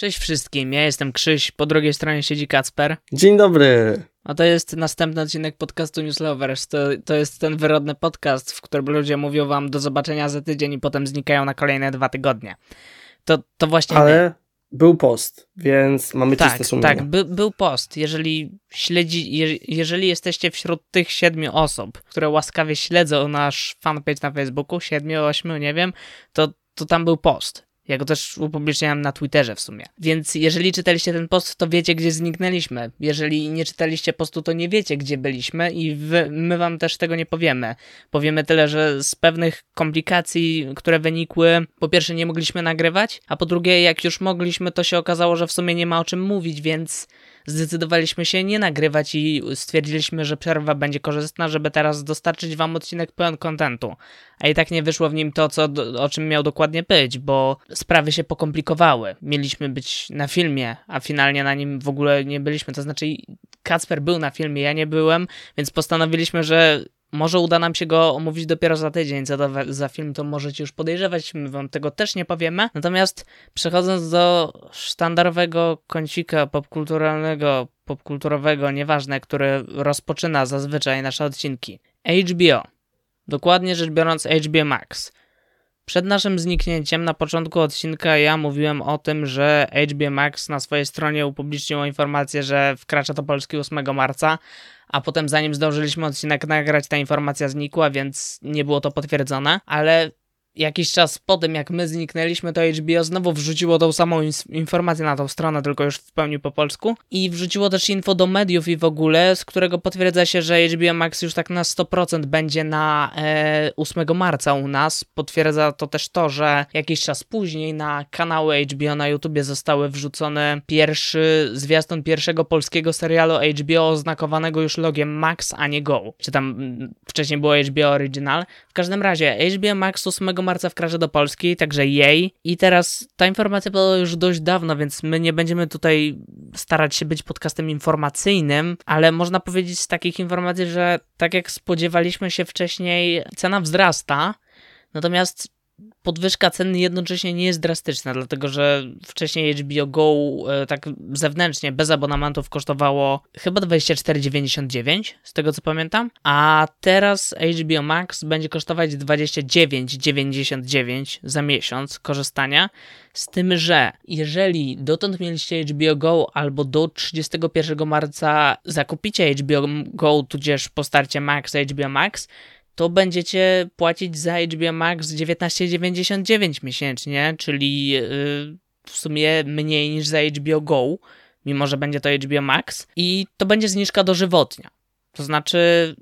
Cześć wszystkim, ja jestem Krzyś, po drugiej stronie siedzi Kacper. Dzień dobry. A to jest następny odcinek podcastu Newslovers. To, to jest ten wyrodny podcast, w którym ludzie mówią wam do zobaczenia za tydzień i potem znikają na kolejne dwa tygodnie. To, to właśnie Ale my. był post, więc mamy Tak, czyste sumienie. tak, by, był post. Jeżeli śledzi, je, jeżeli jesteście wśród tych siedmiu osób, które łaskawie śledzą nasz fanpage na Facebooku, siedmiu, ośmiu, nie wiem, to, to tam był post. Ja go też upubliczniałem na Twitterze w sumie. Więc jeżeli czytaliście ten post, to wiecie, gdzie zniknęliśmy. Jeżeli nie czytaliście postu, to nie wiecie, gdzie byliśmy i wy, my wam też tego nie powiemy. Powiemy tyle, że z pewnych komplikacji, które wynikły, po pierwsze nie mogliśmy nagrywać, a po drugie, jak już mogliśmy, to się okazało, że w sumie nie ma o czym mówić, więc zdecydowaliśmy się nie nagrywać i stwierdziliśmy, że przerwa będzie korzystna, żeby teraz dostarczyć wam odcinek pełen kontentu. A i tak nie wyszło w nim to, co, o czym miał dokładnie być, bo sprawy się pokomplikowały. Mieliśmy być na filmie, a finalnie na nim w ogóle nie byliśmy. To znaczy, Kacper był na filmie, ja nie byłem, więc postanowiliśmy, że może uda nam się go omówić dopiero za tydzień, co to za film to możecie już podejrzewać, my wam tego też nie powiemy. Natomiast przechodząc do sztandarowego kącika popkulturalnego, popkulturowego, nieważne, który rozpoczyna zazwyczaj nasze odcinki. HBO. Dokładnie rzecz biorąc HBO Max. Przed naszym zniknięciem na początku odcinka ja mówiłem o tym, że HBO Max na swojej stronie upubliczniło informację, że wkracza do Polski 8 marca, a potem zanim zdążyliśmy odcinek nagrać, ta informacja znikła, więc nie było to potwierdzone, ale jakiś czas po tym, jak my zniknęliśmy, to HBO znowu wrzuciło tą samą informację na tą stronę, tylko już w pełni po polsku. I wrzuciło też info do mediów i w ogóle, z którego potwierdza się, że HBO Max już tak na 100% będzie na e, 8 marca u nas. Potwierdza to też to, że jakiś czas później na kanały HBO na YouTubie zostały wrzucone pierwszy zwiastun pierwszego polskiego serialu HBO oznakowanego już logiem Max, a nie Go. Czy tam mm, wcześniej było HBO Original. W każdym razie HBO Max 8 marca wkracza do Polski, także jej. I teraz ta informacja była już dość dawno, więc my nie będziemy tutaj starać się być podcastem informacyjnym, ale można powiedzieć z takich informacji, że tak jak spodziewaliśmy się wcześniej, cena wzrasta, natomiast podwyżka ceny jednocześnie nie jest drastyczna, dlatego że wcześniej HBO Go e, tak zewnętrznie, bez abonamentów kosztowało chyba 24,99 z tego co pamiętam, a teraz HBO Max będzie kosztować 29,99 za miesiąc korzystania, z tym, że jeżeli dotąd mieliście HBO Go albo do 31 marca zakupicie HBO Go tudzież po starcie Max HBO Max, to będziecie płacić za HBO Max 19,99 miesięcznie, czyli yy, w sumie mniej niż za HBO Go, mimo że będzie to HBO Max i to będzie zniżka dożywotnia. To znaczy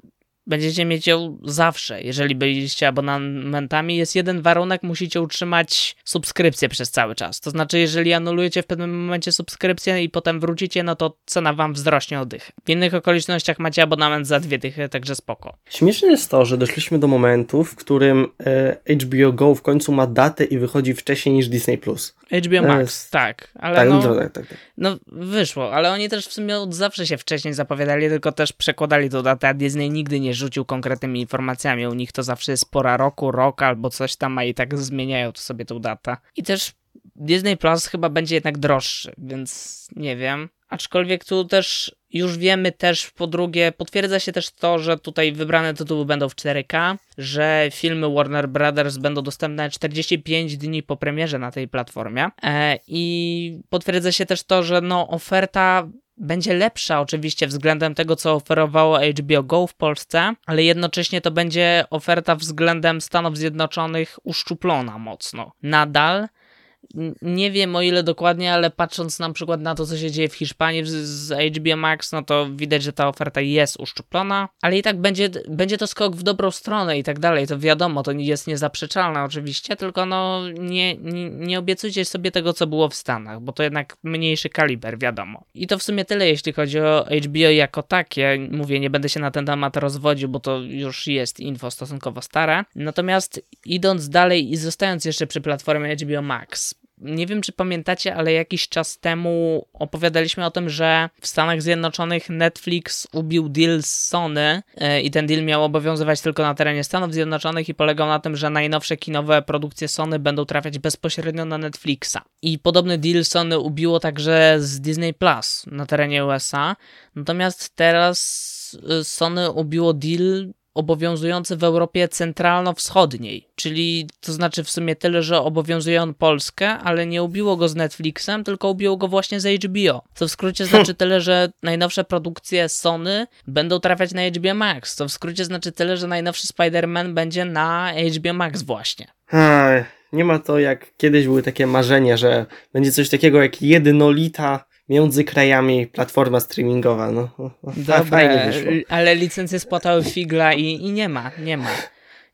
będziecie mieć ją zawsze. Jeżeli byliście abonamentami, jest jeden warunek, musicie utrzymać subskrypcję przez cały czas. To znaczy, jeżeli anulujecie w pewnym momencie subskrypcję i potem wrócicie, no to cena wam wzrośnie o dychę. W innych okolicznościach macie abonament za dwie dychy, także spoko. Śmieszne jest to, że doszliśmy do momentu, w którym e, HBO Go w końcu ma datę i wychodzi wcześniej niż Disney+. HBO Max, jest... tak. Ale tak, no, no, tak, tak, tak. no wyszło, ale oni też w sumie od zawsze się wcześniej zapowiadali, tylko też przekładali tą datę, a Disney nigdy nie rzucił konkretnymi informacjami. U nich to zawsze jest pora roku, rok albo coś tam, a i tak zmieniają to sobie tą datę. I też Disney Plus chyba będzie jednak droższy, więc nie wiem. Aczkolwiek tu też już wiemy też po drugie, potwierdza się też to, że tutaj wybrane tytuły będą w 4K, że filmy Warner Brothers będą dostępne 45 dni po premierze na tej platformie e, i potwierdza się też to, że no oferta będzie lepsza oczywiście względem tego, co oferowało HBO Go w Polsce, ale jednocześnie to będzie oferta względem Stanów Zjednoczonych uszczuplona mocno. Nadal nie wiem o ile dokładnie, ale patrząc na przykład na to, co się dzieje w Hiszpanii z, HBO Max, no to widać, że ta oferta jest uszczuplona, ale i tak będzie, będzie to skok w dobrą stronę i tak dalej. To wiadomo, to jest niezaprzeczalne oczywiście, tylko no nie, nie, nie obiecujcie sobie tego, co było w Stanach, bo to jednak mniejszy kaliber, wiadomo. I to w sumie tyle, jeśli chodzi o HBO jako takie. Mówię, nie będę się na ten temat rozwodził, bo to już jest info stosunkowo stare. Natomiast idąc dalej i zostając jeszcze przy platformie HBO Max, nie wiem czy pamiętacie, ale jakiś czas temu opowiadaliśmy o tym, że w Stanach Zjednoczonych Netflix ubił deal z Sony e, i ten deal miał obowiązywać tylko na terenie Stanów Zjednoczonych i polegał na tym, że najnowsze kinowe produkcje Sony będą trafiać bezpośrednio na Netflixa. I podobny deal Sony ubiło także z Disney Plus na terenie USA. Natomiast teraz e, Sony ubiło deal obowiązujący w Europie centralno-wschodniej, czyli to znaczy w sumie tyle, że obowiązuje on Polskę, ale nie ubiło go z Netflixem, tylko ubiło go właśnie z HBO. Co w skrócie znaczy tyle, że najnowsze produkcje Sony będą trafiać na HBO Max. To w skrócie znaczy tyle, że najnowszy Spider-Man będzie na HBO Max właśnie. nie ma to jak kiedyś były takie marzenia, że będzie coś takiego jak jednolita między krajami platforma streamingowa. No, Dobre, fajnie wyszło. ale licencje spłatały figla i, i nie ma, nie ma.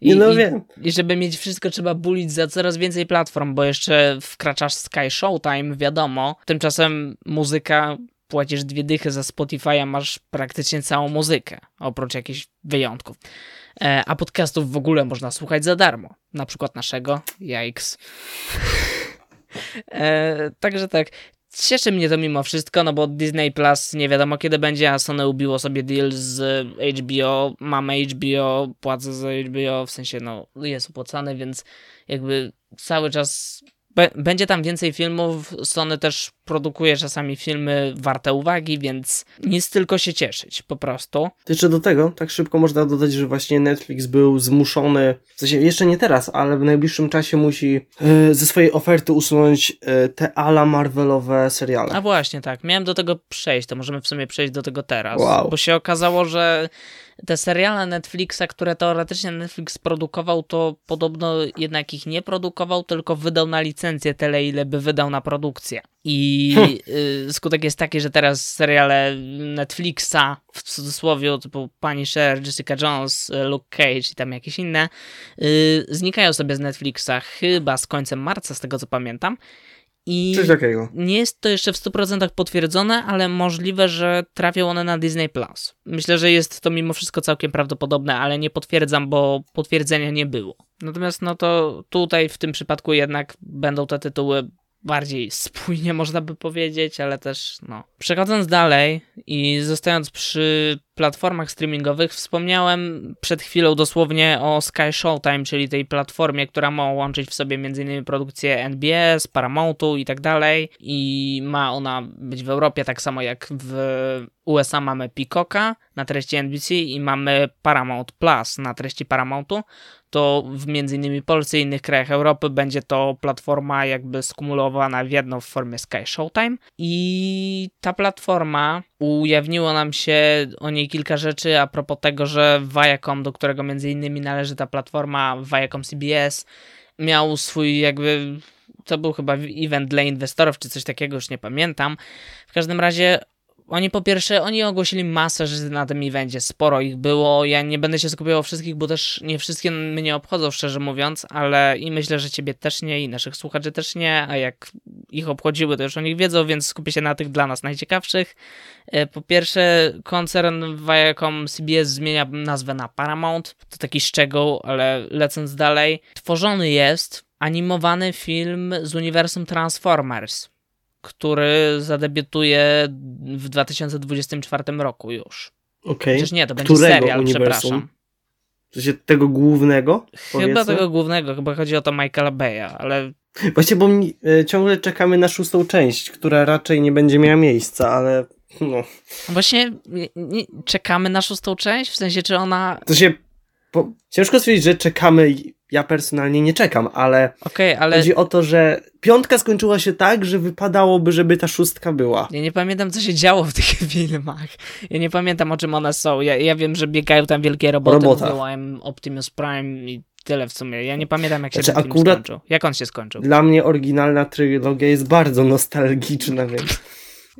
I, no wiem. I, żeby mieć wszystko, trzeba bulić za coraz więcej platform, bo jeszcze wkraczasz Sky Showtime, wiadomo. Tymczasem muzyka, płacisz dwie dychy za Spotify, a masz praktycznie całą muzykę, oprócz jakichś wyjątków. E, a podcastów w ogóle można słuchać za darmo. Na przykład naszego, Yikes. E, także tak, Cieszy mnie to mimo wszystko, no bo Disney Plus nie wiadomo kiedy będzie, a Sony ubiło sobie deal z HBO, mamy HBO, płacę za HBO, w sensie no jest opłacany, więc jakby cały czas będzie tam więcej filmów. Sony też produkuje czasami filmy warte uwagi, więc nic tylko się cieszyć, po prostu. Jeszcze do tego, tak szybko można dodać, że właśnie Netflix był zmuszony, w sensie jeszcze nie teraz, ale w najbliższym czasie musi yy, ze swojej oferty usunąć yy, te ala Marvelowe seriale. A właśnie, tak. Miałem do tego przejść, to możemy w sumie przejść do tego teraz. Wow. Bo się okazało, że te seriale Netflixa, które teoretycznie Netflix produkował, to podobno jednak ich nie produkował, tylko wydał na licencję tyle, ile by wydał na produkcję. I hmm. skutek jest taki, że teraz seriale Netflixa, w cudzysłowie, typu Punisher, Jessica Jones, y, Luke Cage i tam jakieś inne, y, znikają sobie z Netflixa chyba z końcem marca, z tego co pamiętam. I. Nie jest to jeszcze w 100% potwierdzone, ale możliwe, że trafią one na Disney Plus. Myślę, że jest to mimo wszystko całkiem prawdopodobne, ale nie potwierdzam, bo potwierdzenia nie było. Natomiast no to tutaj w tym przypadku jednak będą te tytuły bardziej spójnie można by powiedzieć, ale też no. Przechodząc dalej i zostając przy platformach streamingowych, wspomniałem przed chwilą dosłownie o Sky Showtime, czyli tej platformie, która ma łączyć w sobie m.in. produkcję NBS, Paramountu i tak dalej. I ma ona być w Europie tak samo jak w USA mamy Peacocka na treści NBC i mamy Paramount Plus na treści Paramountu, to w innymi Polsce i innych krajach Europy będzie to platforma jakby skumulowana w jedną w formie Sky Showtime. I ta platforma ujawniło nam się o niej kilka rzeczy a propos tego, że Viacom, do którego między innymi należy ta platforma Viacom CBS, miał swój jakby to był chyba event dla inwestorów, czy coś takiego, już nie pamiętam. W każdym razie oni po pierwsze, oni ogłosili masę rzeczy na tym evencie, sporo ich było, ja nie będę się skupiał wszystkich, bo też nie wszystkie mnie obchodzą, szczerze mówiąc, ale i myślę, że ciebie też nie i naszych słuchaczy też nie, a jak ich obchodziły, to już o nich wiedzą, więc skupię się na tych dla nas najciekawszych. E, po pierwsze, koncern Viacom CBS zmienia nazwę na Paramount, to taki szczegół, ale lecąc dalej, tworzony jest animowany film z uniwersum Transformers który zadebiutuje w 2024 roku już. Okej. Okay. Nie, to będzie Którego serial, uniwersum? przepraszam. W sensie tego głównego? Chyba powiedzmy? tego głównego, chyba chodzi o to Michaela Beya, ale... Właśnie, bo e, ciągle czekamy na szóstą część, która raczej nie będzie miała miejsca, ale no. Właśnie nie, nie, czekamy na szóstą część? W sensie, czy ona... To się... Po... Ciężko stwierdzić, że czekamy ja personalnie nie czekam, ale, okay, ale chodzi o to, że piątka skończyła się tak, że wypadałoby, żeby ta szóstka była. Ja nie pamiętam, co się działo w tych filmach. Ja nie pamiętam, o czym one są. Ja, ja wiem, że biegają tam wielkie roboty, Robota. mówią Optimus Prime i tyle w sumie. Ja nie pamiętam, jak się znaczy, ten film skończył. Jak on się skończył? Dla mnie oryginalna trylogia jest bardzo nostalgiczna, więc...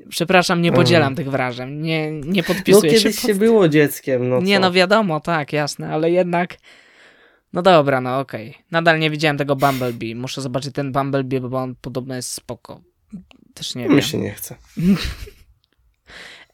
Przepraszam, nie podzielam hmm. tych wrażeń. Nie, nie podpisuję no, kiedyś się, pod... się było dzieckiem, no Nie, co? no wiadomo, tak, jasne, ale jednak no dobra, no okej. Okay. Nadal nie widziałem tego Bumblebee. Muszę zobaczyć ten Bumblebee, bo on podobno jest spoko. Też nie wiem. Mi się nie chce.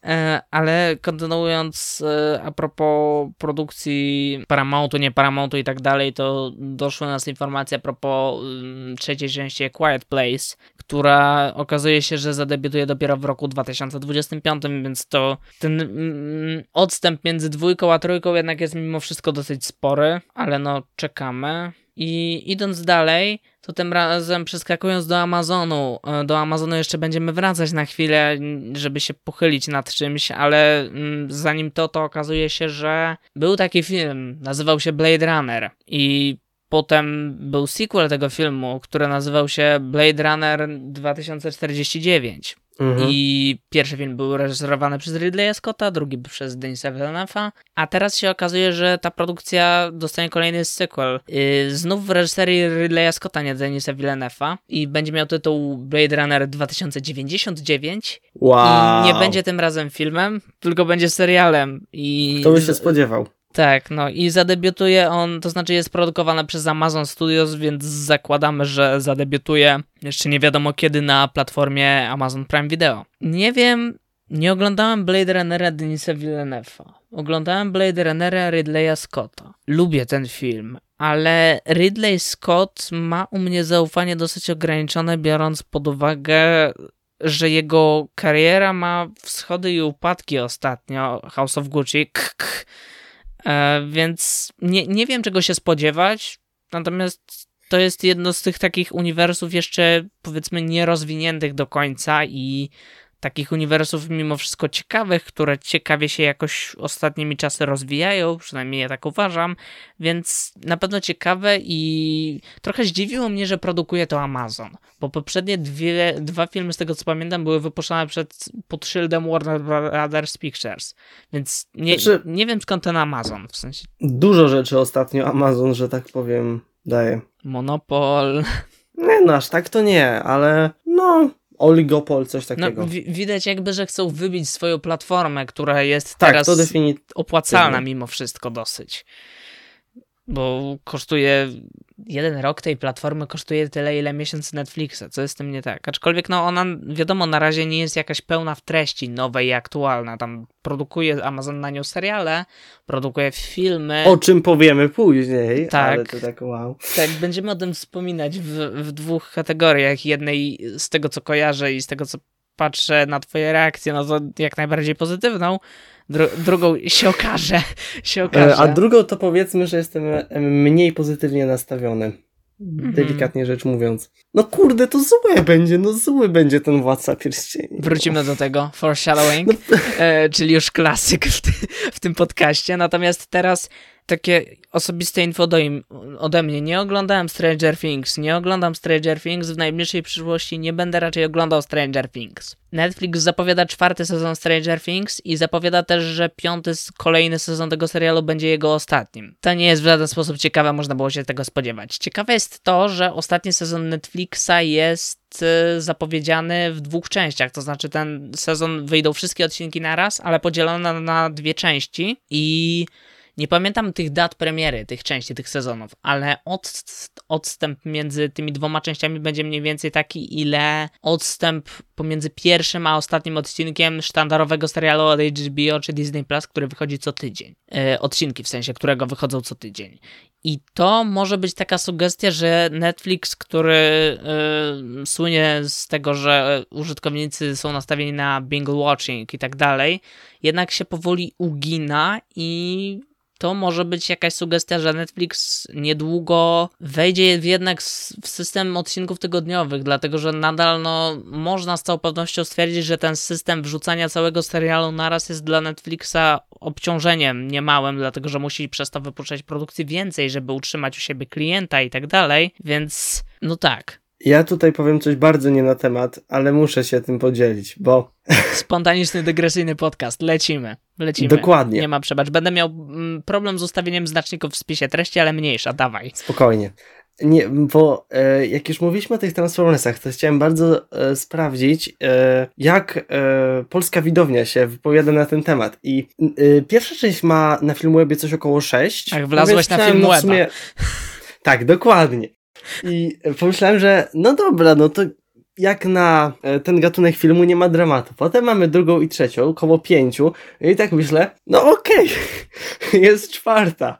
E, ale kontynuując e, a propos produkcji Paramountu, nie Paramountu i tak dalej, to doszły nas informacje a propos mm, trzeciej części Quiet Place, która okazuje się, że zadebiutuje dopiero w roku 2025, więc to ten mm, odstęp między dwójką a trójką jednak jest mimo wszystko dosyć spory, ale no czekamy. I idąc dalej, to tym razem przeskakując do Amazonu, e, do Amazonu jeszcze będziemy wracać na chwilę, żeby się pochylić nad czymś, ale zanim to, to okazuje się, że był taki film, nazywał się Blade Runner i potem był sequel tego filmu, który nazywał się Blade Runner 2049. Mhm. I pierwszy film był reżyserowany przez Ridleya Scotta, drugi przez Denisa Villeneuve'a, a teraz się okazuje, że ta produkcja dostanie kolejny sequel. Yy, znów w reżyserii Ridleya Scotta, nie Denisa Villeneuve'a i będzie miał tytuł Blade Runner 2099 wow. i nie będzie tym razem filmem, tylko będzie serialem. I Kto by się spodziewał? Tak, no i zadebiutuje on, to znaczy jest produkowane przez Amazon Studios, więc zakładamy, że zadebiutuje jeszcze nie wiadomo kiedy na platformie Amazon Prime Video. Nie wiem, nie oglądałem Blade Runnera Denisa Villeneuve'a. Oglądałem Blade Runnera Ridleya Scotta. Lubię ten film, ale Ridley Scott ma u mnie zaufanie dosyć ograniczone, biorąc pod uwagę że jego kariera ma wschody i upadki ostatnio. House of Gucci, k, więc nie, nie wiem, czego się spodziewać, natomiast to jest jedno z tych takich uniwersów jeszcze powiedzmy nierozwiniętych do końca i takich uniwersów mimo wszystko ciekawych, które ciekawie się jakoś ostatnimi czasy rozwijają, przynajmniej ja tak uważam, więc na pewno ciekawe i trochę zdziwiło mnie, że produkuje to Amazon, bo poprzednie dwie, dwa filmy z tego co pamiętam były wypuszczone przed, pod szyldem Warner Brothers Pictures, więc nie, znaczy, nie wiem skąd ten Amazon, w sensie... Dużo rzeczy ostatnio Amazon, że tak powiem, daje. Monopol... Nie, no aż tak to nie, ale no oligopol, coś no, takiego. No, widać jakby, że chcą wybić swoją platformę, która jest tak, teraz opłacalna mimo wszystko dosyć. Bo kosztuje jeden rok tej platformy kosztuje tyle, ile miesiąc Netflixa, co jest z tym nie tak. Aczkolwiek, no ona, wiadomo, na razie nie jest jakaś pełna w treści, nowej i aktualna. Tam produkuje Amazon na nią seriale, produkuje filmy. O czym powiemy później, tak, ale to tak wow. Tak, będziemy o tym wspominać w, w dwóch kategoriach. Jednej z tego, co kojarzę i z tego, co patrzę na twoje reakcje, no to jak najbardziej pozytywną, Dru drugą się okaże, się okaże. A drugą to powiedzmy, że jestem mniej pozytywnie nastawiony. Mhm. Delikatnie rzecz mówiąc. No kurde, to złe będzie, no zły będzie ten Władca Pierścieni. Wrócimy do tego, foreshadowing, no. e, czyli już klasyk w, ty w tym podcaście. Natomiast teraz takie osobiste info do im, ode mnie. Nie oglądałem Stranger Things, nie oglądam Stranger Things, w najbliższej przyszłości nie będę raczej oglądał Stranger Things. Netflix zapowiada czwarty sezon Stranger Things i zapowiada też, że piąty kolejny sezon tego serialu będzie jego ostatnim. To nie jest w żaden sposób ciekawe, można było się tego spodziewać. Ciekawe jest to, że ostatni sezon Netflixa jest y, zapowiedziany w dwóch częściach, to znaczy ten sezon wyjdą wszystkie odcinki naraz, ale podzielone na dwie części i nie pamiętam tych dat premiery, tych części, tych sezonów, ale od, odstęp między tymi dwoma częściami będzie mniej więcej taki, ile odstęp pomiędzy pierwszym a ostatnim odcinkiem sztandarowego serialu od HBO czy Disney Plus, który wychodzi co tydzień. E, odcinki w sensie, którego wychodzą co tydzień. I to może być taka sugestia, że Netflix, który y, słynie z tego, że użytkownicy są nastawieni na binge watching i tak dalej, jednak się powoli ugina i to może być jakaś sugestia, że Netflix niedługo wejdzie jednak w system odcinków tygodniowych, dlatego że nadal no, można z całą pewnością stwierdzić, że ten system wrzucania całego serialu naraz jest dla Netflixa obciążeniem niemałym, dlatego że musi przez to wypuszczać produkcji więcej, żeby utrzymać u siebie klienta i tak dalej, więc no tak. Ja tutaj powiem coś bardzo nie na temat, ale muszę się tym podzielić, bo. Spontaniczny, dygresyjny podcast. Lecimy. Lecimy. Dokładnie. Nie ma przebacz. Będę miał mm, problem z ustawieniem znaczników w spisie treści, ale mniejsza, dawaj. Spokojnie. Nie, bo e, jak już mówiliśmy o tych Transformersach, to chciałem bardzo e, sprawdzić, e, jak e, polska widownia się wypowiada na ten temat. I e, pierwsza część ma na Filmwebie coś około 6. Tak, wlazłeś na Filmweba. No sumie... Tak, dokładnie. I pomyślałem, że no dobra, no to jak na e, ten gatunek filmu nie ma dramatu. Potem mamy drugą i trzecią, około pięciu. I tak myślę, no okej, okay. jest czwarta.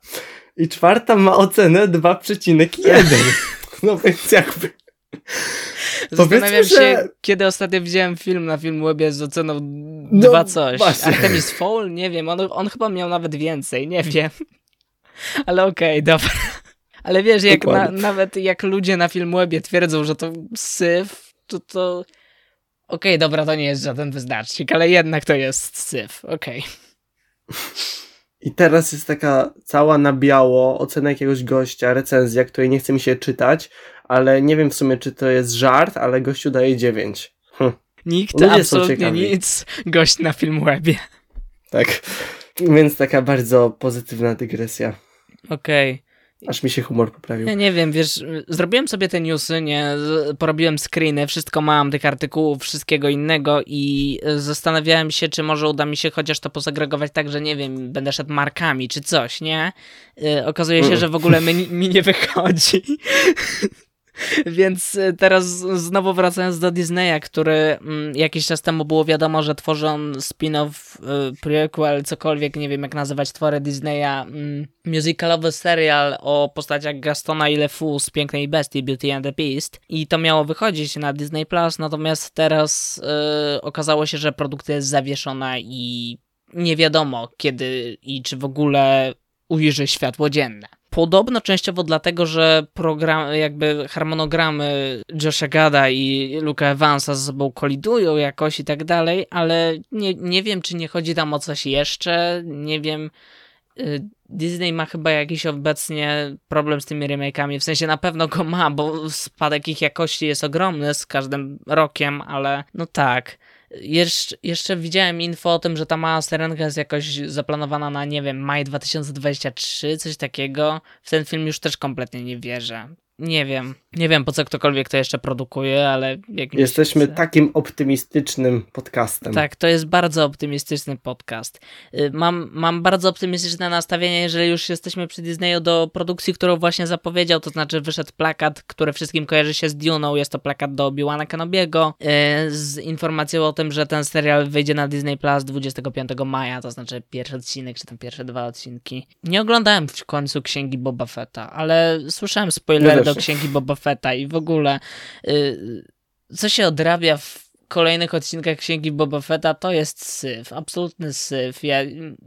I czwarta ma ocenę 2,1. No więc jakby... Zastanawiam że... się, kiedy ostatnio widziałem film na Filmwebie z oceną no, dwa coś. Właśnie. Artemis Fowl? Nie wiem, on, on chyba miał nawet więcej, nie wiem. Ale okej, okay, dobra. Ale wiesz, jak na, nawet jak ludzie na Filmwebie twierdzą, że to syf, to to... Okej, okay, dobra, to nie jest żaden wyznacznik, ale jednak to jest syf, okej. Okay. I teraz jest taka cała na biało ocena jakiegoś gościa, recenzja, której nie chce mi się czytać, ale nie wiem w sumie, czy to jest żart, ale gościu daje 9. Hm. Nikt, Ludzie absolutnie nic, gość na Filmwebie. Tak, więc taka bardzo pozytywna dygresja. Okej. Okay. Aż mi się humor poprawił. Ja nie wiem, wiesz, zrobiłem sobie te newsy, nie, porobiłem screeny, wszystko mam, tych artykułów, wszystkiego innego i zastanawiałem się, czy może uda mi się chociaż to posegregować tak, że nie wiem, będę szedł markami czy coś, nie? Yy, okazuje się, mm. że w ogóle mi, mi nie wychodzi. Więc y, teraz znowu wracając do Disneya, który mm, jakiś czas temu było wiadomo, że tworzy on spin-off, y, prequel, cokolwiek, nie wiem jak nazywać twory Disneya, mm, musicalowy serial o postaciach Gastona i LeFou z Pięknej Bestii, Beauty and the Beast i to miało wychodzić na Disney+, Plus, natomiast teraz yy, okazało się, że produkcja jest zawieszona i nie wiadomo kiedy i czy w ogóle ujrzy światło dzienne. Podobno częściowo dlatego, że program, jakby harmonogramy Josha Gada i Luka Evansa ze sobą kolidują jakoś i tak dalej, ale nie, nie wiem, czy nie chodzi tam o coś jeszcze, nie wiem. Y, Disney ma chyba jakiś obecnie problem z tymi remake'ami, w sensie na pewno go ma, bo spadek ich jakości jest ogromny z każdym rokiem, ale no tak. Jeszcze, jeszcze widziałem info o tym, że ta mała serenka jest jakoś zaplanowana na, nie wiem, maj 2023, coś takiego. W ten film już też kompletnie nie wierzę nie wiem. Nie wiem, po co ktokolwiek to jeszcze produkuje, ale... Jesteśmy takim optymistycznym podcastem. Tak, to jest bardzo optymistyczny podcast. Y, mam, mam bardzo optymistyczne nastawienie, jeżeli już jesteśmy przy Disneyu, do produkcji, którą właśnie zapowiedział, to znaczy wyszedł plakat, który wszystkim kojarzy się z Duną, jest to plakat do Obi-Wana Kenobiego, y, z informacją o tym, że ten serial wyjdzie na Disney Plus 25 maja, to znaczy pierwszy odcinek, czy tam pierwsze dwa odcinki. Nie oglądałem w końcu Księgi Boba Fetta, ale słyszałem spoilery do Księgi Boba Fetta i w ogóle yy, co się odrabia w kolejnych odcinkach Księgi Boba Fetta to jest syf, absolutny syf. Ja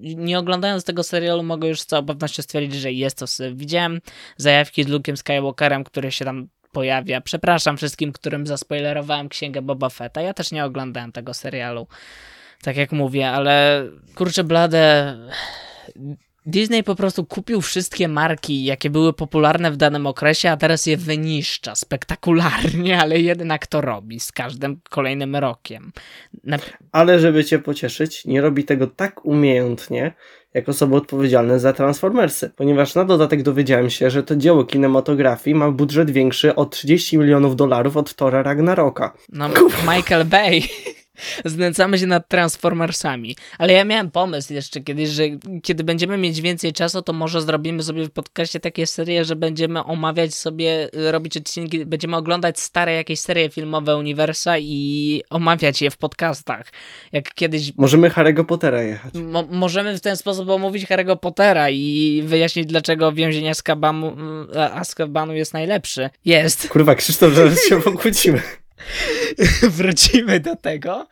nie oglądając tego serialu mogę już z całą pewnością stwierdzić, że jest to syf. Widziałem zajawki z Luke'em Skywalkerem, który się tam pojawia. Przepraszam wszystkim, którym zaspoilerowałem Księgę Boba Fetta. Ja też nie oglądałem tego serialu. Tak jak mówię, ale kurczę blade Disney po prostu kupił wszystkie marki, jakie były popularne w danym okresie, a teraz je wyniszcza spektakularnie, ale jednak to robi z każdym kolejnym rokiem. Na... Ale żeby cię pocieszyć, nie robi tego tak umiejętnie, jak osoby odpowiedzialne za Transformersy, ponieważ na dodatek dowiedziałem się, że to dzieło kinematografii ma budżet większy o 30 milionów dolarów od Tora Ragnaroka. No, Michael Bay. Znęcamy się nad Transformersami. Ale ja miałem pomysł jeszcze kiedyś, że kiedy będziemy mieć więcej czasu, to może zrobimy sobie w podcaście takie serie, że będziemy omawiać sobie, robić odcinki, będziemy oglądać stare jakieś serie filmowe uniwersa i omawiać je w podcastach. Jak kiedyś... Możemy Harry'ego Pottera jechać. Mo możemy w ten sposób omówić Harry'ego Pottera i wyjaśnić, dlaczego więzień Azkabanu, Azkabanu jest najlepszy. Jest. Kurwa, Krzysztof, zaraz się pokłócimy. wrócimy do tego,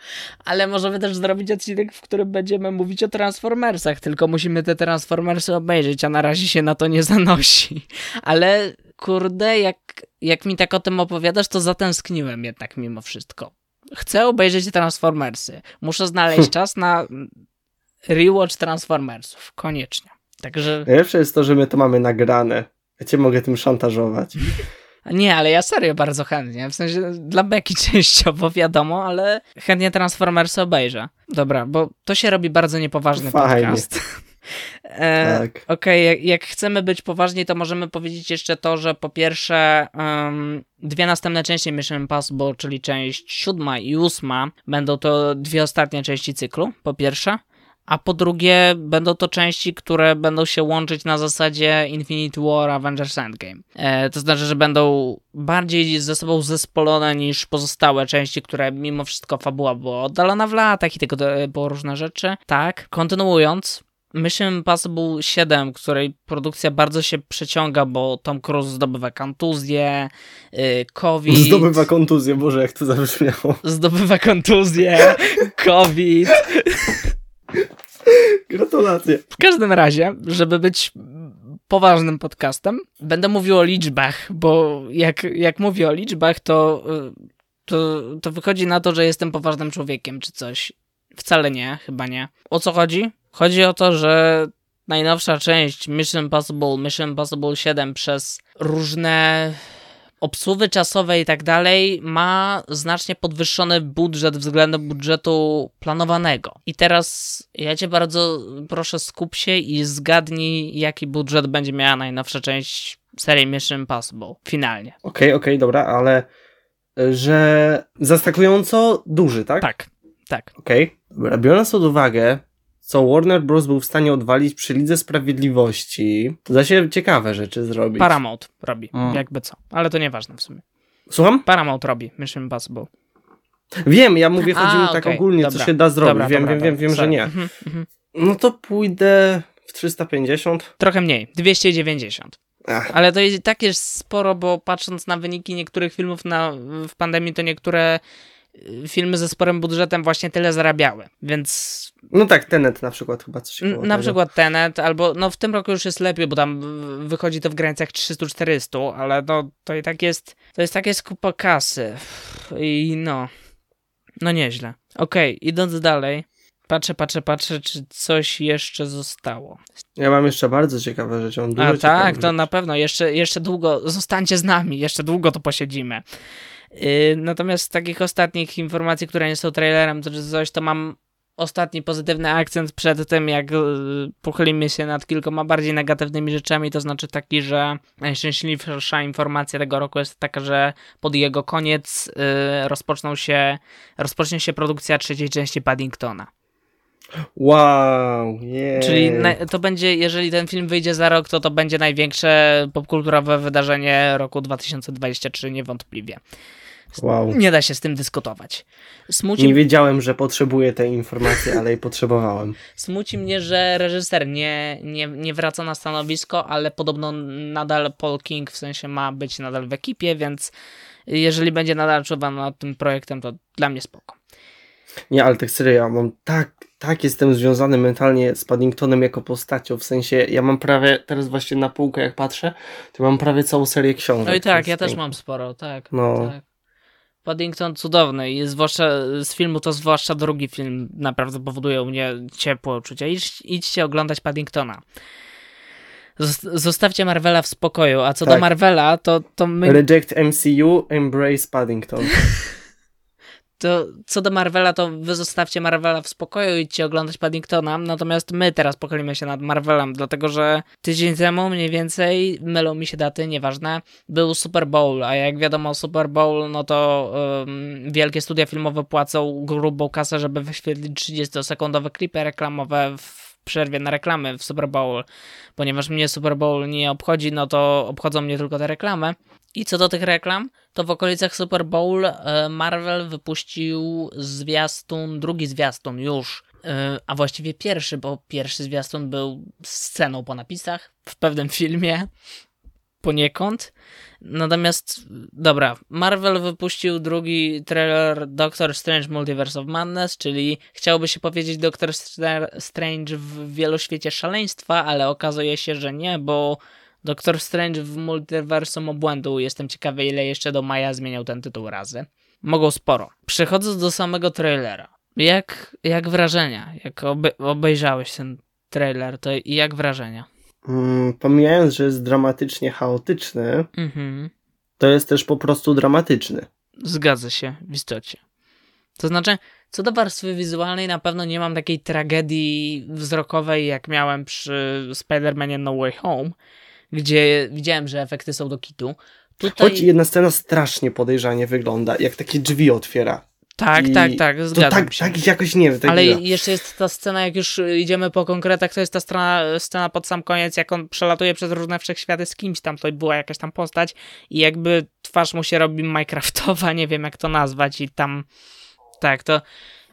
ale możemy też zrobić odcinek, w którym będziemy mówić o Transformersach, tylko musimy te Transformersy obejrzeć, a na razie się na to nie zanosi. Ale kurde, jak, jak mi tak o tym opowiadasz, to zatęskniłem jednak mimo wszystko. Chcę obejrzeć Transformersy. Muszę znaleźć czas na rewatch Transformersów. Koniecznie. Także... Najlepsze jest to, że my to mamy nagrane. Ja cię mogę tym szantażować. Nie, ale ja serio bardzo chętnie. W sensie dla Beki częściowo wiadomo, ale chętnie Transformers obejrzę. Dobra, bo to się robi bardzo niepoważny Fajnie. podcast. E, tak. Okej, okay, jak, jak, chcemy być poważni, to możemy powiedzieć jeszcze to, że po pierwsze um, dwie następne części Mission Impossible, czyli część siódma i ósma, będą to dwie ostatnie części cyklu, po pierwsze. A po drugie będą to części, które będą się łączyć na zasadzie Infinity War, Avengers Endgame. E, to znaczy, że będą bardziej ze sobą zespolone niż pozostałe części, które mimo wszystko fabuła była oddalona w latach i tego było różne rzeczy. Tak, kontynuując, Mission Impossible 7, której produkcja bardzo się przeciąga, bo Tom Cruise zdobywa kontuzję, yy, COVID. Zdobywa kontuzję, Boże, jak to zabrzmiało. Zdobywa kontuzję, COVID. Gratulacje. W każdym razie, żeby być poważnym podcastem, będę mówił o liczbach, bo jak, jak mówię o liczbach, to, to, to wychodzi na to, że jestem poważnym człowiekiem czy coś. Wcale nie, chyba nie. O co chodzi? Chodzi o to, że najnowsza część Mission Impossible, Mission Impossible 7 przez różne obsługi czasowe i tak dalej ma znacznie podwyższony budżet względem budżetu planowanego. I teraz ja cię bardzo proszę skup się i zgadnij jaki budżet będzie miała najnowsza część serii Mission Impossible finalnie. Okej, okay, okej, okay, dobra, ale e, że zaskakująco duży, tak? Tak, tak. Okej, okay. biorąc pod uwagę co Warner Bros. był w stanie odwalić przy Lidze Sprawiedliwości, to da się ciekawe rzeczy zrobić. Paramount robi, jakby co. Ale to nieważne w sumie. Słucham? Paramount robi Mission Impossible. Wiem, ja mówię, chodzi mi tak ogólnie, dobra. co się da zrobić. Dobra, wiem, dobra, wiem, wiem, wiem, że nie. Mhm, mhm. No to pójdę w 350. Trochę mniej, 290. Ach. Ale to jest tak jest sporo, bo patrząc na wyniki niektórych filmów na, w pandemii, to niektóre filmy ze sporym budżetem właśnie tyle zarabiały, więc... No tak, Tenet na przykład chyba coś Na tego. przykład Tenet, albo no w tym roku już jest lepiej, bo tam wychodzi to w granicach 300-400, ale no to i tak jest, to jest takie skupa kasy i no, no nieźle. Okej, okay, idąc dalej, patrzę, patrzę, patrzę, czy coś jeszcze zostało. Ja mam jeszcze bardzo ciekawe rzeczy. Mam A tak, to rzeczy. na pewno, jeszcze, jeszcze długo, zostańcie z nami, jeszcze długo to posiedzimy. Y, natomiast z takich ostatnich informacji, które nie są trailerem, to coś, to mam ostatni pozytywny akcent przed tym, jak y, pochylimy się nad kilkoma bardziej negatywnymi rzeczami, to znaczy taki, że najszczęśliwsza informacja tego roku jest taka, że pod jego koniec y, rozpoczną się, rozpocznie się produkcja trzeciej części Paddingtona. Wow, yeah. Czyli to będzie, jeżeli ten film wyjdzie za rok, to to będzie największe popkulturowe wydarzenie roku 2023 niewątpliwie. Wow. Nie da się z tym dyskutować. Smuci... Nie wiedziałem, że potrzebuję tej informacji, ale jej potrzebowałem. Smuci mnie, że reżyser nie, nie, nie wraca na stanowisko, ale podobno nadal Paul King w sensie ma być nadal w ekipie, więc jeżeli będzie nadal czuwany nad tym projektem, to dla mnie spoko. Nie, ale tak serio, ja mam tak, tak jestem związany mentalnie z Paddingtonem jako postacią, w sensie ja mam prawie, teraz właśnie na półkę jak patrzę, to mam prawie całą serię książek. No i tak, ja też mam sporo, tak. No. Tak. Paddington cudowny i zwłaszcza z filmu to zwłaszcza drugi film naprawdę powoduje u mnie ciepłe uczucia. Idź, idźcie oglądać Paddingtona. Zostawcie Marvela w spokoju, a co tak. do Marvela, to, to my... Reject MCU, embrace Paddington. to co do Marvela, to wy zostawcie Marvela w spokoju i idźcie oglądać Paddingtona, natomiast my teraz pochylimy się nad Marvelem, dlatego że tydzień temu mniej więcej, mylą mi się daty, nieważne, był Super Bowl, a jak wiadomo Super Bowl, no to um, wielkie studia filmowe płacą grubą kasę, żeby wyświetlić 30-sekundowe klipy reklamowe w przerwie na reklamy w Super Bowl, ponieważ mnie Super Bowl nie obchodzi, no to obchodzą mnie tylko te reklamy. I co do tych reklam, to w okolicach Super Bowl e, Marvel wypuścił zwiastun, drugi zwiastun już, e, a właściwie pierwszy, bo pierwszy zwiastun był sceną po napisach w pewnym filmie poniekąd. Natomiast, dobra, Marvel wypuścił drugi trailer Doctor Strange Multiverse of Madness, czyli chciałoby się powiedzieć Doctor Strange w wieloświecie szaleństwa, ale okazuje się, że nie, bo Doctor Strange w multiversum obłędu. Jestem ciekawy, ile jeszcze do maja zmieniał ten tytuł razy. Mogą sporo. Przechodząc do samego trailera. Jak, jak wrażenia? Jak obe obejrzałeś ten trailer, to jak wrażenia? Mm, pomijając, że jest dramatycznie chaotyczny, mhm. to jest też po prostu dramatyczny. Zgadza się, w istocie. To znaczy, co do warstwy wizualnej, na pewno nie mam takiej tragedii wzrokowej, jak miałem przy Spider-Manie No Way Home, gdzie widziałem, że efekty są do kitu. Tutaj... Choć jedna scena strasznie podejrzanie wygląda, jak takie drzwi otwiera. Tak, I tak, tak, To zgadzam tak, się. tak jakoś nie wiem. Tak Ale gra. jeszcze jest ta scena, jak już idziemy po konkretach, to jest ta scena, scena pod sam koniec, jak on przelatuje przez różne wszechświaty z kimś tam, to była jakaś tam postać i jakby twarz mu się robi Minecraftowa, nie wiem jak to nazwać i tam, tak, to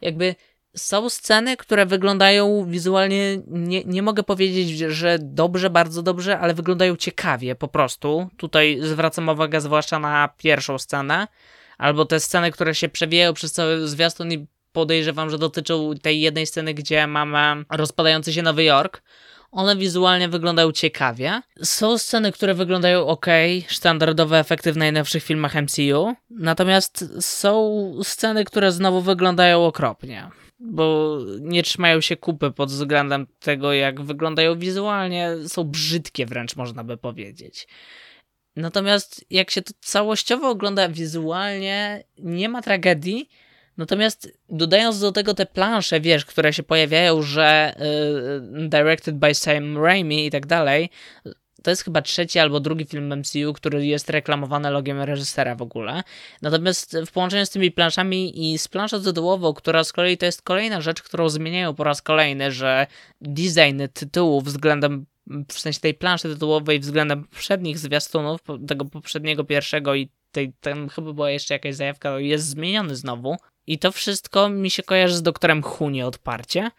jakby są sceny, które wyglądają wizualnie, nie, nie mogę powiedzieć, że dobrze, bardzo dobrze, ale wyglądają ciekawie po prostu. Tutaj zwracam uwagę zwłaszcza na pierwszą scenę, albo te sceny, które się przewijają przez cały zwiastun i podejrzewam, że dotyczą tej jednej sceny, gdzie mamy rozpadający się Nowy Jork. One wizualnie wyglądają ciekawie. Są sceny, które wyglądają ok, standardowe efekty w najnowszych filmach MCU. Natomiast są sceny, które znowu wyglądają okropnie. Bo nie trzymają się kupy pod względem tego, jak wyglądają wizualnie. Są brzydkie wręcz, można by powiedzieć. Natomiast jak się to całościowo ogląda wizualnie, nie ma tragedii. Natomiast dodając do tego te plansze, wiesz, które się pojawiają, że y, directed by Sam Raimi i tak dalej, to jest chyba trzeci albo drugi film MCU, który jest reklamowany logiem reżysera w ogóle. Natomiast w połączeniu z tymi planszami i z planszą tytułową, która z kolei to jest kolejna rzecz, którą zmieniają po raz kolejny, że design tytułu względem w sensie tej planszy tytułowej względem poprzednich zwiastunów, tego poprzedniego pierwszego i tej, tam chyba była jeszcze jakaś zajawka, jest zmieniony znowu. I to wszystko mi się kojarzy z doktorem Hu nieodparcie.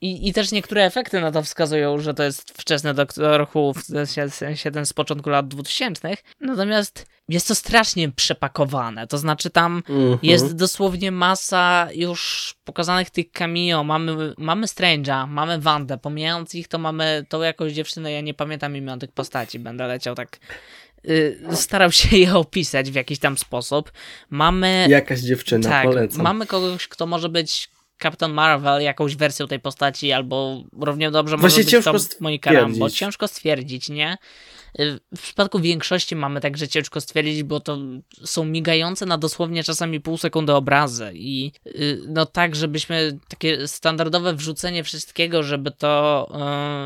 I, I też niektóre efekty na to wskazują, że to jest wczesny doktor Hu, w sensie- ten z początku lat 2000. Natomiast jest to strasznie przepakowane. To znaczy tam Mhm. jest dosłownie masa już pokazanych tych cameo. Mamy, mamy Strange'a, mamy Wandę. Pomijając ich, to mamy tą jakąś dziewczynę, ja nie pamiętam imion tych postaci. Będę leciał tak. y, starał się je opisać w jakiś tam sposób. Mamy. Jakaś dziewczyna, tak, polecam. mamy kogoś, kto może być Captain Marvel, jakąś wersją tej postaci, albo równie dobrze Właśnie może być to Monika Rambo. Ciężko stwierdzić, nie? Y, W przypadku większości mamy także ciężko stwierdzić, bo to są migające na dosłownie czasami pół sekundy obrazy i y, no tak, żebyśmy takie standardowe wrzucenie wszystkiego, żeby to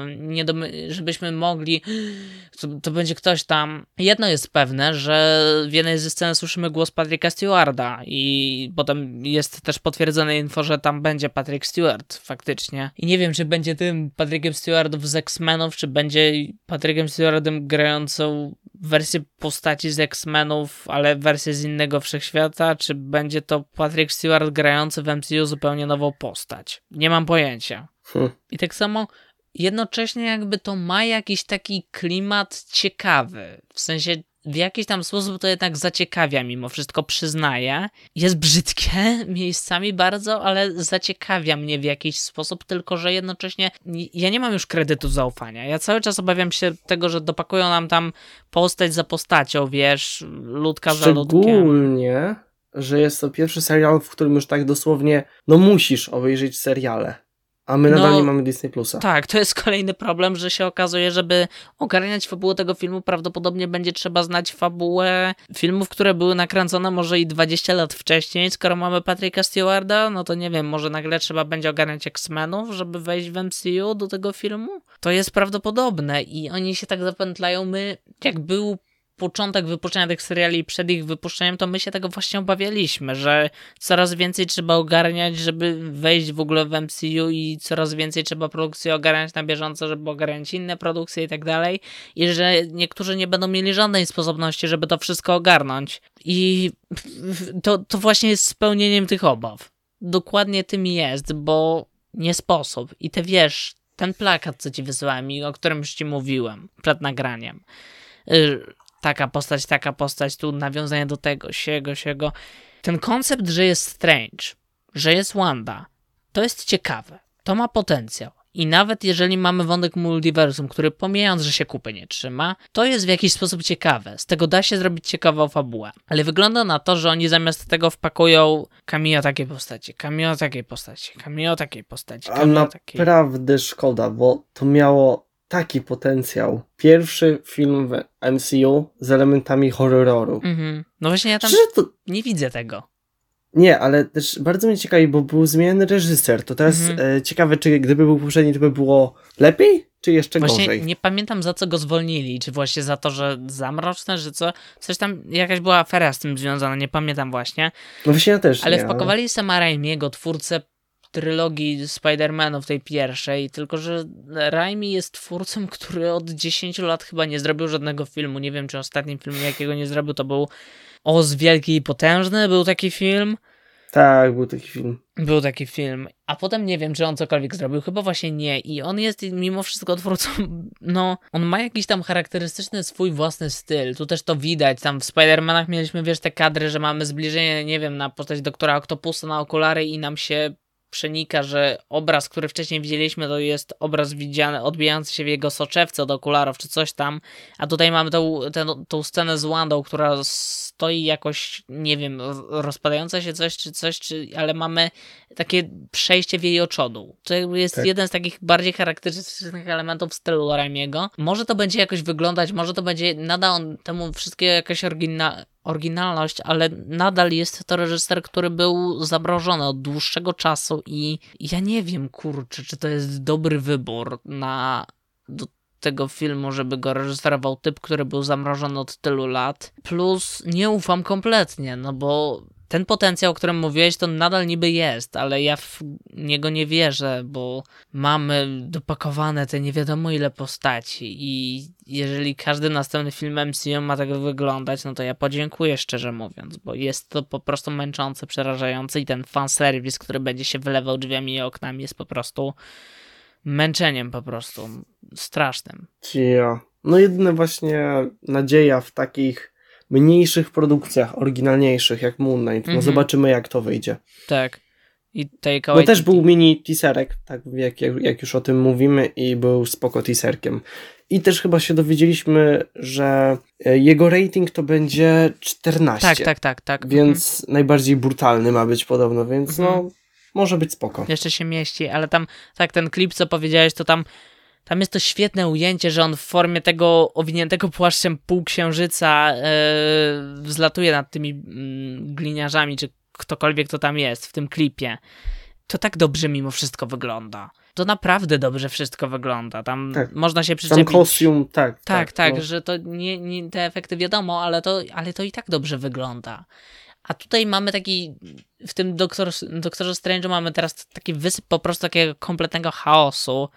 y, nie żebyśmy mogli to, to będzie ktoś tam. Jedno jest pewne, że w jednej ze scen słyszymy głos Patricka Stewarda i potem jest też potwierdzone info, że tam będzie Patrick Stewart faktycznie. I nie wiem, czy będzie tym Patrickiem Stewardem z X-Menów, czy będzie Patrickiem Stewardem grającą wersję postaci z X-Menów, ale wersję z innego wszechświata, czy będzie to Patrick Stewart grający w MCU zupełnie nową postać. Nie mam pojęcia. Hm. I tak samo jednocześnie jakby to ma jakiś taki klimat ciekawy. W sensie w jakiś tam sposób to jednak zaciekawia mimo wszystko, przyznaję. Jest brzydkie miejscami bardzo, ale zaciekawia mnie w jakiś sposób, tylko że jednocześnie ja nie mam już kredytu zaufania. Ja cały czas obawiam się tego, że dopakują nam tam postać za postacią, wiesz, ludka za ludkiem. Szczególnie, że jest to pierwszy serial, w którym już tak dosłownie, no musisz obejrzeć seriale. A my nadal No, nie mamy Disney Plusa. Tak, to jest kolejny problem, że się okazuje, żeby ogarniać fabułę tego filmu, prawdopodobnie będzie trzeba znać fabułę filmów, które były nakręcone może i 20 lat wcześniej. Skoro mamy Patricka Stewarda, no to nie wiem, może nagle trzeba będzie ogarniać X-Menów, żeby wejść w MCU do tego filmu? To jest prawdopodobne i oni się tak zapętlają. My, jak był początek wypuszczenia tych seriali przed ich wypuszczeniem, to my się tego właśnie obawialiśmy, że coraz więcej trzeba ogarniać, żeby wejść w ogóle w MCU i coraz więcej trzeba produkcji ogarniać na bieżąco, żeby ogarniać inne produkcje i tak dalej. I że niektórzy nie będą mieli żadnej sposobności, żeby to wszystko ogarnąć. I to, to właśnie jest spełnieniem tych obaw. Dokładnie tym jest, bo nie sposób. I te wiesz, ten plakat, co ci wysłałem i o którym już ci mówiłem przed nagraniem, y, taka postać, taka postać, tu nawiązanie do tego, siego, siego. Ten koncept, że jest Strange, że jest Wanda, to jest ciekawe. To ma potencjał. I nawet jeżeli mamy wątek multiversum, który pomijając, że się kupy nie trzyma, to jest w jakiś sposób ciekawe. Z tego da się zrobić ciekawą fabułę. Ale wygląda na to, że oni zamiast tego wpakują cameo takiej postaci, cameo takiej postaci, cameo takiej postaci, A cameo takiej. naprawdę szkoda, bo to miało taki potencjał. Pierwszy film w MCU z elementami horroru. Mhm. No właśnie ja tam to nie widzę tego. Nie, ale też bardzo mnie ciekawi, bo był zmieniony reżyser. To teraz Mhm. e, ciekawe, czy gdyby był poprzedni, to by było lepiej? czy jeszcze właśnie gorzej? nie pamiętam za co go zwolnili, czy właśnie za to, że za mroczne, że co, coś tam, jakaś była afera z tym związana, nie pamiętam właśnie. No właśnie ja też Ale nie, wpakowali Sama Raimiego, twórcę trylogii Spider-Manów tej pierwszej, tylko że Raimi jest twórcą, który od 10 lat chyba nie zrobił żadnego filmu. Nie wiem, czy ostatnim filmem, jakiego nie zrobił, to był Oz Wielki i Potężny, był taki film. Tak, był taki film. Był taki film, a potem nie wiem, czy on cokolwiek zrobił, chyba właśnie nie. I on jest mimo wszystko twórcą, no, on ma jakiś tam charakterystyczny swój własny styl. Tu też to widać. Tam w Spider-Manach mieliśmy, wiesz, te kadry, że mamy zbliżenie, nie wiem, na postać doktora Octopusa na okulary i nam się przenika, że obraz, który wcześniej widzieliśmy, to jest obraz widziany, odbijający się w jego soczewce od okularów, czy coś tam, a tutaj mamy tą, tę, tą scenę z Wandą, która stoi jakoś, nie wiem, rozpadające się coś, czy coś, czy, ale mamy takie przejście w jej oczodu. To jest tak. jeden z takich bardziej charakterystycznych elementów stylu Raimiego. Może to będzie jakoś wyglądać, może to będzie, nada on temu wszystkiego jakaś oryginalna oryginalność, ale nadal jest to reżyser, który był zamrożony od dłuższego czasu i ja nie wiem, kurczę, czy to jest dobry wybór na do tego filmu, żeby go reżyserował typ, który był zamrożony od tylu lat. Plus nie ufam kompletnie, no bo ten potencjał, o którym mówiłeś, to nadal niby jest, ale ja w niego nie wierzę, bo mamy dopakowane te nie wiadomo ile postaci i jeżeli każdy następny film MCU ma tak wyglądać, no to ja podziękuję szczerze mówiąc, bo jest to po prostu męczące, przerażające i ten fanserwis, który będzie się wylewał drzwiami i oknami jest po prostu męczeniem po prostu, strasznym. Ja. No jedyne właśnie nadzieja w takich mniejszych produkcjach, oryginalniejszych, jak Moon Knight. No mhm. zobaczymy, jak to wyjdzie. Tak. I tej Bo też był mini teaserek, tak jak, jak, jak już o tym mówimy, i był spoko teaserkiem. I też chyba się dowiedzieliśmy, że e, jego rating to będzie 14. Tak, tak, tak. tak. Więc mhm. najbardziej brutalny ma być podobno, więc mhm. no może być spoko. Jeszcze się mieści, ale tam, tak, ten klip, co powiedziałeś, to tam tam jest to świetne ujęcie, że on w formie tego owiniętego płaszczem półksiężyca yy, wzlatuje nad tymi yy, gliniarzami, czy ktokolwiek to tam jest w tym klipie. To tak dobrze mimo wszystko wygląda. To naprawdę dobrze wszystko wygląda. Tam tak. można się przyczepić. Tam kostium, tak. Tak, tak, tak no. że to nie, nie, te efekty wiadomo, ale to, ale to i tak dobrze wygląda. A tutaj mamy taki, w tym Doktor, Doktorze Strange mamy teraz taki wysyp po prostu takiego kompletnego chaosu.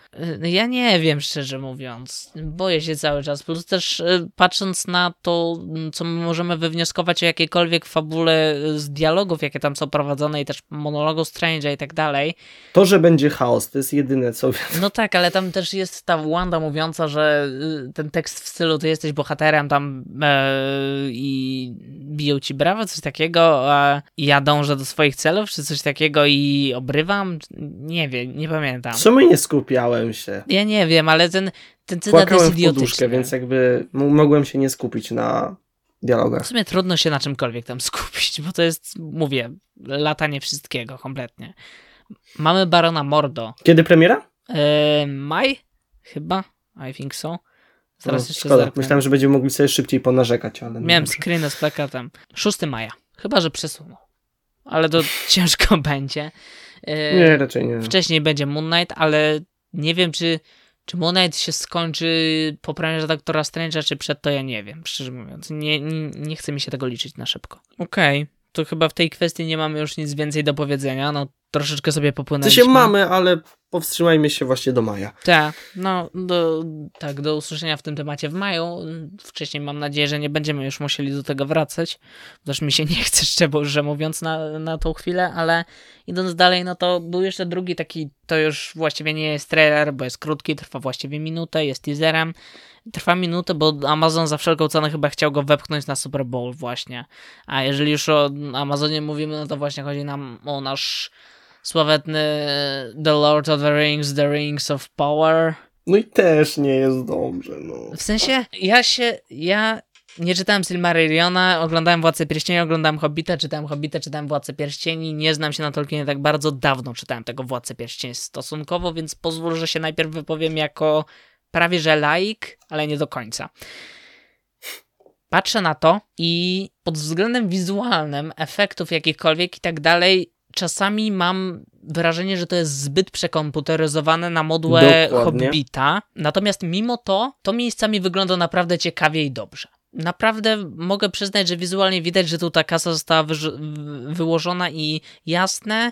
Y, ja nie wiem, szczerze mówiąc. Boję się cały czas. Plus też y, patrząc na to, co możemy wywnioskować o jakiejkolwiek fabule z dialogów, jakie tam są prowadzone i też monologu Strange'a i tak dalej. To, że będzie chaos, to jest jedyne, co wiem. No tak, ale tam też jest ta Wanda mówiąca, że y, ten tekst w stylu ty jesteś bohaterem tam e, i biją ci brawo, coś takiego, a ja dążę do swoich celów, czy coś takiego i obrywam? Nie wiem, nie pamiętam. Co my nie skupiałem się? Ja nie wiem, ale ten, ten cytat Płakałem jest idiotyczny. Poduszkę, więc jakby mogłem się nie skupić na dialogach. W sumie trudno się na czymkolwiek tam skupić, bo to jest, mówię, latanie wszystkiego kompletnie. Mamy Barona Mordo. Kiedy premiera? Eee, maj? Chyba? I think so. Zaraz no, jeszcze szkoda. Myślałem, że będziemy mogli sobie szybciej ponarzekać, ale... Miałem screena z plakatem. 6 maja. Chyba, że przesunął ale to ciężko będzie. E, nie, raczej nie. Wcześniej będzie Moon Knight, ale nie wiem, czy, czy Moon Knight się skończy po premierze Doktora Strange'a, czy przed to, ja nie wiem, szczerze mówiąc. Nie, nie, nie chce mi się tego liczyć na szybko. Okej, okay. To chyba w tej kwestii nie mamy już nic więcej do powiedzenia. No, troszeczkę sobie popłynęliśmy. To się mamy, ale powstrzymajmy się właśnie do maja. Tak, no do, tak, do usłyszenia w tym temacie w maju. Wcześniej mam nadzieję, że nie będziemy już musieli do tego wracać, też mi się nie chce szczerze mówiąc na, na tą chwilę, ale idąc dalej, no to był jeszcze drugi taki, to już właściwie nie jest trailer, bo jest krótki, trwa właściwie minutę, jest teaserem. Trwa minutę, bo Amazon za wszelką cenę chyba chciał go wepchnąć na Super Bowl właśnie. A jeżeli już o Amazonie mówimy, no to właśnie chodzi nam o nasz sławetny The Lord of the Rings, The Rings of Power. No i też nie jest dobrze, no. W sensie, ja się, ja nie czytałem Silmarilliona, oglądałem Władcę Pierścieni, oglądałem Hobbita, czytałem Hobbita, czytałem Władcę Pierścieni, nie znam się na Tolkienie tak bardzo, dawno czytałem tego Władcę Pierścieni stosunkowo, więc pozwól, że się najpierw wypowiem jako prawie że laik, ale nie do końca. Patrzę na to i pod względem wizualnym, efektów jakichkolwiek i tak dalej, czasami mam wrażenie, że to jest zbyt przekomputeryzowane na modłę Dokładnie. Hobbita. Natomiast mimo to, to miejscami wygląda naprawdę ciekawie i dobrze. Naprawdę mogę przyznać, że wizualnie widać, że tu ta kasa została wyłożona i jasne,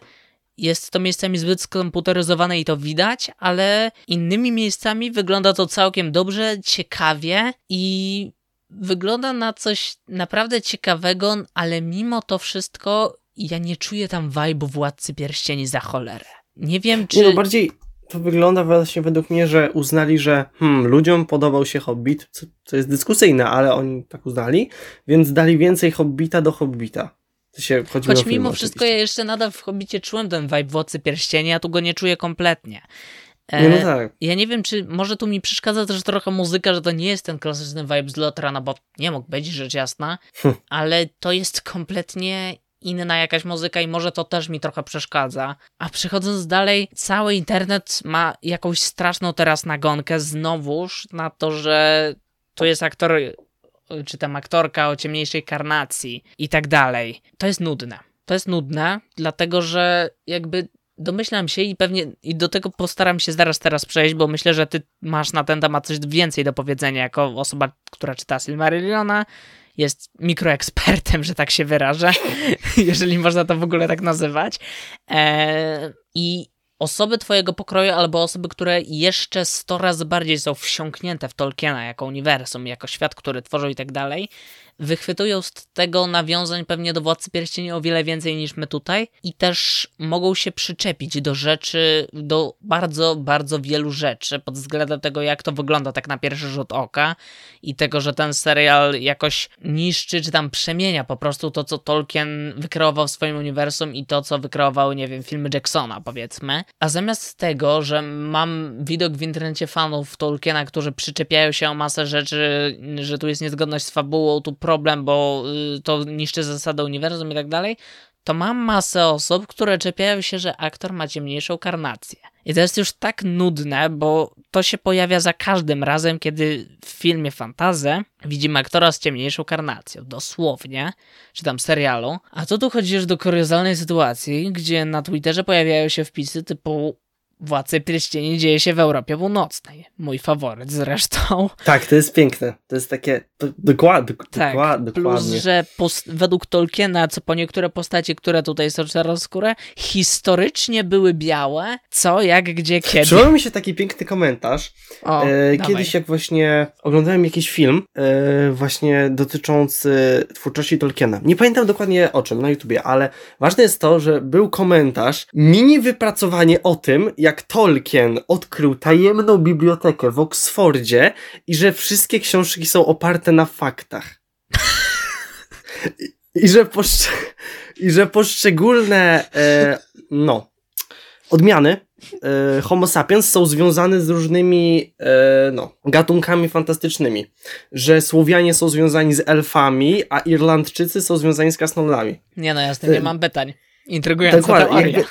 jest to miejscami zbyt skomputeryzowane i to widać, ale innymi miejscami wygląda to całkiem dobrze, ciekawie i wygląda na coś naprawdę ciekawego, ale mimo to wszystko ja nie czuję tam vibe'u Władcy Pierścieni za cholerę. Nie wiem, czy... Nie no, bardziej to wygląda właśnie według mnie, że uznali, że hmm, ludziom podobał się Hobbit, co, co jest dyskusyjne, ale oni tak uznali, więc dali więcej Hobbita do Hobbita. To się chodzi Choć film, mimo wszystko ja jeszcze nadal w Hobbicie czułem ten vibe Władcy Pierścieni, a tu go nie czuję kompletnie. E, Nie, no tak. Ja nie wiem, czy może tu mi przeszkadza też trochę muzyka, że to nie jest ten klasyczny vibe z Lotra, no bo nie mógł być, rzecz jasna, Hm. ale to jest kompletnie inna jakaś muzyka i może to też mi trochę przeszkadza. A przechodząc dalej, cały internet ma jakąś straszną teraz nagonkę znowuż na to, że tu jest aktor, czy tam aktorka o ciemniejszej karnacji i tak dalej. To jest nudne. To jest nudne, dlatego że jakby domyślam się i pewnie i do tego postaram się zaraz teraz przejść, bo myślę, że ty masz na ten temat coś więcej do powiedzenia jako osoba, która czyta Silmarilliona, jest mikroekspertem, że tak się wyrażę, jeżeli można to w ogóle tak nazywać. Eee, I osoby twojego pokroju albo osoby, które jeszcze 100 razy bardziej są wsiąknięte w Tolkiena jako uniwersum, jako świat, który tworzą i tak dalej, wychwytują z tego nawiązań pewnie do Władcy Pierścieni o wiele więcej niż my tutaj i też mogą się przyczepić do rzeczy, do bardzo, bardzo wielu rzeczy pod względem tego, jak to wygląda tak na pierwszy rzut oka i tego, że ten serial jakoś niszczy, czy tam przemienia po prostu to, co Tolkien wykreował w swoim uniwersum i to, co wykreowały, nie wiem, filmy Jacksona, powiedzmy. A zamiast tego, że mam widok w internecie fanów Tolkiena, którzy przyczepiają się o masę rzeczy, że tu jest niezgodność z fabułą, tu problem, bo y, to niszczy zasadę uniwersum i tak dalej, to mam masę osób, które czepiają się, że aktor ma ciemniejszą karnację. I to jest już tak nudne, bo to się pojawia za każdym razem, kiedy w filmie Fantazę widzimy aktora z ciemniejszą karnacją. Dosłownie. Czy tam serialu. A to tu chodzi już do kuriozalnej sytuacji, gdzie na Twitterze pojawiają się wpisy typu Władcy Pierścieni dzieje się w Europie Północnej. Mój faworyt zresztą. Tak, to jest piękne. To jest takie. Dokład, dok, Tak, dokład, plus, dokładnie. że według Tolkiena, co po niektóre postaci, które tutaj są czarnoskóre, historycznie były białe, co, jak, gdzie, kiedy. Przypomniał mi się taki piękny komentarz. O, e, kiedyś, jak właśnie oglądałem jakiś film, e, właśnie dotyczący twórczości Tolkiena. Nie pamiętam dokładnie o czym na YouTubie, ale ważne jest to, że był komentarz, mini wypracowanie o tym, jak Tolkien odkrył tajemną bibliotekę w Oksfordzie i że wszystkie książki są oparte na faktach. I, i, że, poszcz- I że poszczególne, e, no, odmiany e, Homo sapiens są związane z różnymi e, no, gatunkami fantastycznymi. Że Słowianie są związani z elfami, a Irlandczycy są związani z krasnoludami. Nie no, jasne, nie mam pytań. Intrygująca Dokładnie. teoria.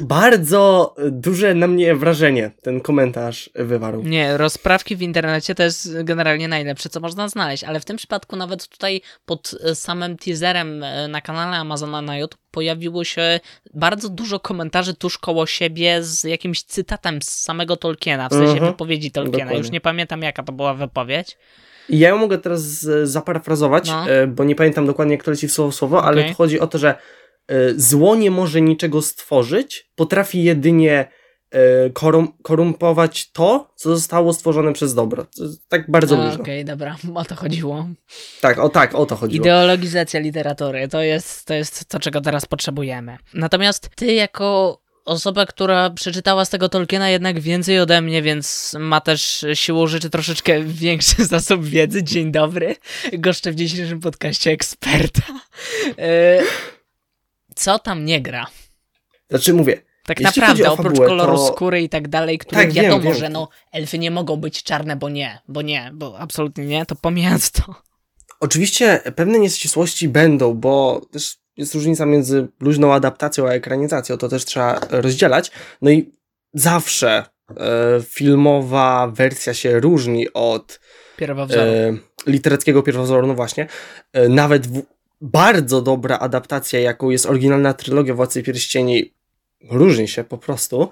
Bardzo duże na mnie wrażenie ten komentarz wywarł. Nie, rozprawki w internecie to jest generalnie najlepsze, co można znaleźć, ale w tym przypadku nawet tutaj pod e, samym teaserem e, na kanale Amazona na YouTube pojawiło się bardzo dużo komentarzy tuż koło siebie z jakimś cytatem z samego Tolkiena, w sensie Mhm. wypowiedzi Tolkiena. Dokładnie. Już nie pamiętam jaka to była wypowiedź. Ja ją mogę teraz zaparafrazować, No. e, bo nie pamiętam dokładnie, które ci słowo słowo, ale Okej. tu chodzi o to, że zło nie może niczego stworzyć, potrafi jedynie e, korum, korumpować to, co zostało stworzone przez dobro. Tak bardzo luźno. Okej, dobra, o to chodziło. Tak, o tak, o to chodziło. Ideologizacja literatury to jest, to jest to, czego teraz potrzebujemy. Natomiast ty, jako osoba, która przeczytała z tego Tolkiena jednak więcej ode mnie, więc ma też siłą rzeczy troszeczkę większy zasób wiedzy. Dzień dobry. Goszczę w dzisiejszym podcaście eksperta. Co tam nie gra? Znaczy mówię, Tak naprawdę, oprócz fabułę, koloru to- skóry i tak dalej, które Tak, wiem, wiadomo, wiem. że no, elfy nie mogą być czarne, bo nie, bo nie, bo absolutnie nie, to pomijając to. Oczywiście pewne nieścisłości będą, bo też jest różnica między luźną adaptacją a ekranizacją, to też trzeba rozdzielać. No i zawsze e, filmowa wersja się różni od Pierwowzoru. e, literackiego pierwowzoru, no właśnie. E, nawet w, bardzo dobra adaptacja, jaką jest oryginalna trylogia Władcy Pierścieni, różni się po prostu,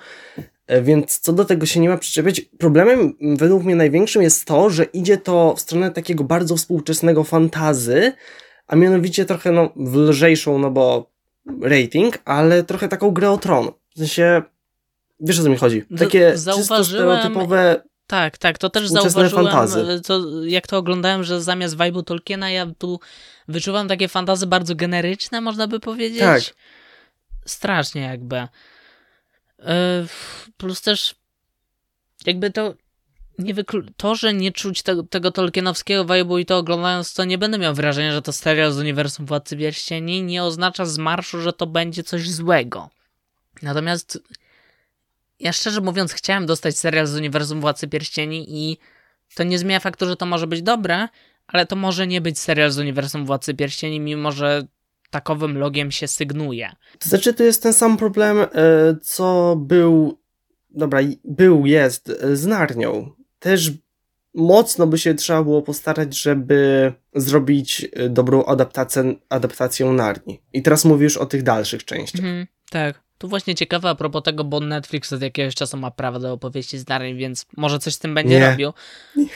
e, więc co do tego się nie ma przyczepiać. Problemem według mnie największym jest to, że idzie to w stronę takiego bardzo współczesnego fantazy, a mianowicie trochę no, w lżejszą, no bo rating, ale trochę taką grę o tron. W sensie, wiesz o co mi chodzi? Takie czysto stereotypowe tak, tak, to też zauważyłem. To, jak to oglądałem, że zamiast vibe'u Tolkiena ja tu wyczuwam takie fantazy bardzo generyczne, można by powiedzieć. Tak. Strasznie jakby. E, plus też jakby to nie wyklu- to, że nie czuć te- tego tolkienowskiego vibe'u i to oglądając to nie będę miał wrażenia, że to serial z uniwersum Władcy Pierścieni nie oznacza z marszu, że to będzie coś złego. Natomiast ja szczerze mówiąc chciałem dostać serial z uniwersum Władcy Pierścieni i to nie zmienia faktu, że to może być dobre, ale to może nie być serial z uniwersum Władcy Pierścieni, mimo że takowym logiem się sygnuje. To znaczy, to jest ten sam problem, e, co był, dobra, był, jest e, z Narnią. Też mocno by się trzeba było postarać, żeby zrobić e, dobrą adaptację, adaptację Narni. I teraz mówisz o tych dalszych częściach. Mhm, tak. Tu właśnie ciekawe a propos tego, bo Netflix od jakiegoś czasu ma prawo do opowieści z Narni, więc może coś z tym będzie nie. robił. Nie.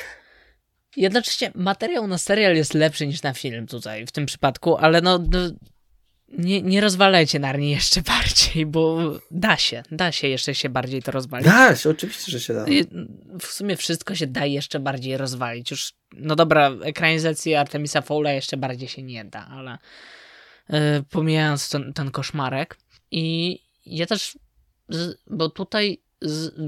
Jednocześnie materiał na serial jest lepszy niż na film tutaj w tym przypadku, ale no, no nie, nie rozwalajcie Narni jeszcze bardziej, bo da się, da się jeszcze się bardziej to rozwalić. Da się, oczywiście, że się da. W sumie wszystko się da jeszcze bardziej rozwalić. Już, no dobra, ekranizacji Artemisa Fowla jeszcze bardziej się nie da, ale yy, pomijając ten, ten koszmarek. I ja też, bo tutaj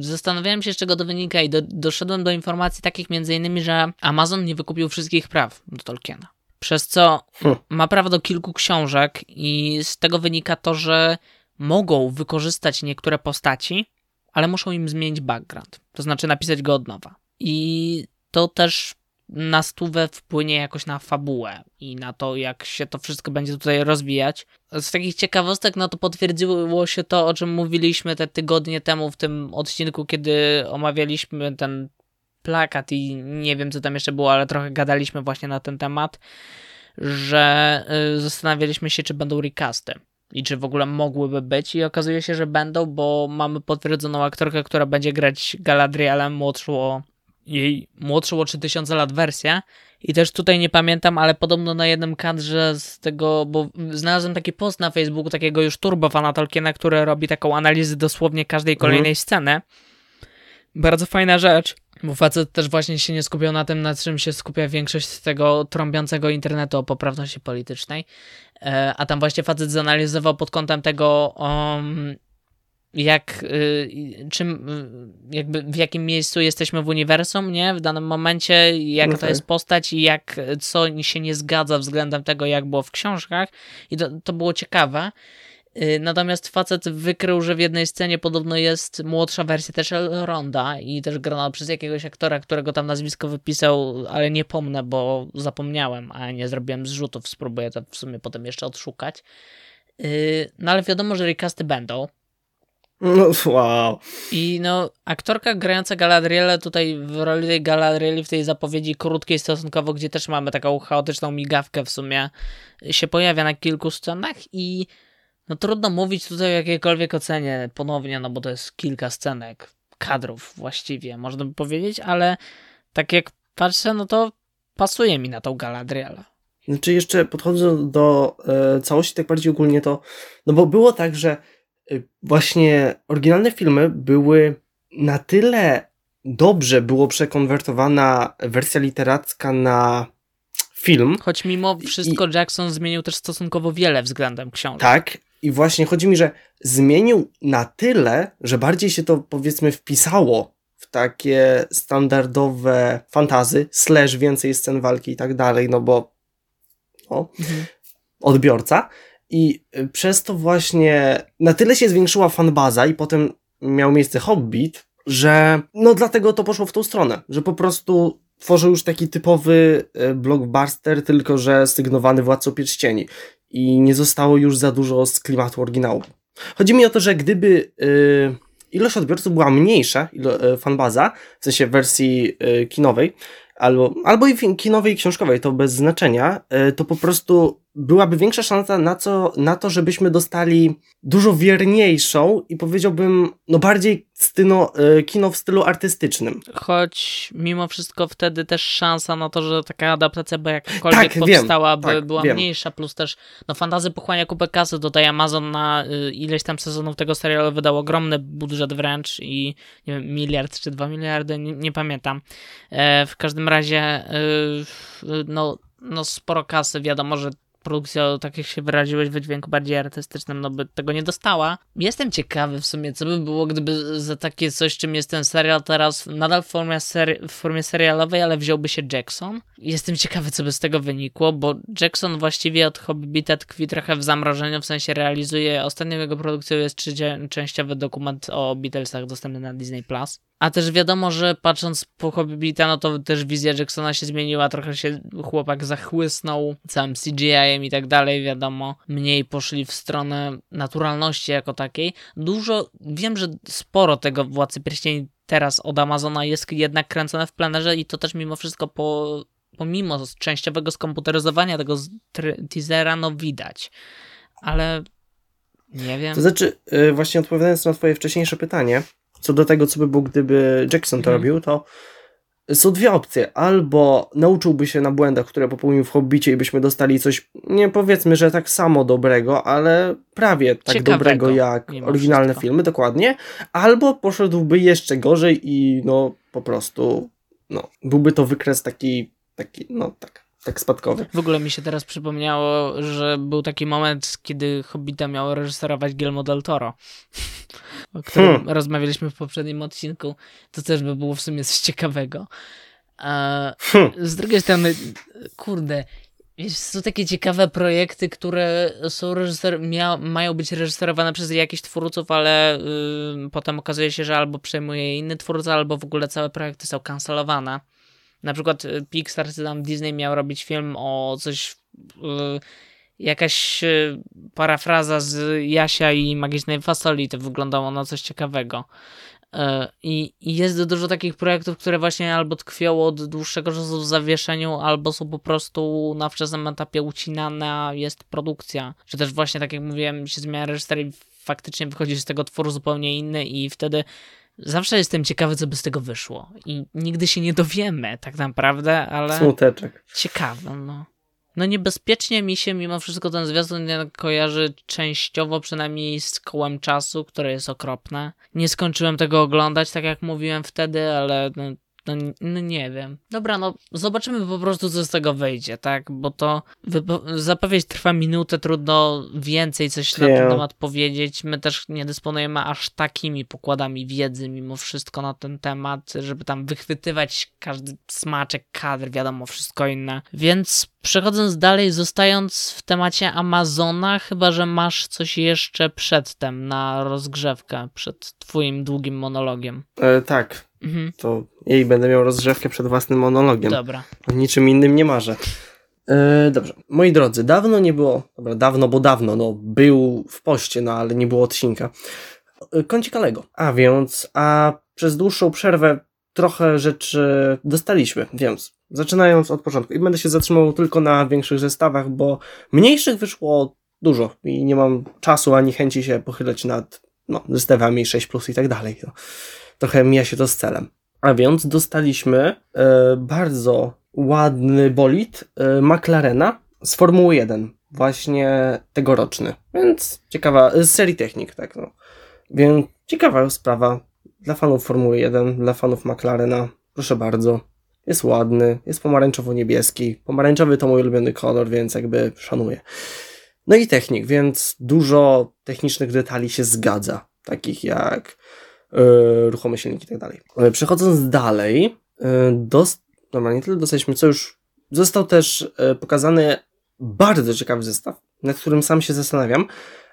zastanawiałem się, z czego to wynika i do, doszedłem do informacji takich między innymi, że Amazon nie wykupił wszystkich praw do Tolkiena. Przez co hmm. ma prawo do kilku książek i z tego wynika to, że mogą wykorzystać niektóre postaci, ale muszą im zmienić background. To znaczy napisać go od nowa. I to też na stówę wpłynie jakoś na fabułę i na to, jak się to wszystko będzie tutaj rozwijać. Z takich ciekawostek, no to potwierdziło się to, o czym mówiliśmy te tygodnie temu w tym odcinku, kiedy omawialiśmy ten plakat i nie wiem, co tam jeszcze było, ale trochę gadaliśmy właśnie na ten temat, że y, zastanawialiśmy się, czy będą recasty i czy w ogóle mogłyby być i okazuje się, że będą, bo mamy potwierdzoną aktorkę, która będzie grać Galadrielem młodszą jej młodszą o 3000 lat wersję. I też tutaj nie pamiętam, ale podobno na jednym kadrze z tego, bo znalazłem taki post na Facebooku takiego już turbofana Tolkiena, który robi taką analizę dosłownie każdej mhm. kolejnej mhm. sceny. Bardzo fajna rzecz, bo facet też właśnie się nie skupiał na tym, na czym się skupia większość tego trąbiącego internetu o poprawności politycznej. E, a tam właśnie facet zanalizował pod kątem tego, um, jak, y, czym, y, jakby w jakim miejscu jesteśmy w uniwersum, nie? W danym momencie, jak okay. to jest postać i jak, co się nie zgadza względem tego, jak było w książkach. I to, to było ciekawe. Y, natomiast facet wykrył, że w jednej scenie podobno jest młodsza wersja też Elronda i też grana przez jakiegoś aktora, którego tam nazwisko wypisał, ale nie pomnę, bo zapomniałem, a nie zrobiłem zrzutów, spróbuję to w sumie potem jeszcze odszukać. No ale wiadomo, że recasty będą. No, wow. I no, aktorka grająca Galadrielę tutaj w roli tej Galadrieli w tej zapowiedzi krótkiej stosunkowo, gdzie też mamy taką chaotyczną migawkę w sumie, się pojawia na kilku scenach i no trudno mówić tutaj o jakiejkolwiek ocenie ponownie, no bo to jest kilka scenek, kadrów właściwie, można by powiedzieć, ale tak jak patrzę, no to pasuje mi na tą Galadrielę. Znaczy jeszcze podchodząc do e, całości tak bardziej ogólnie to, no bo było tak, że właśnie oryginalne filmy były na tyle dobrze było przekonwertowana wersja literacka na film. Choć mimo wszystko I, Jackson zmienił też stosunkowo wiele względem książek. Tak, i właśnie chodzi mi, że zmienił na tyle, że bardziej się to powiedzmy wpisało w takie standardowe fantazy, slash więcej scen walki i tak dalej, no bo no, mhm. odbiorca, i y, przez to właśnie na tyle się zwiększyła fanbaza i potem miał miejsce Hobbit, że no dlatego to poszło w tą stronę, że po prostu tworzył już taki typowy y, blockbuster, tylko że sygnowany Władcą Pierścieni i nie zostało już za dużo z klimatu oryginału. Chodzi mi o to, że gdyby yy, ilość odbiorców była mniejsza, ilo, fanbaza, w sensie wersji kinowej, albo, albo i kinowej i książkowej, to bez znaczenia, to po prostu byłaby większa szansa na, co, na to, żebyśmy dostali dużo wierniejszą i powiedziałbym, no bardziej styno, e, kino w stylu artystycznym. Choć mimo wszystko wtedy też szansa na to, że taka adaptacja by jakakolwiek tak, powstała, by tak, była wiem. mniejsza, plus też no fantazy pochłania kupę kasy, tutaj Amazon na y, ileś tam sezonów tego serialu wydał ogromny budżet wręcz i nie wiem, miliard czy dwa miliardy, nie, nie pamiętam. E, w każdym razie y, no, no sporo kasy, wiadomo, że produkcja, tak jak się wyraziłeś, wydźwięku bardziej artystycznym, no by tego nie dostała. Jestem ciekawy w sumie, co by było, gdyby za takie coś, czym jest ten serial teraz, nadal w formie, seri w formie serialowej, ale wziąłby się Jackson. Jestem ciekawy, co by z tego wynikło, bo Jackson właściwie od Hobbita tkwi trochę w zamrożeniu, w sensie realizuje, ostatnią jego produkcją jest trzyczęściowy dokument o Beatlesach dostępny na Disney+. Plus. A też wiadomo, że patrząc po Hobbita, no to też wizja Jacksona się zmieniła, trochę się chłopak zachłysnął całym CGI-em i tak dalej, wiadomo. Mniej poszli w stronę naturalności jako takiej. Dużo, wiem, że sporo tego Władcy Pierścieni teraz od Amazona jest jednak kręcone w plenerze i to też mimo wszystko po, pomimo częściowego skomputeryzowania tego teasera, no widać. Ale nie wiem. To znaczy, y, właśnie odpowiadając na twoje wcześniejsze pytanie, co do tego, co by było, gdyby Jackson to mhm. robił, to są dwie opcje. Albo nauczyłby się na błędach, które popełnił w Hobbicie i byśmy dostali coś, nie powiedzmy, że tak samo dobrego, ale prawie tak Ciekawego, dobrego jak oryginalne wszystko. filmy, dokładnie. Albo poszedłby jeszcze gorzej i no po prostu, no, byłby to wykres taki, taki, no tak, tak spadkowy. W ogóle mi się teraz przypomniało, że był taki moment, kiedy Hobbita miał reżyserować Guillermo del Toro, o którym hmm. rozmawialiśmy w poprzednim odcinku. To też by było w sumie coś ciekawego. A hmm. Z drugiej strony, kurde, są takie ciekawe projekty, które są reżyser, mia, mają być reżyserowane przez jakichś twórców, ale y, potem okazuje się, że albo przejmuje inny twórca, albo w ogóle całe projekty są kancelowane. Na przykład y, Pixar czy tam Disney miał robić film o coś. Yy, jakaś yy, parafraza z Jasia i Magicznej Fasoli. To wyglądało na coś ciekawego. Yy, I, I jest dużo takich projektów, które właśnie albo tkwią od dłuższego czasu w zawieszeniu, albo są po prostu na wczesnym etapie ucinane, jest produkcja. Czy też właśnie, tak jak mówiłem, się zmienia reżyser i faktycznie wychodzi z tego tworu zupełnie inny i wtedy Zawsze jestem ciekawy, co by z tego wyszło. I nigdy się nie dowiemy, tak naprawdę, ale. Smuteczek. Ciekawe, no. No niebezpiecznie mi się mimo wszystko ten zwiastun kojarzy częściowo przynajmniej z kołem czasu, które jest okropne. Nie skończyłem tego oglądać, tak jak mówiłem wtedy, ale no, no, no, nie wiem. Dobra, no zobaczymy po prostu, co z tego wyjdzie, tak? Bo to zapowiedź trwa minutę, trudno więcej coś yeah. na ten temat powiedzieć. My też nie dysponujemy aż takimi pokładami wiedzy mimo wszystko na ten temat, żeby tam wychwytywać każdy smaczek, kadr, wiadomo, wszystko inne. Więc przechodząc dalej, zostając w temacie Amazona, chyba że masz coś jeszcze przedtem na rozgrzewkę, przed twoim długim monologiem. E, tak, Mhm. To jej będę miał rozgrzewkę przed własnym monologiem. Dobra. O niczym innym nie marzę. E, dobrze. Moi drodzy, dawno nie było, dobra, dawno, bo dawno, no, był w poście, no, ale nie było odcinka. E, kącik Alego. A więc, a przez dłuższą przerwę trochę rzeczy dostaliśmy, więc zaczynając od początku. I będę się zatrzymał tylko na większych zestawach, bo mniejszych wyszło dużo i nie mam czasu ani chęci się pochylać nad no, zestawami 6 plus i tak dalej. No trochę mija się to z celem. A więc dostaliśmy e, bardzo ładny bolid e, McLarena z Formuły 1, właśnie tegoroczny. Więc ciekawa, z serii Technik, tak no. Więc ciekawa sprawa dla fanów Formuły 1, dla fanów McLarena. Proszę bardzo. Jest ładny, jest pomarańczowo-niebieski. Pomarańczowy to mój ulubiony kolor, więc jakby szanuję. No i technik, więc dużo technicznych detali się zgadza. Takich jak E, ruchome silniki i tak dalej. E, przechodząc dalej, e, dos, dobra, nie tyle dostaliśmy, co już został też pokazany bardzo ciekawy zestaw, nad którym sam się zastanawiam,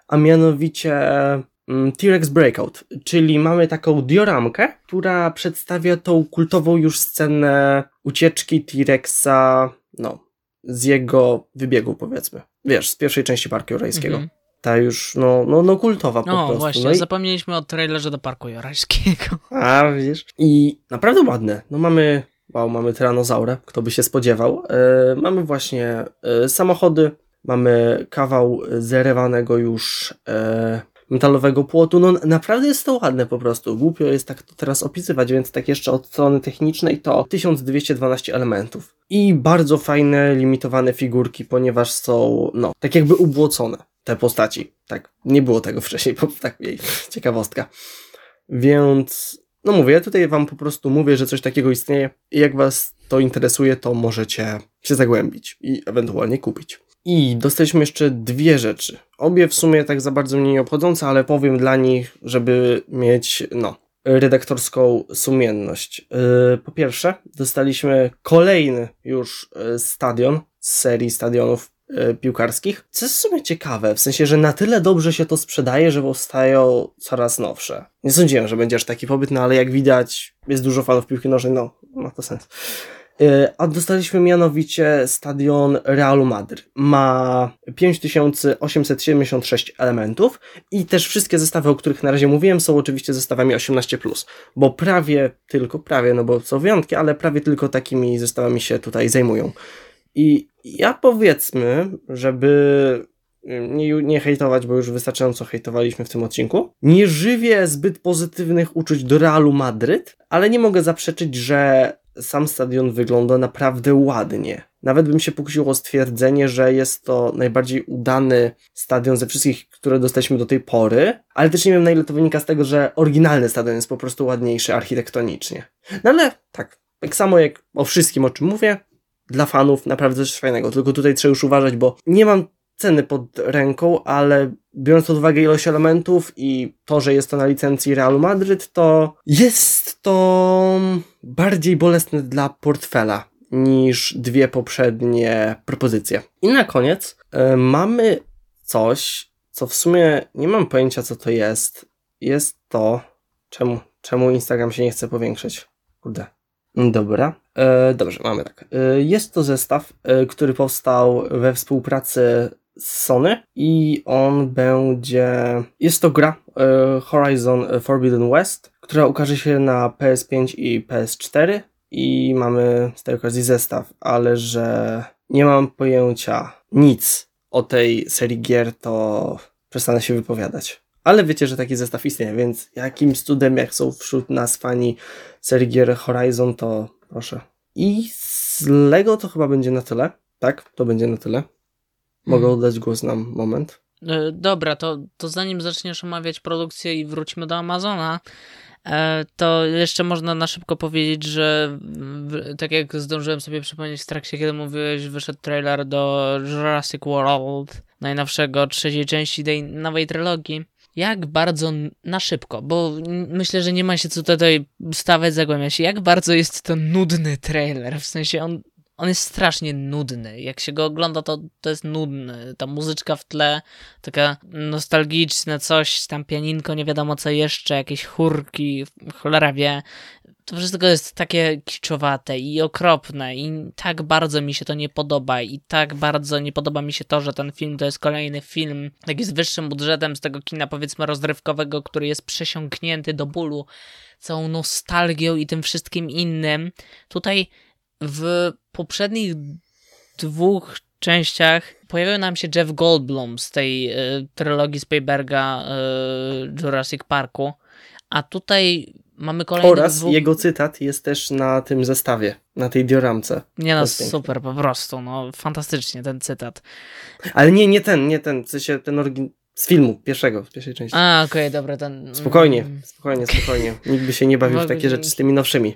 a mianowicie mm, T-Rex Breakout, czyli mamy taką dioramkę, która przedstawia tą kultową już scenę ucieczki T-Rexa, no, z jego wybiegu powiedzmy. Wiesz, z pierwszej części Parku Jurajskiego. Mhm ta już, no, no, no kultowa po no, prostu. Właśnie, no właśnie, zapomnieliśmy o trailerze do Parku Jurajskiego. A, widzisz? I naprawdę ładne. No mamy, wow, mamy tyranozaurę, kto by się spodziewał. E, mamy właśnie e, samochody, mamy kawał zerewanego już e, metalowego płotu. No naprawdę jest to ładne po prostu. Głupio jest tak to teraz opisywać, więc tak jeszcze od strony technicznej to 1212 elementów. I bardzo fajne, limitowane figurki, ponieważ są, no, tak jakby ubłocone te postaci. Tak, nie było tego wcześniej, bo tak, jej, ciekawostka. Więc, no mówię, tutaj wam po prostu mówię, że coś takiego istnieje i jak was to interesuje, to możecie się zagłębić i ewentualnie kupić. I dostaliśmy jeszcze dwie rzeczy. Obie w sumie tak za bardzo mnie nie obchodzące, ale powiem dla nich, żeby mieć, no, redaktorską sumienność. Yy, po pierwsze, dostaliśmy kolejny już yy, stadion z serii stadionów yy, piłkarskich, co jest w sumie ciekawe, w sensie, że na tyle dobrze się to sprzedaje, że powstają coraz nowsze. Nie sądziłem, że będzie aż taki pobyt, no ale jak widać, jest dużo fanów piłki nożnej, no, ma to sens. E, a dostaliśmy mianowicie stadion Realu Madryt. Ma 5876 elementów i też wszystkie zestawy, o których na razie mówiłem, są oczywiście zestawami 18+, bo prawie tylko, prawie, no bo są wyjątki, ale prawie tylko takimi zestawami się tutaj zajmują. I ja powiedzmy, żeby nie, nie hejtować, bo już wystarczająco hejtowaliśmy w tym odcinku. Nie żywię zbyt pozytywnych uczuć do Realu Madryt, ale nie mogę zaprzeczyć, że sam stadion wygląda naprawdę ładnie. Nawet bym się pokusił o stwierdzenie, że jest to najbardziej udany stadion ze wszystkich, które dostaliśmy do tej pory, ale też nie wiem na ile to wynika z tego, że oryginalny stadion jest po prostu ładniejszy architektonicznie. No ale tak, tak samo jak o wszystkim, o czym mówię, dla fanów naprawdę coś fajnego. Tylko tutaj trzeba już uważać, bo nie mam ceny pod ręką, ale biorąc pod uwagę ilość elementów i to, że jest to na licencji Realu Madryt, to jest to bardziej bolesne dla portfela niż dwie poprzednie propozycje. I na koniec yy, mamy coś, co w sumie nie mam pojęcia, co to jest. Jest to. Czemu, czemu Instagram się nie chce powiększyć? Kurde. Dobra. E, dobrze, mamy tak. E, jest to zestaw, e, który powstał we współpracy Sony i on będzie. Jest to gra e, Horizon Forbidden West, która ukaże się na PS5 i PS4 i mamy z tej okazji zestaw, ale że nie mam pojęcia nic o tej serii gier, to przestanę się wypowiadać. Ale wiecie, że taki zestaw istnieje, więc jakimś cudem, jak są wśród nas fani serii gier Horizon, to proszę. I z Lego to chyba będzie na tyle. Tak, to będzie na tyle. Mogę oddać głos na moment. E, dobra, to, to zanim zaczniesz omawiać produkcję i wrócimy do Amazona, e, to jeszcze można na szybko powiedzieć, że tak jak zdążyłem sobie przypomnieć w trakcie, kiedy mówiłeś, wyszedł trailer do Jurassic World, najnowszego, trzeciej części tej nowej trylogii. Jak bardzo na szybko, bo myślę, że nie ma się co tutaj stawać, zagłębiać. Jak bardzo jest to nudny trailer, w sensie on on jest strasznie nudny. Jak się go ogląda, to, to jest nudny. Ta muzyczka w tle, taka nostalgiczna coś, tam pianinko, nie wiadomo co jeszcze, jakieś chórki, cholera wie. To wszystko jest takie kiczowate i okropne i tak bardzo mi się to nie podoba i tak bardzo nie podoba mi się to, że ten film to jest kolejny film taki z wyższym budżetem z tego kina powiedzmy rozrywkowego, który jest przesiąknięty do bólu całą nostalgią i tym wszystkim innym. Tutaj w poprzednich dwóch częściach pojawił nam się Jeff Goldblum z tej y, trylogii Spielberga y, Jurassic Parku, a tutaj mamy kolejny Oraz dwóch... jego cytat jest też na tym zestawie, na tej dioramce. Nie no, super, po prostu, no fantastycznie ten cytat. Ale nie, nie ten, nie ten, w sensie ten oryginalny z filmu, pierwszego, z pierwszej części. A, okej, okay, dobra. Ten... Spokojnie, mm. spokojnie, spokojnie. Nikt by się nie bawił w takie rzeczy z tymi nowszymi.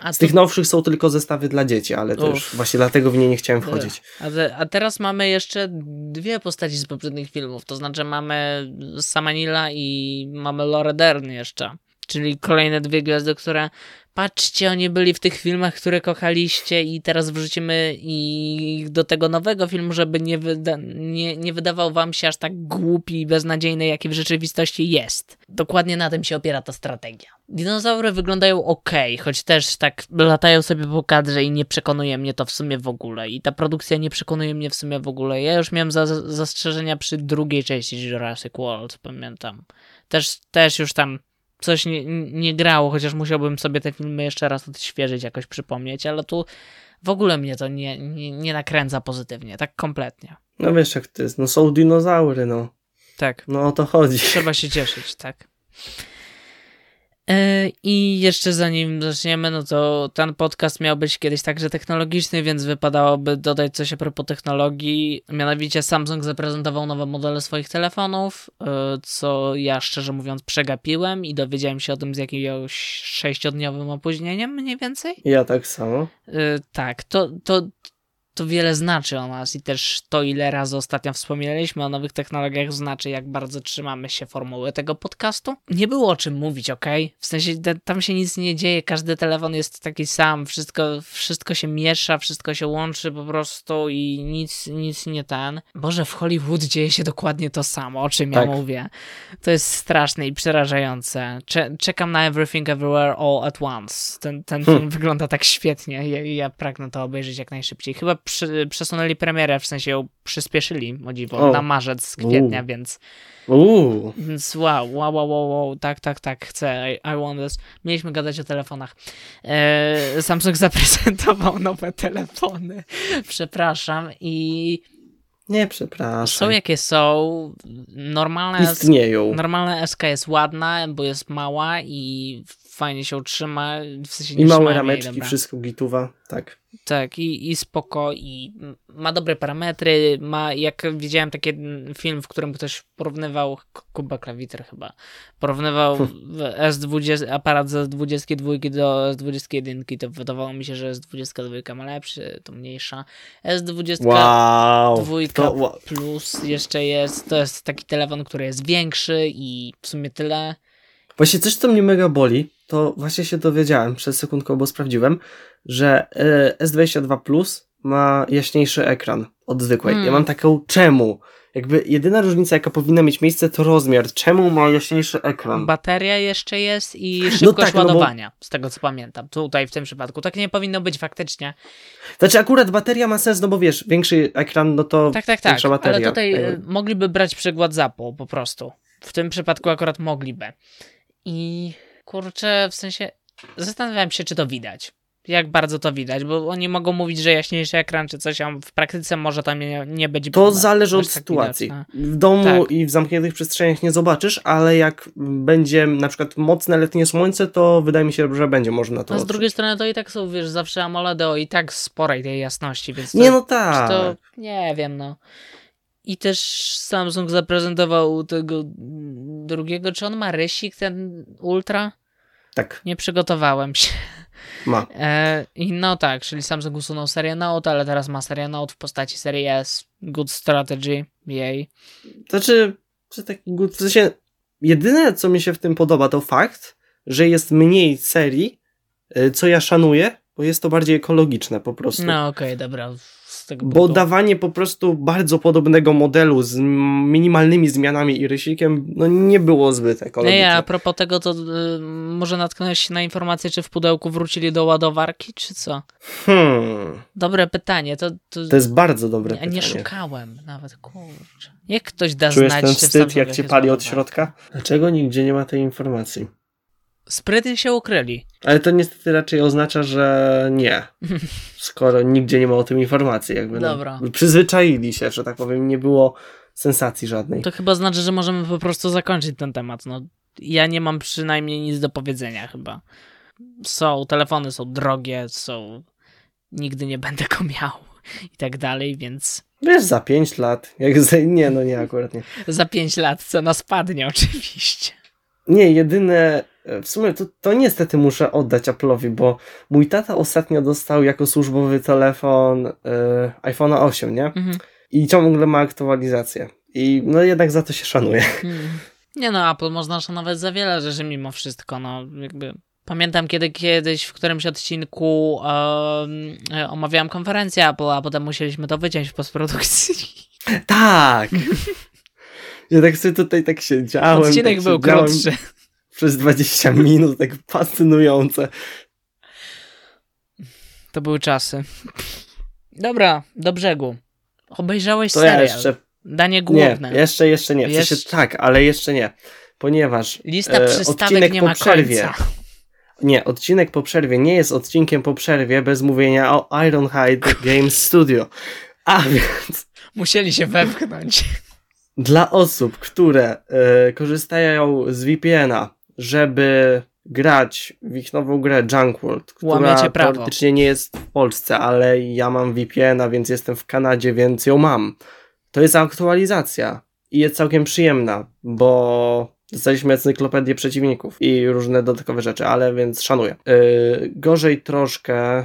A, z tych nowszych są tylko zestawy dla dzieci, ale to już właśnie dlatego w nie nie chciałem wchodzić. A, te, a, teraz mamy jeszcze dwie postaci z poprzednich filmów, to znaczy mamy Samanila i mamy Laura Dern jeszcze. Czyli kolejne dwie gwiazdy, które patrzcie, oni byli w tych filmach, które kochaliście i teraz wrzucimy ich do tego nowego filmu, żeby nie, wyda nie, nie wydawał wam się aż tak głupi i beznadziejny, jaki w rzeczywistości jest. Dokładnie na tym się opiera ta strategia. Dinozaury wyglądają ok, choć też tak latają sobie po kadrze i nie przekonuje mnie to w sumie w ogóle. I ta produkcja nie przekonuje mnie w sumie w ogóle. Ja już miałem za zastrzeżenia przy drugiej części Jurassic World, pamiętam. Też, też już tam coś nie, nie grało, chociaż musiałbym sobie te filmy jeszcze raz odświeżyć, jakoś przypomnieć, ale tu w ogóle mnie to nie, nie, nie nakręca pozytywnie, tak kompletnie. No wiesz jak to jest, no są dinozaury, no. Tak. No o to chodzi. Trzeba się cieszyć, tak. E, I jeszcze zanim zaczniemy, no to ten podcast miał być kiedyś także technologiczny, więc wypadałoby dodać coś a propos technologii. Mianowicie Samsung zaprezentował nowe modele swoich telefonów, e, co ja szczerze mówiąc przegapiłem i dowiedziałem się o tym z jakiegoś sześciodniowym opóźnieniem mniej więcej. Ja tak samo. E, tak, to, to, to wiele znaczy o nas i też to, ile razy ostatnio wspominaliśmy o nowych technologiach, znaczy, jak bardzo trzymamy się formuły tego podcastu. Nie było o czym mówić, ok? W sensie tam się nic nie dzieje, każdy telefon jest taki sam, wszystko, wszystko się miesza, wszystko się łączy po prostu i nic, nic nie ten. Boże, w Hollywood dzieje się dokładnie to samo, o czym tak. ja mówię. To jest straszne i przerażające. Cze czekam na Everything Everywhere All at Once. Ten, ten hmm. film wygląda tak świetnie. Ja, ja pragnę to obejrzeć jak najszybciej. Chyba przy, przesunęli premierę, w sensie ją przyspieszyli, o dziwo, na marzec, z kwietnia, więc... Uuu. Więc wow, wow, wow, wow, wow, tak, tak, tak, chcę, I, I want this. Mieliśmy gadać o telefonach. E, Samsung zaprezentował nowe telefony, przepraszam, i... Nie, przepraszam. Są jakie są. Normalne, Istnieją. Normalna SK jest ładna, bo jest mała i fajnie się utrzyma. W sensie I małe rameczki, wszystko gituwa, tak. Tak, i, i spoko, i ma dobre parametry, ma, jak widziałem taki film, w którym ktoś porównywał, Kuba Klawiter chyba, porównywał S20, aparat z 22 do S21, to wydawało mi się, że S22 ma lepszy, to mniejsza. S22 wow, to... plus jeszcze jest, to jest taki telefon, który jest większy i w sumie tyle. Właśnie coś, co mnie mega boli, to właśnie się dowiedziałem przed sekundką, bo sprawdziłem, że e, S22 Plus ma jaśniejszy ekran od zwykłej. Hmm. Ja mam taką, czemu? Jakby jedyna różnica, jaka powinna mieć miejsce, to rozmiar. Czemu ma jaśniejszy ekran? Bateria jeszcze jest i no szybkość no tak, ładowania, no bo... z tego co pamiętam. Tutaj w tym przypadku. Tak nie powinno być faktycznie. Znaczy akurat bateria ma sens, no bo wiesz, większy ekran, no to tak, tak, tak. większa tak. bateria. Ale tutaj e, mogliby brać przykład z Apple po prostu. W tym przypadku akurat mogliby. I kurczę, w sensie zastanawiałem się, czy to widać. Jak bardzo to widać, bo oni mogą mówić, że jaśniejszy ekran czy coś, a w praktyce może tam nie, nie być. To zależy od tak sytuacji. Widoczne. W domu tak. i w zamkniętych przestrzeniach nie zobaczysz, ale jak będzie na przykład mocne letnie słońce, to wydaje mi się, że będzie można to. A z drugiej strony to i tak są, wiesz, zawsze AMOLED o i tak sporej tej jasności, więc. To, nie, no tak. To, nie wiem, no. I też Samsung zaprezentował tego drugiego, czy on ma rysik, ten Ultra? Tak. Nie przygotowałem się. Ma. E, I no tak, czyli Samsung usunął serię Note, ale teraz ma serię Note w postaci serii S. Good strategy, jej. Znaczy, że taki good, w sensie, jedyne co mi się w tym podoba to fakt, że jest mniej serii, e, co ja szanuję, bo jest to bardziej ekologiczne po prostu. No okej, okay, dobra tego Bo dawanie po prostu bardzo podobnego modelu z minimalnymi zmianami i rysikiem, no nie było zbyt ekologiczne. Nie, a propos tego, to y, może natknąłeś się na informację, czy w pudełku wrócili do ładowarki, czy co? Hmm. Dobre pytanie. To, to, to jest bardzo dobre ja pytanie. Nie szukałem nawet, kurczę. Jak ktoś da Czujesz znać, ten wstyd, jak cię pali od środka? Dlaczego nigdzie nie ma tej informacji? Sprytnie się ukryli. Ale to niestety raczej oznacza, że nie. Skoro nigdzie nie ma o tym informacji. Jakby no, Dobra. No, przyzwyczaili się, że tak powiem, nie było sensacji żadnej. To chyba znaczy, że możemy po prostu zakończyć ten temat. No, ja nie mam przynajmniej nic do powiedzenia chyba. Są, telefony są drogie, są... Nigdy nie będę go miał i tak dalej, więc... Wiesz, za 5 lat. Jak za... Nie, no nie, akurat nie. za 5 lat cena spadnie oczywiście. Nie, jedyne w sumie to, to niestety muszę oddać Apple'owi, bo mój tata ostatnio dostał jako służbowy telefon y, iPhone 8, nie? Mhm. I ciągle ma aktualizację. I no jednak za to się szanuje. Mhm. Nie no, Apple można szanować za wiele rzeczy mimo wszystko, no jakby... Pamiętam kiedy kiedyś w którymś odcinku um, omawiałam konferencję Apple, a potem musieliśmy to wyciąć w postprodukcji. Tak! ja tak sobie tutaj tak siedziałem. Odcinek tak był siedziałem. krótszy przez 20 minut, tak fascynujące. To były czasy. Dobra, do brzegu. Obejrzałeś to serial. Ja jeszcze... Danie główne. Nie, jeszcze, jeszcze nie. W sensie, jeszcze... tak, ale jeszcze nie. Ponieważ Lista e, odcinek nie ma po przerwie. Końca. Nie, odcinek po przerwie nie jest odcinkiem po przerwie bez mówienia o Ironhide Games Studio. A więc Musieli się wepchnąć. Dla osób, które y, korzystają z VPN-a, żeby grać w ich nową grę Junk World, która teoretycznie nie jest w Polsce, ale ja mam VPN-a, więc jestem w Kanadzie, więc ją mam. To jest aktualizacja i jest całkiem przyjemna, bo dostaliśmy encyklopedię przeciwników i różne dodatkowe rzeczy, ale więc szanuję. Yy, gorzej troszkę,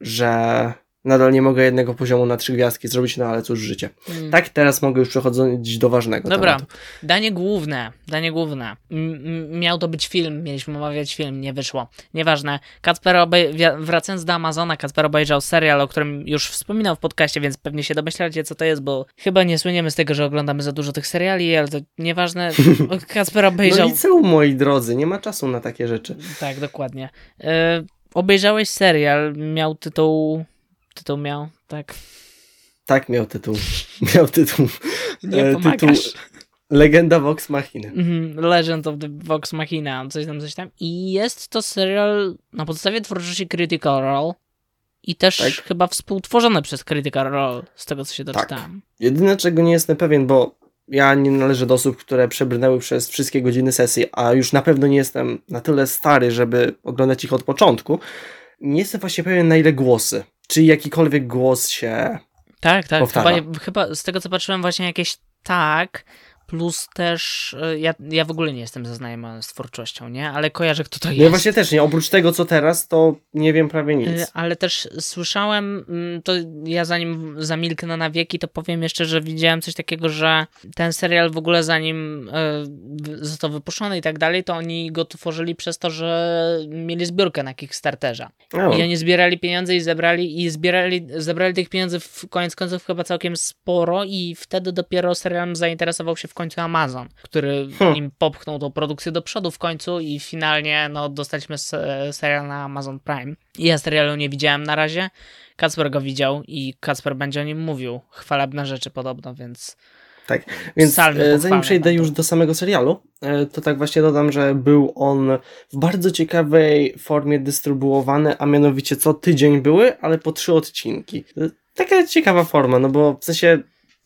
że nadal nie mogę jednego poziomu na trzy gwiazdki zrobić, no ale cóż, życie. Mm. Tak, teraz mogę już przechodzić do ważnego Dobra, tematu. danie główne, danie główne. M- miał to być film, mieliśmy omawiać film, nie wyszło. Nieważne. Kacper obej- wracając do Amazona, Kacper obejrzał serial, o którym już wspominał w podcaście, więc pewnie się domyślacie, co to jest, bo chyba nie słyniemy z tego, że oglądamy za dużo tych seriali, ale to nieważne. Kacper No obejrzał... liceum, moi drodzy, nie ma czasu na takie rzeczy. Tak, dokładnie. E, obejrzałeś serial, miał tytuł... Tytuł miał, tak. Tak miał tytuł. Miał tytuł. Nie E, pomagasz. tytuł Legenda Vox Machina. Mhm, Legend of the Vox Machina, coś tam, coś tam. I jest to serial na podstawie twórczości Critical Role i też Tak. chyba współtworzony przez Critical Role, z tego co się Tak. doczytałem. Jedyne, czego nie jestem pewien, bo ja nie należę do osób, które przebrnęły przez wszystkie godziny sesji, a już na pewno nie jestem na tyle stary, żeby oglądać ich od początku. Nie jestem właśnie pewien, na ile głosy. Czy jakikolwiek głos się. Tak, tak. Chyba, chyba z tego co patrzyłem, właśnie jakieś tak. Plus też, e, ja, ja w ogóle nie jestem zaznajomiony z twórczością, nie? Ale kojarzę, kto to No jest. ja właśnie też nie. Oprócz tego, co teraz, to nie wiem prawie Y, nic. Ale też słyszałem, mm, to ja zanim zamilknę na wieki, to powiem jeszcze, że widziałem coś takiego, że ten serial w ogóle zanim w- został wypuszczony i tak dalej, to oni go tworzyli przez to, że mieli zbiórkę na Kickstarterze. O, I oni zbierali pieniądze i zebrali, i zbierali, zebrali tych pieniędzy w koniec końców chyba całkiem sporo i wtedy dopiero serialem zainteresował się w końcu Amazon, który Hmm. im popchnął tą produkcję do przodu w końcu i finalnie no, dostaliśmy se- serial na Amazon Prime. Ja serialu nie widziałem na razie, Kacper go widział i Kacper będzie o nim mówił. Chwalebne rzeczy podobno, więc Tak, więc e, zanim przejdę już do samego serialu, e, to tak właśnie dodam, że był on w bardzo ciekawej formie dystrybuowany, a mianowicie co tydzień były, ale po trzy odcinki. E, Taka ciekawa forma, no bo w sensie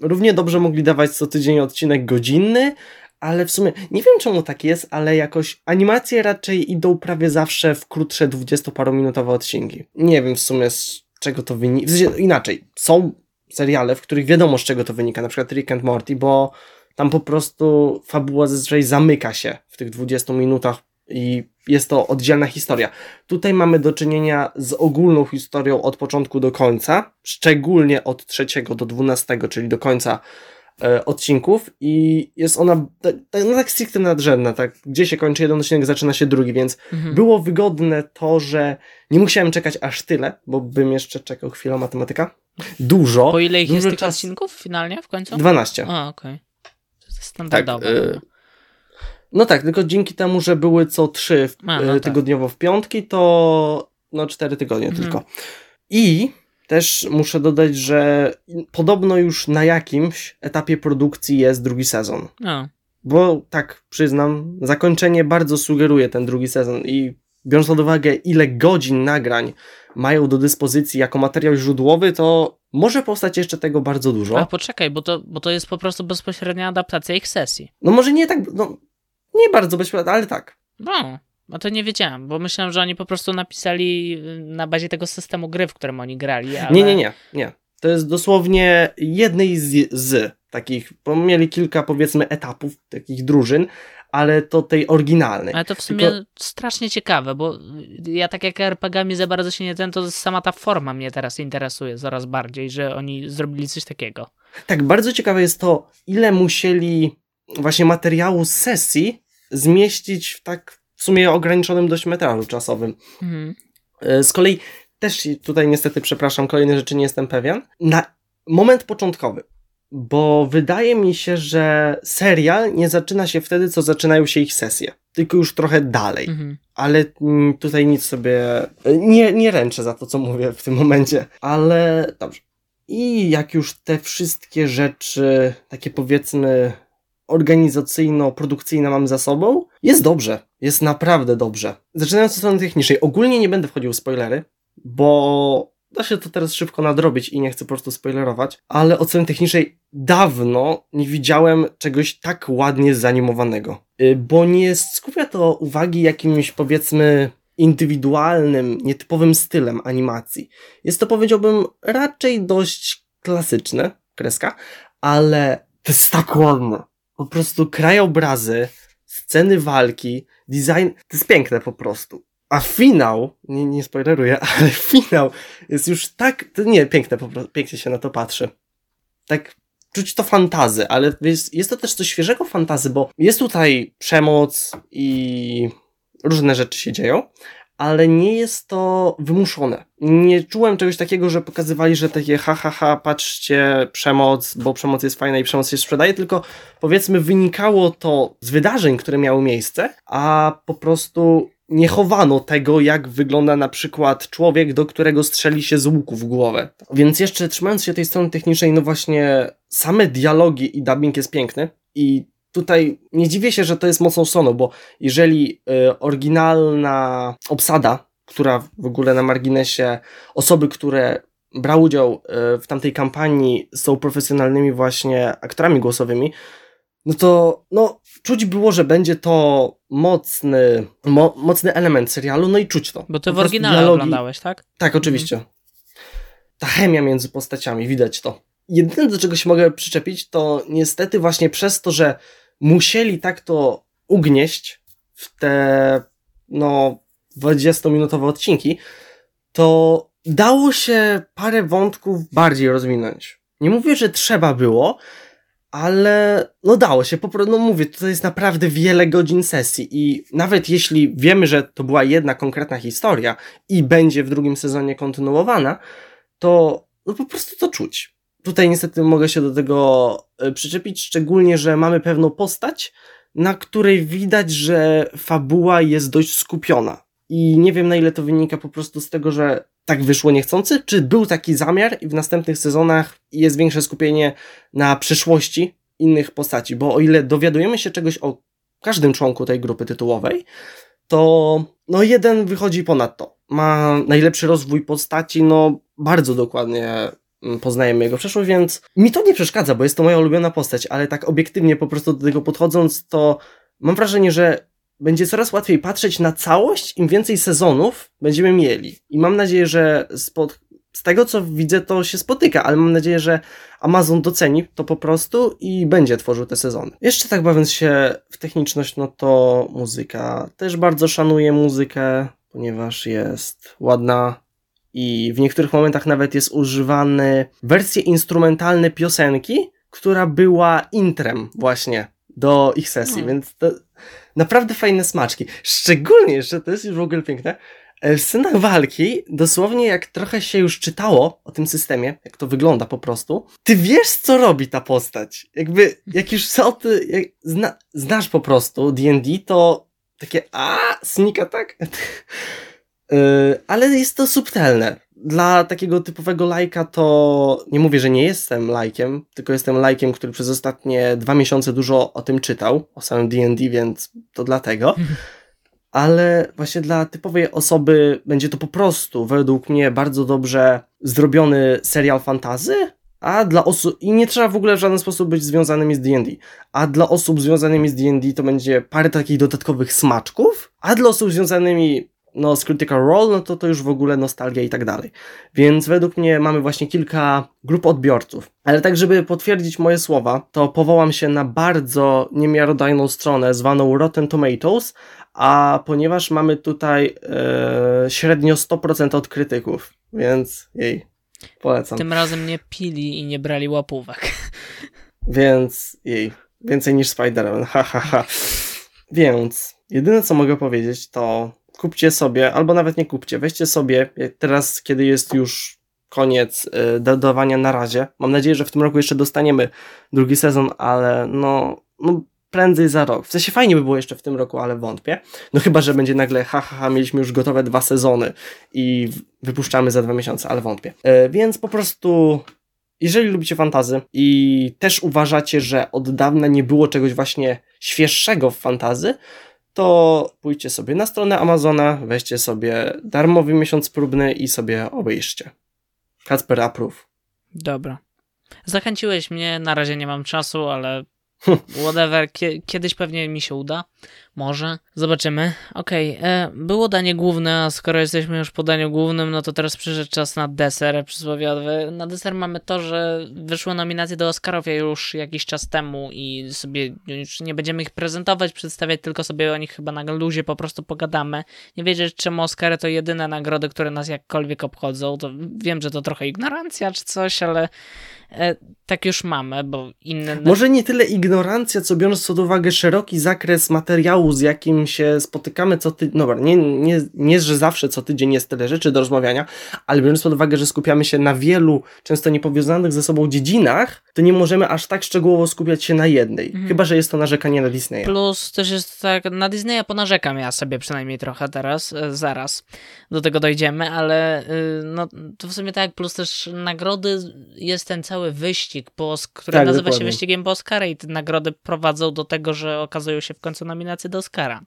równie dobrze mogli dawać co tydzień odcinek godzinny, ale w sumie nie wiem czemu tak jest, ale jakoś animacje raczej idą prawie zawsze w krótsze 20-parominutowe odcinki. Nie wiem w sumie z czego to wynika. W sensie inaczej, są seriale, w których wiadomo z czego to wynika, na przykład Rick and Morty, bo tam po prostu fabuła zazwyczaj zamyka się w tych 20 minutach i jest to oddzielna historia. Tutaj mamy do czynienia z ogólną historią od początku do końca, szczególnie od trzeciego do dwunastego, czyli do końca e, odcinków i jest ona tak, tak, no tak stricte nadrzędna, tak, gdzie się kończy jeden odcinek, zaczyna się drugi, więc mhm. było wygodne to, że nie musiałem czekać aż tyle, bo bym jeszcze czekał chwilę matematyka. Dużo. po ile ich jest dużo tych odcinków finalnie w końcu? 12. A, okej. To jest Tak, standardowe. y, no tak, tylko dzięki temu, że były co trzy w, A, no y, tak. tygodniowo w piątki, to no cztery tygodnie Mhm. tylko. I też muszę dodać, że podobno już na jakimś etapie produkcji jest drugi sezon. no. Bo tak przyznam, zakończenie bardzo sugeruje ten drugi sezon i biorąc pod uwagę, ile godzin nagrań mają do dyspozycji jako materiał źródłowy, to może powstać jeszcze tego bardzo dużo. A poczekaj, bo to, bo to jest po prostu bezpośrednia adaptacja ich sesji. No może nie tak, no nie bardzo bezpłatnie, ale tak. No, no to nie wiedziałem, bo myślałem, że oni po prostu napisali y, na bazie tego systemu gry, w którym oni grali. Ale... Nie, nie, nie, nie. To jest dosłownie jednej z, z takich, bo mieli kilka powiedzmy etapów takich drużyn, ale to tej oryginalnej. Ale to w sumie Tylko- strasznie ciekawe, bo ja tak jak RPG-ami za bardzo się nie ten, to sama ta forma mnie teraz interesuje coraz bardziej, że oni zrobili coś takiego. Tak, bardzo ciekawe jest to, ile musieli właśnie materiału z sesji zmieścić w tak w sumie ograniczonym dość metrażu czasowym. Mhm. E, Z kolei też tutaj niestety, przepraszam, kolejne rzeczy nie jestem pewien. Na moment początkowy, bo wydaje mi się, że serial nie zaczyna się wtedy, co zaczynają się ich sesje, tylko już trochę dalej. Mhm. Ale mm, tutaj nic sobie. e, Nie, nie ręczę za to, co mówię w tym momencie, ale dobrze. I jak już te wszystkie rzeczy, takie powiedzmy organizacyjno-produkcyjne mamy za sobą, jest dobrze. Jest naprawdę dobrze. Zaczynając od strony technicznej, ogólnie nie będę wchodził w spoilery, bo da się to teraz szybko nadrobić i nie chcę po prostu spoilerować, ale oceny technicznej dawno nie widziałem czegoś tak ładnie zanimowanego, y, bo nie skupia to uwagi jakimś powiedzmy indywidualnym, nietypowym stylem animacji. Jest to powiedziałbym raczej dość klasyczne, kreska, ale to jest tak ładne. Po prostu krajobrazy, sceny walki, design, to jest piękne po prostu. A finał, nie, nie spoileruję, ale finał jest już tak, to nie, piękne po prostu, pięknie się na to patrzy. Tak czuć to fantazy, ale jest, jest to też coś świeżego fantazy, bo jest tutaj przemoc i różne rzeczy się dzieją, ale nie jest to wymuszone. Nie czułem czegoś takiego, że pokazywali, że takie ha, ha, ha, patrzcie, przemoc, bo przemoc jest fajna i przemoc się sprzedaje, tylko powiedzmy wynikało to z wydarzeń, które miały miejsce, a po prostu nie chowano tego, jak wygląda na przykład człowiek, do którego strzeli się z łuku w głowę. Więc jeszcze trzymając się tej strony technicznej, no właśnie same dialogi i dubbing jest piękny i tutaj nie dziwię się, że to jest mocno Sono, bo jeżeli y, oryginalna obsada, która w ogóle na marginesie, osoby, które brały udział y, w tamtej kampanii są profesjonalnymi właśnie aktorami głosowymi, no to no, czuć było, że będzie to mocny, mo, mocny element serialu, no i czuć to. Bo ty w oryginale dialogi... oglądałeś, tak? Tak, oczywiście. Mhm. Ta chemia między postaciami, widać to. Jedyne, do czego się mogę przyczepić, to niestety właśnie przez to, że musieli tak to ugnieść w te, no, 20-minutowe odcinki, to dało się parę wątków bardziej rozwinąć. Nie mówię, że trzeba było, ale no dało się, po prostu, no mówię, to jest naprawdę wiele godzin sesji i nawet jeśli wiemy, że to była jedna konkretna historia i będzie w drugim sezonie kontynuowana, to no po prostu to czuć. Tutaj niestety mogę się do tego e, przyczepić, szczególnie, że mamy pewną postać, na której widać, że fabuła jest dość skupiona. I nie wiem na ile to wynika po prostu z tego, że tak wyszło niechcący, czy był taki zamiar i w następnych sezonach jest większe skupienie na przyszłości innych postaci, bo o ile dowiadujemy się czegoś o każdym członku tej grupy tytułowej, to no jeden wychodzi ponad to. Ma najlepszy rozwój postaci, no bardzo dokładnie poznajemy jego przeszłość, więc mi to nie przeszkadza, bo jest to moja ulubiona postać, ale tak obiektywnie po prostu do tego podchodząc, to mam wrażenie, że będzie coraz łatwiej patrzeć na całość, im więcej sezonów będziemy mieli. I mam nadzieję, że spod, z tego co widzę, to się spotyka, ale mam nadzieję, że Amazon doceni to po prostu i będzie tworzył te sezony. Jeszcze tak bawiąc się w techniczność, no to muzyka. Też bardzo szanuję muzykę, ponieważ jest ładna i w niektórych momentach nawet jest używany wersje instrumentalne piosenki, która była intrem właśnie do ich sesji, no. więc to naprawdę fajne smaczki. Szczególnie, że to jest już w ogóle piękne, e, w scenach walki, dosłownie jak trochę się już czytało o tym systemie, jak to wygląda po prostu, ty wiesz, co robi ta postać. Jakby, jak już co ty, jak zna, znasz po prostu D&D, to takie a, snika tak? yy, ale jest to subtelne dla takiego typowego lajka to nie mówię, że nie jestem lajkiem, tylko jestem lajkiem, który przez ostatnie dwa miesiące dużo o tym czytał, o samym D&D, więc to dlatego. Ale właśnie dla typowej osoby będzie to po prostu, według mnie, bardzo dobrze zrobiony serial fantazy, a dla osób, i nie trzeba w ogóle w żaden sposób być związanymi z D&D, a dla osób związanymi z D&D to będzie parę takich dodatkowych smaczków, a dla osób związanymi no, z Critical Role, no to to już w ogóle nostalgia i tak dalej. Więc według mnie mamy właśnie kilka grup odbiorców. Ale tak, żeby potwierdzić moje słowa, to powołam się na bardzo niemiarodajną stronę zwaną Rotten Tomatoes, a ponieważ mamy tutaj e, średnio 100% od krytyków, więc jej, polecam. Tym razem nie pili i nie brali łapówek. Więc jej, więcej niż Spider-Man, ha ha ha. Więc jedyne co mogę powiedzieć to kupcie sobie, albo nawet nie kupcie, weźcie sobie, teraz kiedy jest już koniec y, dodawania na razie, mam nadzieję, że w tym roku jeszcze dostaniemy drugi sezon, ale no, no prędzej za rok. W sensie fajnie by było jeszcze w tym roku, ale wątpię. No chyba, że będzie nagle, ha, ha, ha mieliśmy już gotowe dwa sezony i wypuszczamy za dwa miesiące, ale wątpię. Yy, więc po prostu jeżeli lubicie fantazy i też uważacie, że od dawna nie było czegoś właśnie świeższego w fantazy, to pójdźcie sobie na stronę Amazona, weźcie sobie darmowy miesiąc próbny i sobie obejrzcie. Kacper Approve. Dobra. Zachęciłeś mnie, na razie nie mam czasu, ale whatever, kiedyś pewnie mi się uda. Może. Zobaczymy. Okej, okay. było danie główne, a skoro jesteśmy już po daniu głównym, no to teraz przyszedł czas na deser przysłowiowy. Na deser mamy to, że wyszły nominacje do Oscarów już jakiś czas temu i sobie już nie będziemy ich prezentować, przedstawiać, tylko sobie o nich chyba na luzie po prostu pogadamy. Nie wiedzieć, czemu Oscary to jedyne nagrody, które nas jakkolwiek obchodzą. To wiem, że to trochę ignorancja czy coś, ale e, tak już mamy, bo inne... Może nie tyle ignorancja, co biorąc pod uwagę szeroki zakres materiału, z jakim się spotykamy co tydzień, no nie, nie, nie, że zawsze co tydzień jest tyle rzeczy do rozmawiania, ale biorąc pod uwagę, że skupiamy się na wielu, często niepowiązanych ze sobą dziedzinach, to nie możemy aż tak szczegółowo skupiać się na jednej. Mhm. Chyba, że jest to narzekanie na Disneya. Plus też jest tak, na Disneya ponarzekam ja sobie przynajmniej trochę teraz, e, zaraz do tego dojdziemy, ale y, no to w sumie tak, plus też nagrody jest ten cały wyścig, po, który tak, nazywa dokładnie. się wyścigiem po Oscary i te nagrody prowadzą do tego, że okazują się w końcu nominacje do Oscara.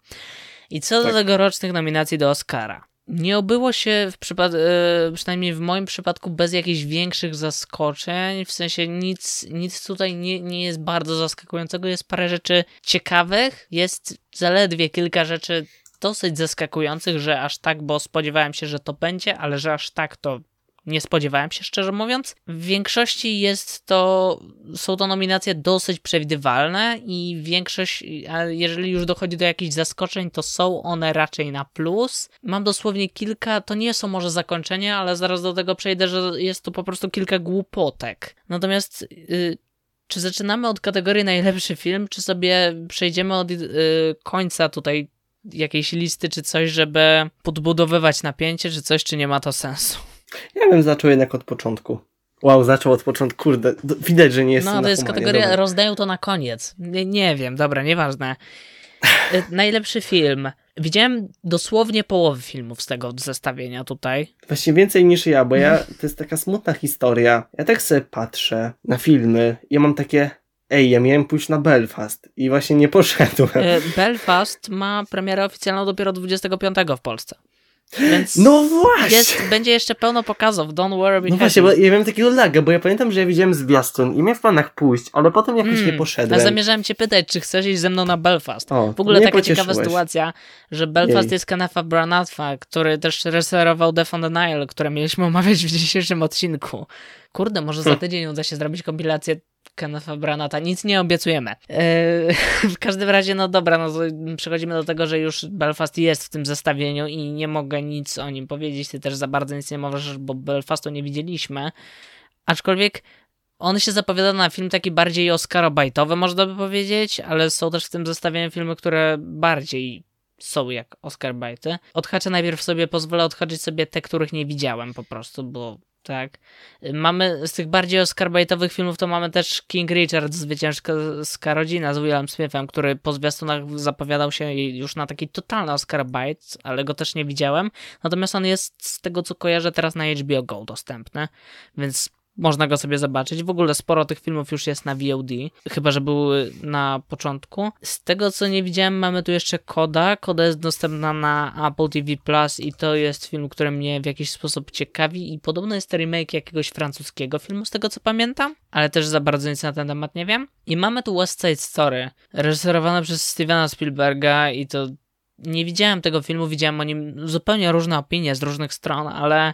I co tak. do tegorocznych nominacji do Oscara. Nie obyło się, w przypad- e, przynajmniej w moim przypadku, bez jakichś większych zaskoczeń. W sensie nic, nic tutaj nie, nie jest bardzo zaskakującego. Jest parę rzeczy ciekawych, jest zaledwie kilka rzeczy dosyć zaskakujących, że aż tak, bo spodziewałem się, że to będzie, ale że aż tak to nie spodziewałem się, szczerze mówiąc. W większości jest to, są to nominacje dosyć przewidywalne i większość, a jeżeli już dochodzi do jakichś zaskoczeń, to są one raczej na plus. Mam dosłownie kilka, to nie są może zakończenia, ale zaraz do tego przejdę, że jest to po prostu kilka głupotek. Natomiast yy, czy zaczynamy od kategorii najlepszy film, czy sobie przejdziemy od yy, końca tutaj jakiejś listy, czy coś, żeby podbudowywać napięcie, czy coś, czy nie ma to sensu? Ja bym zaczął jednak od początku. Wow, zaczął od początku, kurde, widać, że nie jest No, to jest kategoria, dobra. rozdają to na koniec. Nie, nie wiem, dobra, nieważne. Y, najlepszy film. Widziałem dosłownie połowę filmów z tego zestawienia tutaj. Właśnie więcej niż ja, bo ja, to jest taka smutna historia. Ja tak sobie patrzę na filmy i ja mam takie, ej, ja miałem pójść na Belfast i właśnie nie poszedłem. Y, Belfast ma premierę oficjalną dopiero 25 w Polsce. Więc no właśnie! Jest, będzie jeszcze pełno pokazów, don't worry No właśnie, bo ja miałem takiego laga, bo ja pamiętam, że ja widziałem zwiastun i miałem w planach pójść, ale potem jakoś hmm, nie poszedłem. A zamierzałem cię pytać, czy chcesz iść ze mną na Belfast. O, w ogóle taka ciekawa sytuacja, że Belfast Jej. jest Kennetha Branath'a, który też reżyserował Death on the Nile, które mieliśmy omawiać w dzisiejszym odcinku. Kurde, może za hm. tydzień uda się zrobić kompilację Kennetha Branata. Nic nie obiecujemy. Yy, w każdym razie, no dobra, no przechodzimy do tego, że już Belfast jest w tym zestawieniu i nie mogę nic o nim powiedzieć. Ty też za bardzo nic nie możesz, bo Belfastu nie widzieliśmy. Aczkolwiek on się zapowiada na film taki bardziej Oscarobajtowy, można by powiedzieć, ale są też w tym zestawieniu filmy, które bardziej są jak Oscar bajty. Odhaczę najpierw sobie, pozwolę odhaczyć sobie te, których nie widziałem po prostu, bo tak. Mamy z tych bardziej oscarbajtowych filmów to mamy też King Richard, zwycięska rodzina z Willem Smithem, który po zwiastunach zapowiadał się już na taki totalny oscarbajt, ale go też nie widziałem. Natomiast on jest z tego co kojarzę teraz na HBO Go dostępny, więc można go sobie zobaczyć. W ogóle sporo tych filmów już jest na VOD, chyba że były na początku. Z tego co nie widziałem, mamy tu jeszcze Koda. Koda jest dostępna na Apple TV Plus i to jest film, który mnie w jakiś sposób ciekawi i podobno jest to remake jakiegoś francuskiego filmu, z tego co pamiętam, ale też za bardzo nic na ten temat nie wiem. I mamy tu West Side Story, reżyserowane przez Stevena Spielberga i to nie widziałem tego filmu, widziałem o nim zupełnie różne opinie z różnych stron, ale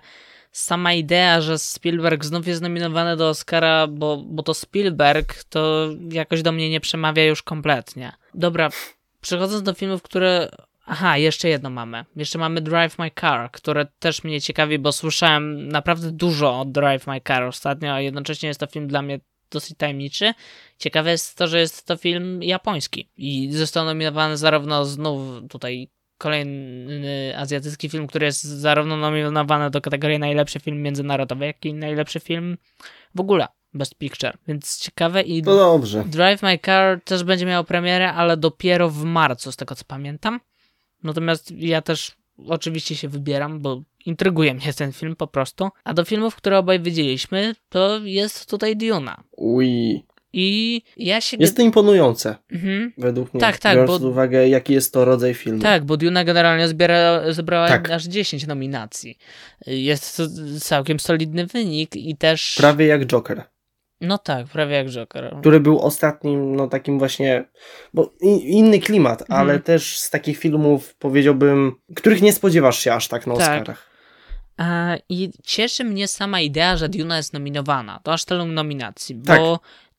sama idea, że Spielberg znów jest nominowany do Oscara, bo, bo to Spielberg, to jakoś do mnie nie przemawia już kompletnie. Dobra, przechodząc do filmów, które. Aha, jeszcze jedno mamy. Jeszcze mamy Drive My Car, które też mnie ciekawi, bo słyszałem naprawdę dużo o Drive My Car ostatnio, a jednocześnie jest to film dla mnie dosyć tajemniczy. Ciekawe jest to, że jest to film japoński i został nominowany zarówno znów tutaj kolejny azjatycki film, który jest zarówno nominowany do kategorii najlepszy film międzynarodowy, jak i najlepszy film w ogóle. Best Picture, więc ciekawe i to dobrze. Drive My Car też będzie miał premierę, ale dopiero w marcu, z tego co pamiętam. Natomiast ja też oczywiście się wybieram, bo intryguje mnie ten film po prostu. A do filmów, które obaj widzieliśmy, to jest tutaj Duna. Ui. I ja się... Jest to imponujące, mhm. według mnie, tak, tak, biorąc bo... pod uwagę, jaki jest to rodzaj filmu. Tak, bo Duna generalnie zbiera, zebrała Tak. aż 10 nominacji. Jest to całkiem solidny wynik i też... Prawie jak Joker, No tak, prawie jak Joker. który był ostatnim, no takim właśnie, bo i- inny klimat, Mhm. ale też z takich filmów, powiedziałbym, których nie spodziewasz się aż tak na Tak. Oscarach. I cieszy mnie sama idea, że Duna jest nominowana. To aż tylu nominacji, Tak.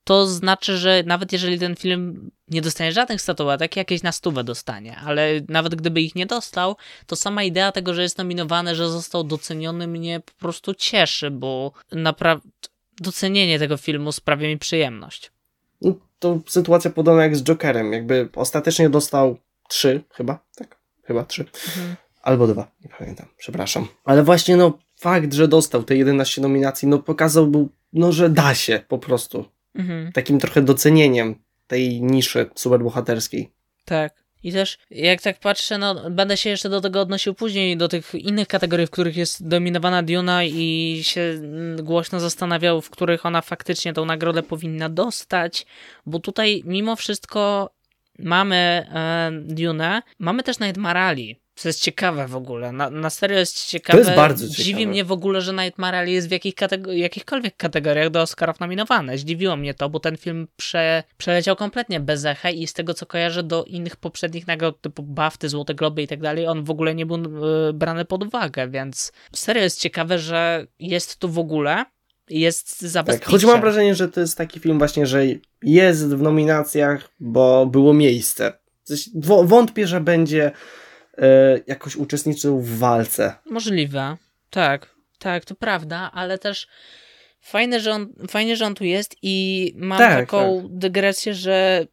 To znaczy, że nawet jeżeli ten film nie dostanie żadnych statuetek, jakieś na stówę dostanie, ale nawet gdyby ich nie dostał, to sama idea tego, że jest nominowany, że został doceniony mnie po prostu cieszy, bo naprawdę docenienie tego filmu sprawia mi przyjemność. No, to sytuacja podobna jak z Jokerem, jakby ostatecznie dostał trzy, chyba, tak, chyba trzy. Albo dwa, nie pamiętam, przepraszam. Ale właśnie no fakt, że dostał te 11 nominacji, no pokazał, był, no że da się po prostu. Mhm. Takim trochę docenieniem tej niszy superbohaterskiej. Tak. I też, jak tak patrzę, no, będę się jeszcze do tego odnosił później, do tych innych kategorii, w których jest dominowana Duna i się mm, głośno zastanawiał, w których ona faktycznie tą nagrodę powinna dostać, bo tutaj mimo wszystko mamy e, Dune, mamy też Nightmare Co jest ciekawe w ogóle, na, na serio jest ciekawe. jest bardzo Dziwi ciekawe. mnie w ogóle, że Nightmare Alley jest w jakich katego- jakichkolwiek kategoriach do Oscarów nominowane. Zdziwiło mnie to, bo ten film prze- przeleciał kompletnie bez echa i z tego co kojarzę do innych poprzednich nagród typu BAFTY, Złote Globy i tak dalej, on w ogóle nie był e, brany pod uwagę, więc serio jest ciekawe, że jest tu w ogóle, jest Tak, zabezpieczony. choć mam wrażenie, że to jest taki film właśnie, że jest w nominacjach, bo było miejsce. Wątpię, że będzie jakoś uczestniczył w walce. Możliwe. Tak, tak, to prawda, ale też fajne, że on, fajnie, że on tu jest i mam Tak, taką dygresję, że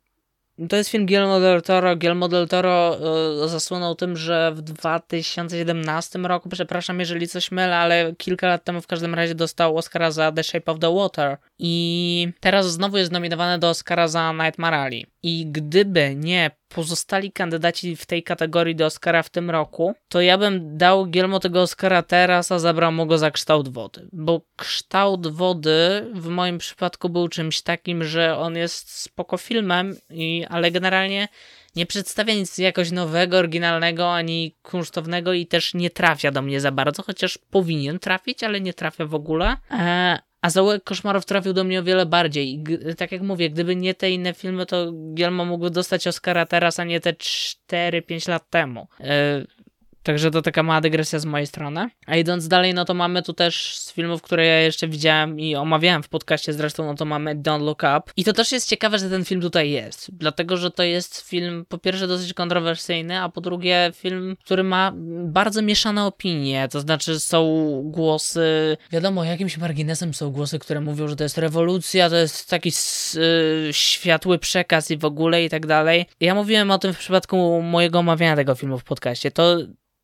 to jest film Guillermo del Toro. Guillermo del Toro e, zasłynął tym, że w 2017 roku, przepraszam, jeżeli coś mylę, ale kilka lat temu w każdym razie dostał Oscara za The Shape of the Water i teraz znowu jest nominowany do Oscara za Nightmare Alley. I gdyby nie pozostali kandydaci w tej kategorii do Oscara w tym roku, to ja bym dał Gielmo tego Oscara teraz, a zabrał mu go za kształt wody. Bo kształt wody w moim przypadku był czymś takim, że on jest spoko filmem, i, ale generalnie nie przedstawia nic jakoś nowego, oryginalnego, ani kunsztownego i też nie trafia do mnie za bardzo, chociaż powinien trafić, ale nie trafia w ogóle. A Zaułek Koszmarów trafił do mnie o wiele bardziej. G- tak jak mówię, gdyby nie te inne filmy, to Gielmo mógłby dostać Oscara teraz, a nie te 4-5 lat temu. E, Także to taka mała dygresja z mojej strony. A idąc dalej, no to mamy tu też z filmów, które ja jeszcze widziałem i omawiałem w podcaście zresztą, no to mamy Don't Look Up. I to też jest ciekawe, że ten film tutaj jest. Dlatego, że to jest film po pierwsze dosyć kontrowersyjny, a po drugie film, który ma bardzo mieszane opinie. To znaczy są głosy, wiadomo, jakimś marginesem są głosy, które mówią, że to jest rewolucja, to jest taki s- y, światły przekaz i w ogóle i tak dalej. Ja mówiłem o tym w przypadku mojego omawiania tego filmu w podcaście. To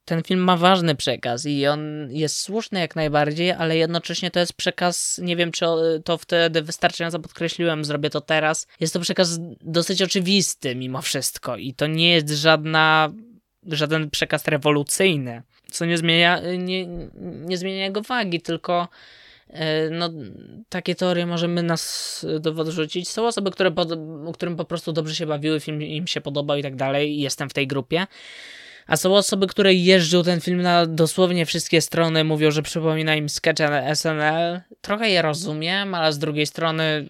ten film ma ważny przekaz i on jest słuszny jak najbardziej, ale jednocześnie to jest przekaz, nie wiem czy to wtedy wystarczająco podkreśliłem, zrobię to teraz. Jest to przekaz dosyć oczywisty mimo wszystko i to nie jest żadna, żaden przekaz rewolucyjny, co nie zmienia, nie, nie zmienia jego wagi, tylko e, no, takie teorie możemy nas dowód rzucić. Są osoby, które pod, którym po prostu dobrze się bawiły, film im się podobał i tak dalej jestem w tej grupie. A są osoby, które jeżdżą ten film na dosłownie wszystkie strony, mówią, że przypomina im sketche na SNL. Trochę je rozumiem, ale z drugiej strony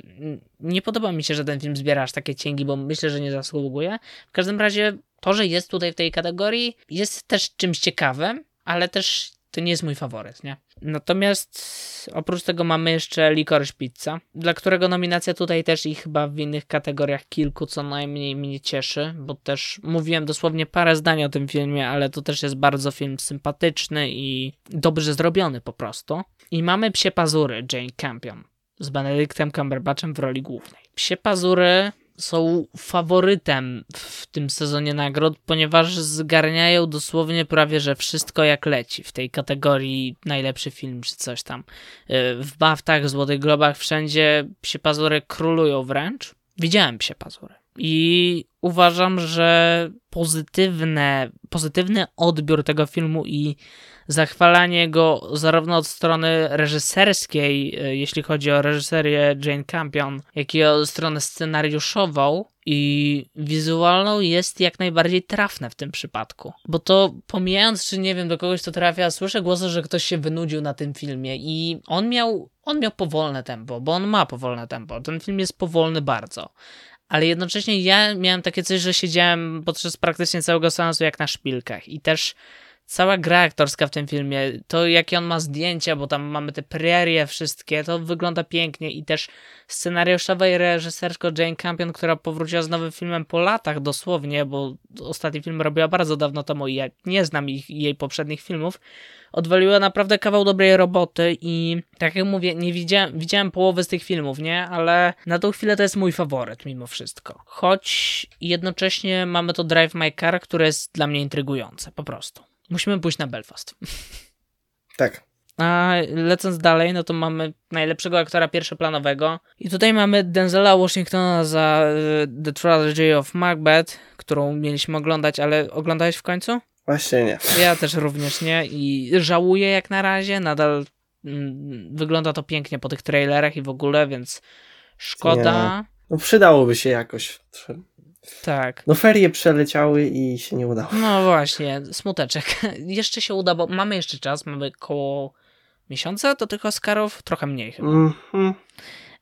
nie podoba mi się, że ten film zbiera aż takie cięgi, bo myślę, że nie zasługuje. W każdym razie to, że jest tutaj w tej kategorii jest też czymś ciekawym, ale też to nie jest mój faworyt, nie? Natomiast oprócz tego mamy jeszcze Licorice Pizza, dla którego nominacja tutaj też i chyba w innych kategoriach kilku co najmniej mnie cieszy, bo też mówiłem dosłownie parę zdań o tym filmie, ale to też jest bardzo film sympatyczny i dobrze zrobiony po prostu. I mamy Psie Pazury Jane Campion z Benedictem Cumberbatchem w roli głównej. Psie Pazury są faworytem w tym sezonie nagród, ponieważ zgarniają dosłownie prawie, że wszystko jak leci w tej kategorii najlepszy film czy coś tam. Yy, W baftach, Złotych Globach, wszędzie psie pazury królują wręcz. Widziałem psie pazury. I uważam, że pozytywne, pozytywny odbiór tego filmu i zachwalanie go zarówno od strony reżyserskiej, e, jeśli chodzi o reżyserię Jane Campion, jak i od strony scenariuszową i wizualną jest jak najbardziej trafne w tym przypadku. Bo to pomijając, czy nie wiem, do kogoś to trafia, słyszę głosy, że ktoś się wynudził na tym filmie i on miał, on miał powolne tempo, bo on ma powolne tempo. Ten film jest powolny bardzo ale jednocześnie ja miałem takie coś, że siedziałem podczas praktycznie całego seansu jak na szpilkach i też cała gra aktorska w tym filmie, to jakie on ma zdjęcia, bo tam mamy te prerie wszystkie, to wygląda pięknie i też scenariuszowa i reżysersko Jane Campion, która powróciła z nowym filmem po latach dosłownie, bo ostatni film robiła bardzo dawno temu i ja nie znam ich, jej poprzednich filmów, odwaliła naprawdę kawał dobrej roboty i tak jak mówię, nie widziałem, widziałem połowy z tych filmów, nie? Ale na tą chwilę to jest mój faworyt mimo wszystko. Choć jednocześnie mamy to Drive My Car, które jest dla mnie intrygujące, po prostu. Musimy pójść na Belfast. Tak. A lecąc dalej, no to mamy najlepszego aktora pierwszoplanowego. I tutaj mamy Denzela Washingtona za e, The Trilogy of Macbeth, którą mieliśmy oglądać, ale oglądałeś w końcu? Właśnie nie. Ja też również nie i żałuję jak na razie, nadal mm, wygląda to pięknie po tych trailerach i w ogóle, więc szkoda. Nie. No przydałoby się jakoś. Tak. No ferie przeleciały i się nie udało. No właśnie, smuteczek. Jeszcze się uda, bo mamy jeszcze czas, mamy koło miesiąca do tych Oscarów, trochę mniej chyba. Mm -hmm.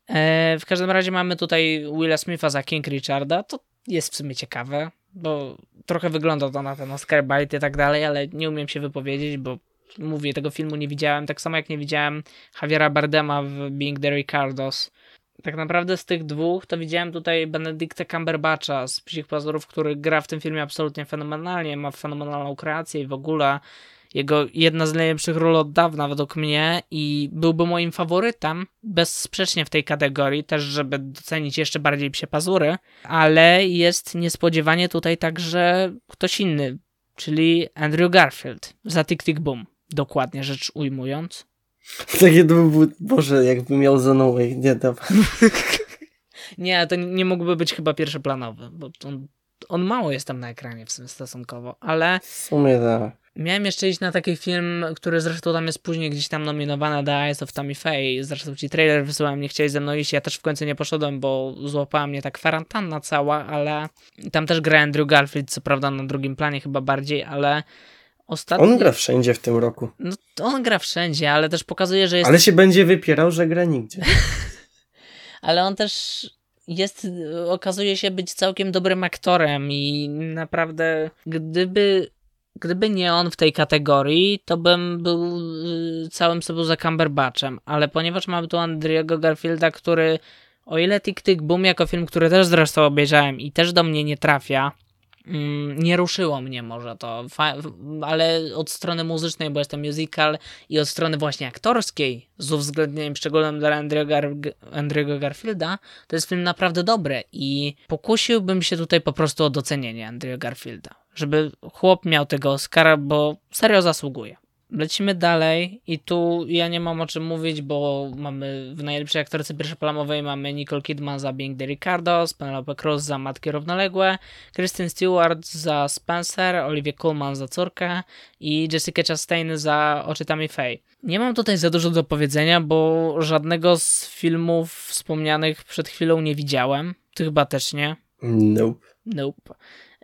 e, w każdym razie mamy tutaj Willa Smitha za King Richarda, to jest w sumie ciekawe, bo trochę wygląda to na ten Oscar bite i tak dalej, ale nie umiem się wypowiedzieć, bo mówię, tego filmu nie widziałem, tak samo jak nie widziałem Javiera Bardema w Being the Ricardos. Tak naprawdę z tych dwóch to widziałem tutaj Benedicta Cumberbatcha z Psich Pazurów, który gra w tym filmie absolutnie fenomenalnie, ma fenomenalną kreację i w ogóle jego jedna z najlepszych ról od dawna według mnie i byłby moim faworytem bezsprzecznie w tej kategorii, też żeby docenić jeszcze bardziej psie pazury, ale jest niespodziewanie tutaj także ktoś inny, czyli Andrew Garfield za Tick Tick Boom, dokładnie rzecz ujmując. Takie to by Boże, jakby miał za nie dawa. nie, to nie mógłby być chyba pierwszoplanowy, bo on, on mało jest tam na ekranie w sumie stosunkowo, ale... W sumie tak. Miałem jeszcze iść na taki film, który zresztą tam jest później gdzieś tam nominowany The Eyes of Tammy Faye. Zresztą ci trailer wysyłałem, nie chcieli ze mną iść. Ja też w końcu nie poszedłem, bo złapała mnie ta kwarantanna cała, ale tam też gra Andrew Garfield, co prawda na drugim planie chyba bardziej, ale ostatnio... On gra wszędzie w tym roku. No, on gra wszędzie, ale też pokazuje, że jest... Ale się będzie wypierał, że gra nigdzie. ale on też jest, okazuje się być całkiem dobrym aktorem i naprawdę gdyby gdyby nie on w tej kategorii, to bym był y, całym sobą za Cumberbatchem, ale ponieważ mamy tu Andriego Garfielda, który o ile Tick Tick Boom jako film, który też zresztą obejrzałem i też do mnie nie trafia, nie ruszyło mnie może to, ale od strony muzycznej, bo jestem musical i od strony właśnie aktorskiej, z uwzględnieniem szczególnym dla Andrew'ego Gar Garfielda, to jest film naprawdę dobry i pokusiłbym się tutaj po prostu o docenienie Andrew'a Garfielda, żeby chłop miał tego Oscara, bo serio zasługuje. Lecimy dalej i tu ja nie mam o czym mówić, bo mamy w najlepszej aktorce pierwszoplanowej mamy Nicole Kidman za Being the Ricardos, Penelope Cruz za Matki Równoległe, Kristen Stewart za Spencer, Olivia Colman za Córkę i Jessica Chastain za Oczy Tammy Faye. Nie mam tutaj za dużo do powiedzenia, bo żadnego z filmów wspomnianych przed chwilą nie widziałem. Ty chyba też nie? Nope. Nope.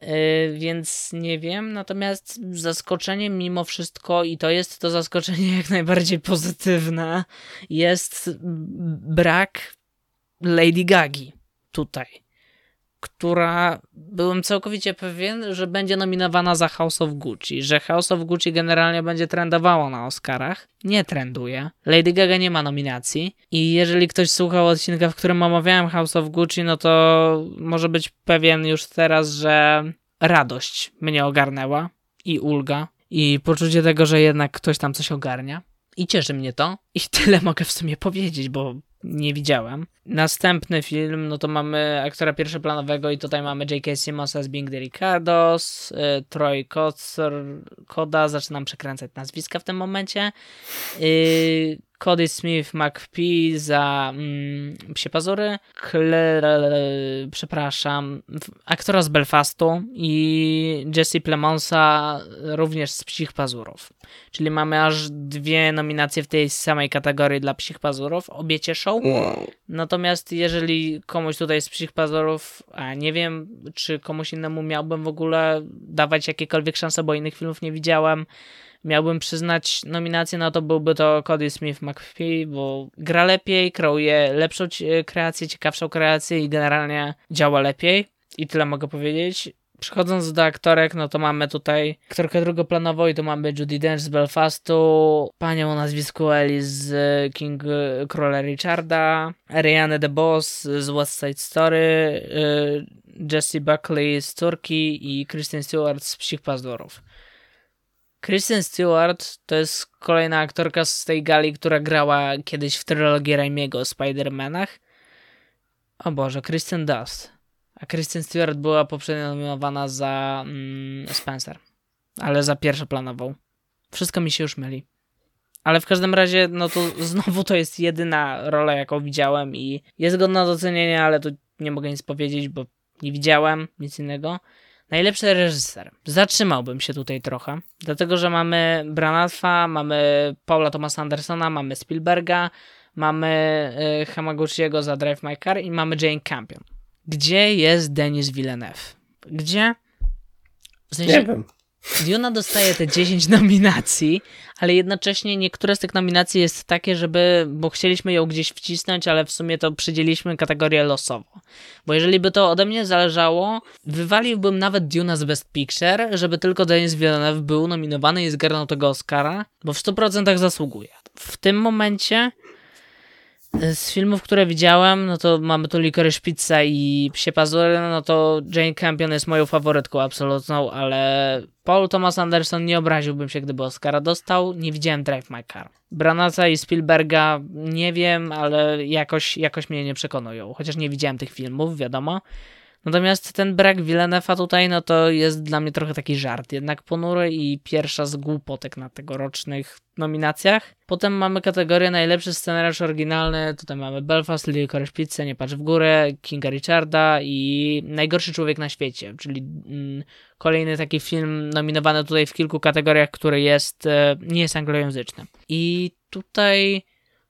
Yy, więc nie wiem. Natomiast zaskoczenie mimo wszystko, i to jest to zaskoczenie jak najbardziej pozytywne, jest brak Lady Gagi tutaj która byłem całkowicie pewien, że będzie nominowana za House of Gucci, że House of Gucci generalnie będzie trendowało na Oscarach. Nie trenduje. Lady Gaga nie ma nominacji i jeżeli ktoś słuchał odcinka, w którym omawiałem House of Gucci, no to może być pewien już teraz, że radość mnie ogarnęła i ulga i poczucie tego, że jednak ktoś tam coś ogarnia. I cieszy mnie to. I tyle mogę w sumie powiedzieć, bo nie widziałem. Następny film, no to mamy aktora pierwszoplanowego i tutaj mamy J.K. Simmonsa z the Ricardos, y, Troy Kotsur, Koda, zaczynam przekręcać nazwiska w tym momencie. Y, Cody Smith McPhee za mm, Psie Pazury, Claire, przepraszam, aktora z Belfastu i Jesse Plemonsa również z Psich Pazurów. Czyli mamy aż dwie nominacje w tej samej kategorii dla Psich Pazurów, obie cieszą. Natomiast jeżeli komuś tutaj z Psich Pazurów, a nie wiem, czy komuś innemu miałbym w ogóle dawać jakiekolwiek szanse, bo innych filmów nie widziałem, miałbym przyznać nominację, no to byłby to Cody Smith McPhee, bo gra lepiej, kreuje lepszą kreację, ciekawszą kreację i generalnie działa lepiej. I tyle mogę powiedzieć. Przechodząc do aktorek, no to mamy tutaj aktorkę drugoplanową i to mamy Judy Dench z Belfastu, panią o nazwisku Ellie z King Króla Richarda, Ariane DeBoss z West Side Story, y, Jessie Buckley z Turki i Kristen Stewart z Psich Pazurów. Kristen Stewart to jest kolejna aktorka z tej gali, która grała kiedyś w trylogii Raimiego o Spider-Manach. O Boże, Kristen Dust. A Kristen Stewart była poprzednio nominowana za mm, Spencer. Ale za pierwszoplanową. Wszystko mi się już myli. Ale w każdym razie, no to znowu to jest jedyna rola, jaką widziałem i jest godna docenienia, ale tu nie mogę nic powiedzieć, bo nie widziałem nic innego. Najlepszy reżyser. Zatrzymałbym się tutaj trochę, dlatego że mamy Branatha, mamy Paula Thomasa Andersona, mamy Spielberga, mamy y, Hamaguchiego za Drive My Car i mamy Jane Campion. Gdzie jest Denis Villeneuve? Gdzie? W sensie, nie wiem. Duna dostaje te 10 nominacji, ale jednocześnie niektóre z tych nominacji jest takie, żeby, bo chcieliśmy ją gdzieś wcisnąć, ale w sumie to przydzieliliśmy kategorię losowo. Bo jeżeli by to ode mnie zależało, wywaliłbym nawet Duna z Best Picture, żeby tylko Denis Villeneuve był nominowany i zgarnął tego Oscara, bo w 100% zasługuje. W tym momencie z filmów, które widziałem, no to mamy tu Licorice Pizza i Psie Pazury, no to Jane Campion jest moją faworytką absolutną, ale Paul Thomas Anderson nie obraziłbym się, gdyby Oscara dostał. Nie widziałem Drive My Car. Branaca i Spielberga nie wiem, ale jakoś, jakoś mnie nie przekonują. Chociaż nie widziałem tych filmów, wiadomo. Natomiast ten brak Villeneuve'a tutaj, no to jest dla mnie trochę taki żart, jednak ponury i pierwsza z głupotek na tegorocznych nominacjach. Potem mamy kategorię najlepszy scenariusz oryginalny, tutaj mamy Belfast, Licorice Pizza, Nie patrz w górę, Kinga Richarda i Najgorszy człowiek na świecie, czyli mm, kolejny taki film nominowany tutaj w kilku kategoriach, który jest, e, nie jest anglojęzyczny. I tutaj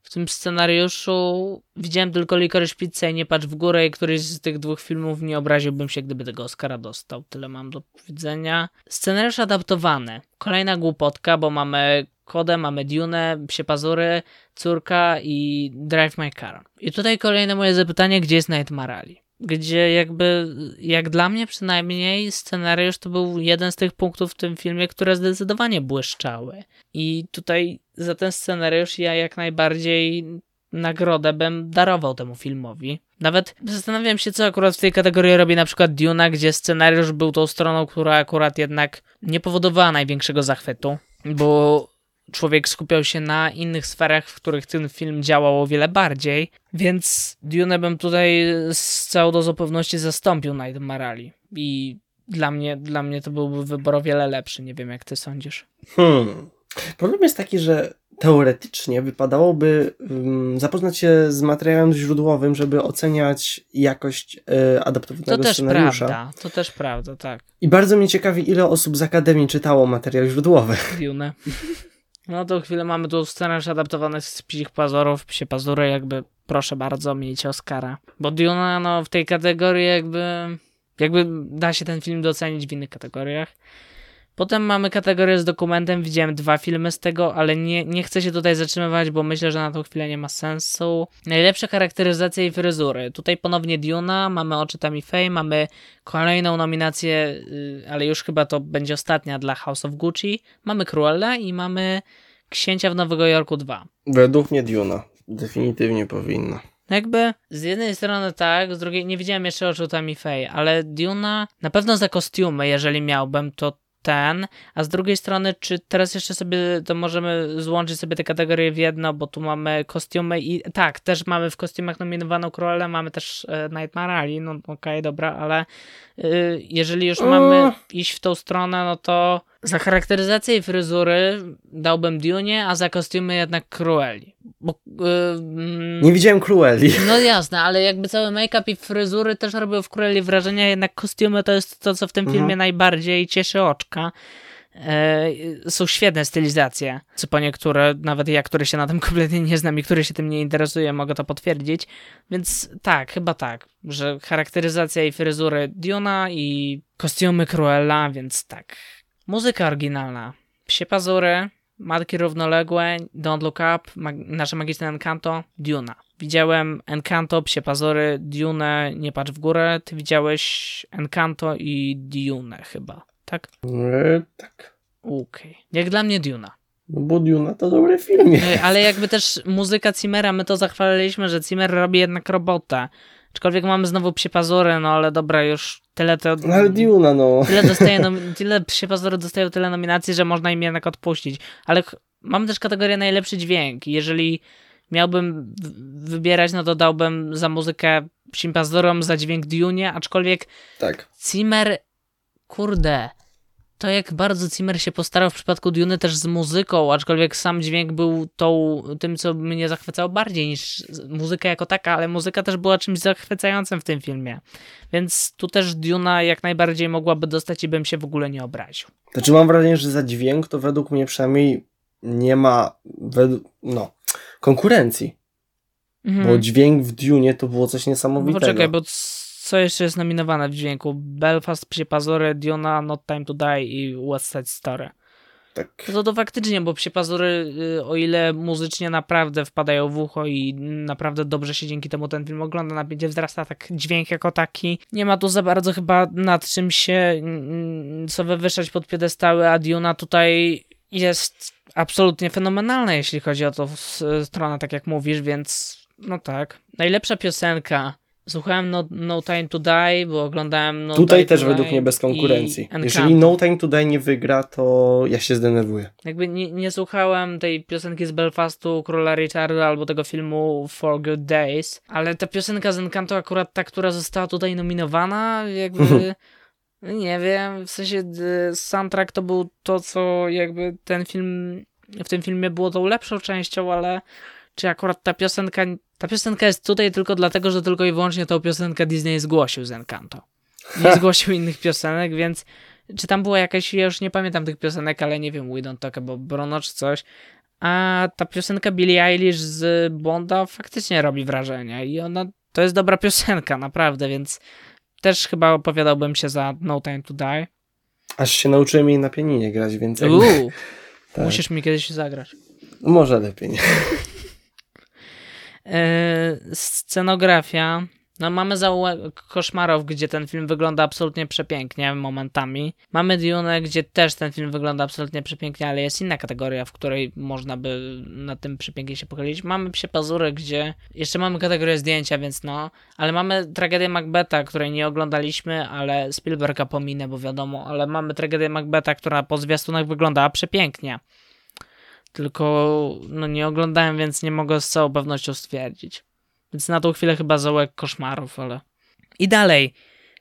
w tym scenariuszu widziałem tylko Licorice Pizza i Nie patrz w górę i któryś z tych dwóch filmów nie obraziłbym się, gdyby tego Oscara dostał. Tyle mam do powiedzenia. Scenariusz adaptowany. Kolejna głupotka, bo mamy Kodę, mamy Dune, Psie Pazury, Córka i Drive My Car. I tutaj kolejne moje zapytanie, gdzie jest Night Marali? Gdzie jakby, jak dla mnie przynajmniej, scenariusz to był jeden z tych punktów w tym filmie, które zdecydowanie błyszczały. I tutaj za ten scenariusz ja jak najbardziej nagrodę bym darował temu filmowi. Nawet zastanawiam się, co akurat w tej kategorii robi na przykład Duna, gdzie scenariusz był tą stroną, która akurat jednak nie powodowała największego zachwytu, bo człowiek skupiał się na innych sferach, w których ten film działał o wiele bardziej, więc Dune bym tutaj z całą dozą pewności zastąpił Night Marali i dla mnie, dla mnie to byłby wybór o wiele lepszy. Nie wiem, jak ty sądzisz. Hmm. Problem jest taki, że teoretycznie wypadałoby um, zapoznać się z materiałem źródłowym, żeby oceniać jakość y, adaptowanego to też scenariusza. Prawda, to też prawda, tak. I bardzo mnie ciekawi, ile osób z Akademii czytało materiał źródłowy. Dune. No to chwilę mamy tu scenariusz adaptowany z Psich Pazurów, Psie Pazury, jakby proszę bardzo, miejcie Oscara. Bo Duna, no w tej kategorii jakby, jakby da się ten film docenić w innych kategoriach. Potem mamy kategorię z dokumentem, widziałem dwa filmy z tego, ale nie, nie chcę się tutaj zatrzymywać, bo myślę, że na tą chwilę nie ma sensu. Najlepsza charakteryzacja i fryzury. Tutaj ponownie Duna, mamy oczy Tammy Faye, mamy kolejną nominację, y, ale już chyba to będzie ostatnia dla House of Gucci. Mamy Cruella i mamy Księcia w Nowego Jorku 2. Według mnie Duna. Definitywnie powinna. Jakby z jednej strony tak, z drugiej nie widziałem jeszcze oczu Tammy Faye, ale Duna na pewno za kostiumy, jeżeli miałbym, to ten, a z drugiej strony, czy teraz jeszcze sobie to możemy złączyć sobie te kategorie w jedno, bo tu mamy kostiumy i tak, też mamy w kostiumach nominowaną Cruella, mamy też e, Nightmare Alley, no okej, okay, dobra, ale y, jeżeli już mamy iść w tą stronę, no to Za charakteryzację i fryzury dałbym Dune, a za kostiumy jednak Cruelli. Bo, yy, Nie widziałem Cruelli. No jasne, ale jakby cały make-up i fryzury też robią w Cruelli wrażenie, jednak kostiumy to jest to, co w tym Mhm. filmie najbardziej cieszy oczka. E, są świetne stylizacje, co po niektóre, nawet ja, który się na tym kompletnie nie znam i który się tym nie interesuje, mogę to potwierdzić. Więc tak, chyba tak, że charakteryzacja i fryzury Duna i kostiumy Cruella, więc tak. Muzyka oryginalna. Psie pazury, Matki równoległe, Don't Look Up, mag nasze magiczne Encanto, Duna. Widziałem Encanto, Psie pazury, Dune, Nie patrz w górę. Ty widziałeś Encanto i Dune chyba, tak? E, tak. Okej. Jak dla mnie Duna. No bo Duna to dobry film. jest. Ale jakby też muzyka Cimmera, my to zachwaliliśmy, że Zimmer robi jednak robotę. Aczkolwiek mamy znowu Psie pazury, no ale dobra, już tyle to... No ale Duna, no. Tyle, dostaje nom- tyle Psie pazury dostają tyle nominacji, że można im jednak odpuścić. Ale mamy też kategorię najlepszy dźwięk. Jeżeli miałbym wybierać, no to dałbym za muzykę Psim pazurom, za dźwięk Dune, aczkolwiek Tak. Zimmer, kurde, to jak bardzo Zimmer się postarał w przypadku Dune też z muzyką, aczkolwiek sam dźwięk był tą, tym, co mnie zachwycało bardziej niż muzyka jako taka, ale muzyka też była czymś zachwycającym w tym filmie. Więc tu też Duna jak najbardziej mogłaby dostać i bym się w ogóle nie obraził. Znaczy mam wrażenie, że za dźwięk to według mnie przynajmniej nie ma według, no, konkurencji. Mhm. Bo dźwięk w Dune to było coś No niesamowitego. poczekaj, bo co jeszcze jest nominowane w dźwięku? Belfast, Psie Pazury, Duna, Not Time to Die i West Side Story. Tak. No to, to faktycznie, bo psie pazury, y, o ile muzycznie naprawdę wpadają w ucho i naprawdę dobrze się dzięki temu ten film ogląda, napięcie wzrasta, tak dźwięk jako taki. Nie ma tu za bardzo chyba nad czym się co wywyższać pod piedestały, a Duna tutaj jest absolutnie fenomenalna, jeśli chodzi o tą stronę, tak jak mówisz, więc no tak. Najlepsza piosenka. Słuchałem No, no Time to Die, bo oglądałem No Tutaj też według mnie bez konkurencji. Jeżeli No Time to Die nie wygra, to ja się zdenerwuję. Jakby nie, nie słuchałem tej piosenki z Belfastu, Króla Richarda albo tego filmu For Good Days, ale ta piosenka z Encanto akurat ta, która została tutaj nominowana, jakby nie wiem, w sensie soundtrack to był to, co jakby ten film, w tym filmie było tą lepszą częścią, ale czy akurat ta piosenka, ta piosenka jest tutaj tylko dlatego, że tylko i wyłącznie tą piosenkę Disney zgłosił z Encanto. Nie zgłosił innych piosenek, więc czy tam była jakaś, ja już nie pamiętam tych piosenek, ale nie wiem, We Don't Talk About Bruno czy coś. A ta piosenka Billie Eilish z Bonda faktycznie robi wrażenie i ona, to jest dobra piosenka, naprawdę, więc też chyba opowiadałbym się za No Time to Die. Aż się nauczyłem jej na pianinie grać, więc Uuu, tak. musisz mi kiedyś zagrać. może lepiej. Nie? E, scenografia. No mamy zaułek koszmarów, gdzie ten film wygląda absolutnie przepięknie momentami. Mamy Dune, gdzie też ten film wygląda absolutnie przepięknie, ale jest inna kategoria, w której można by na tym przepięknie się pochylić. Mamy Psie Pazury, gdzie jeszcze mamy kategorię zdjęcia, więc no, ale mamy tragedię Macbeta, której nie oglądaliśmy, ale Spielberga pominę, bo wiadomo, ale mamy tragedię Macbeta, która po zwiastunach wyglądała przepięknie. Tylko no nie oglądałem, więc nie mogę z całą pewnością stwierdzić. Więc na tą chwilę chyba zaułek koszmarów, ale. I dalej.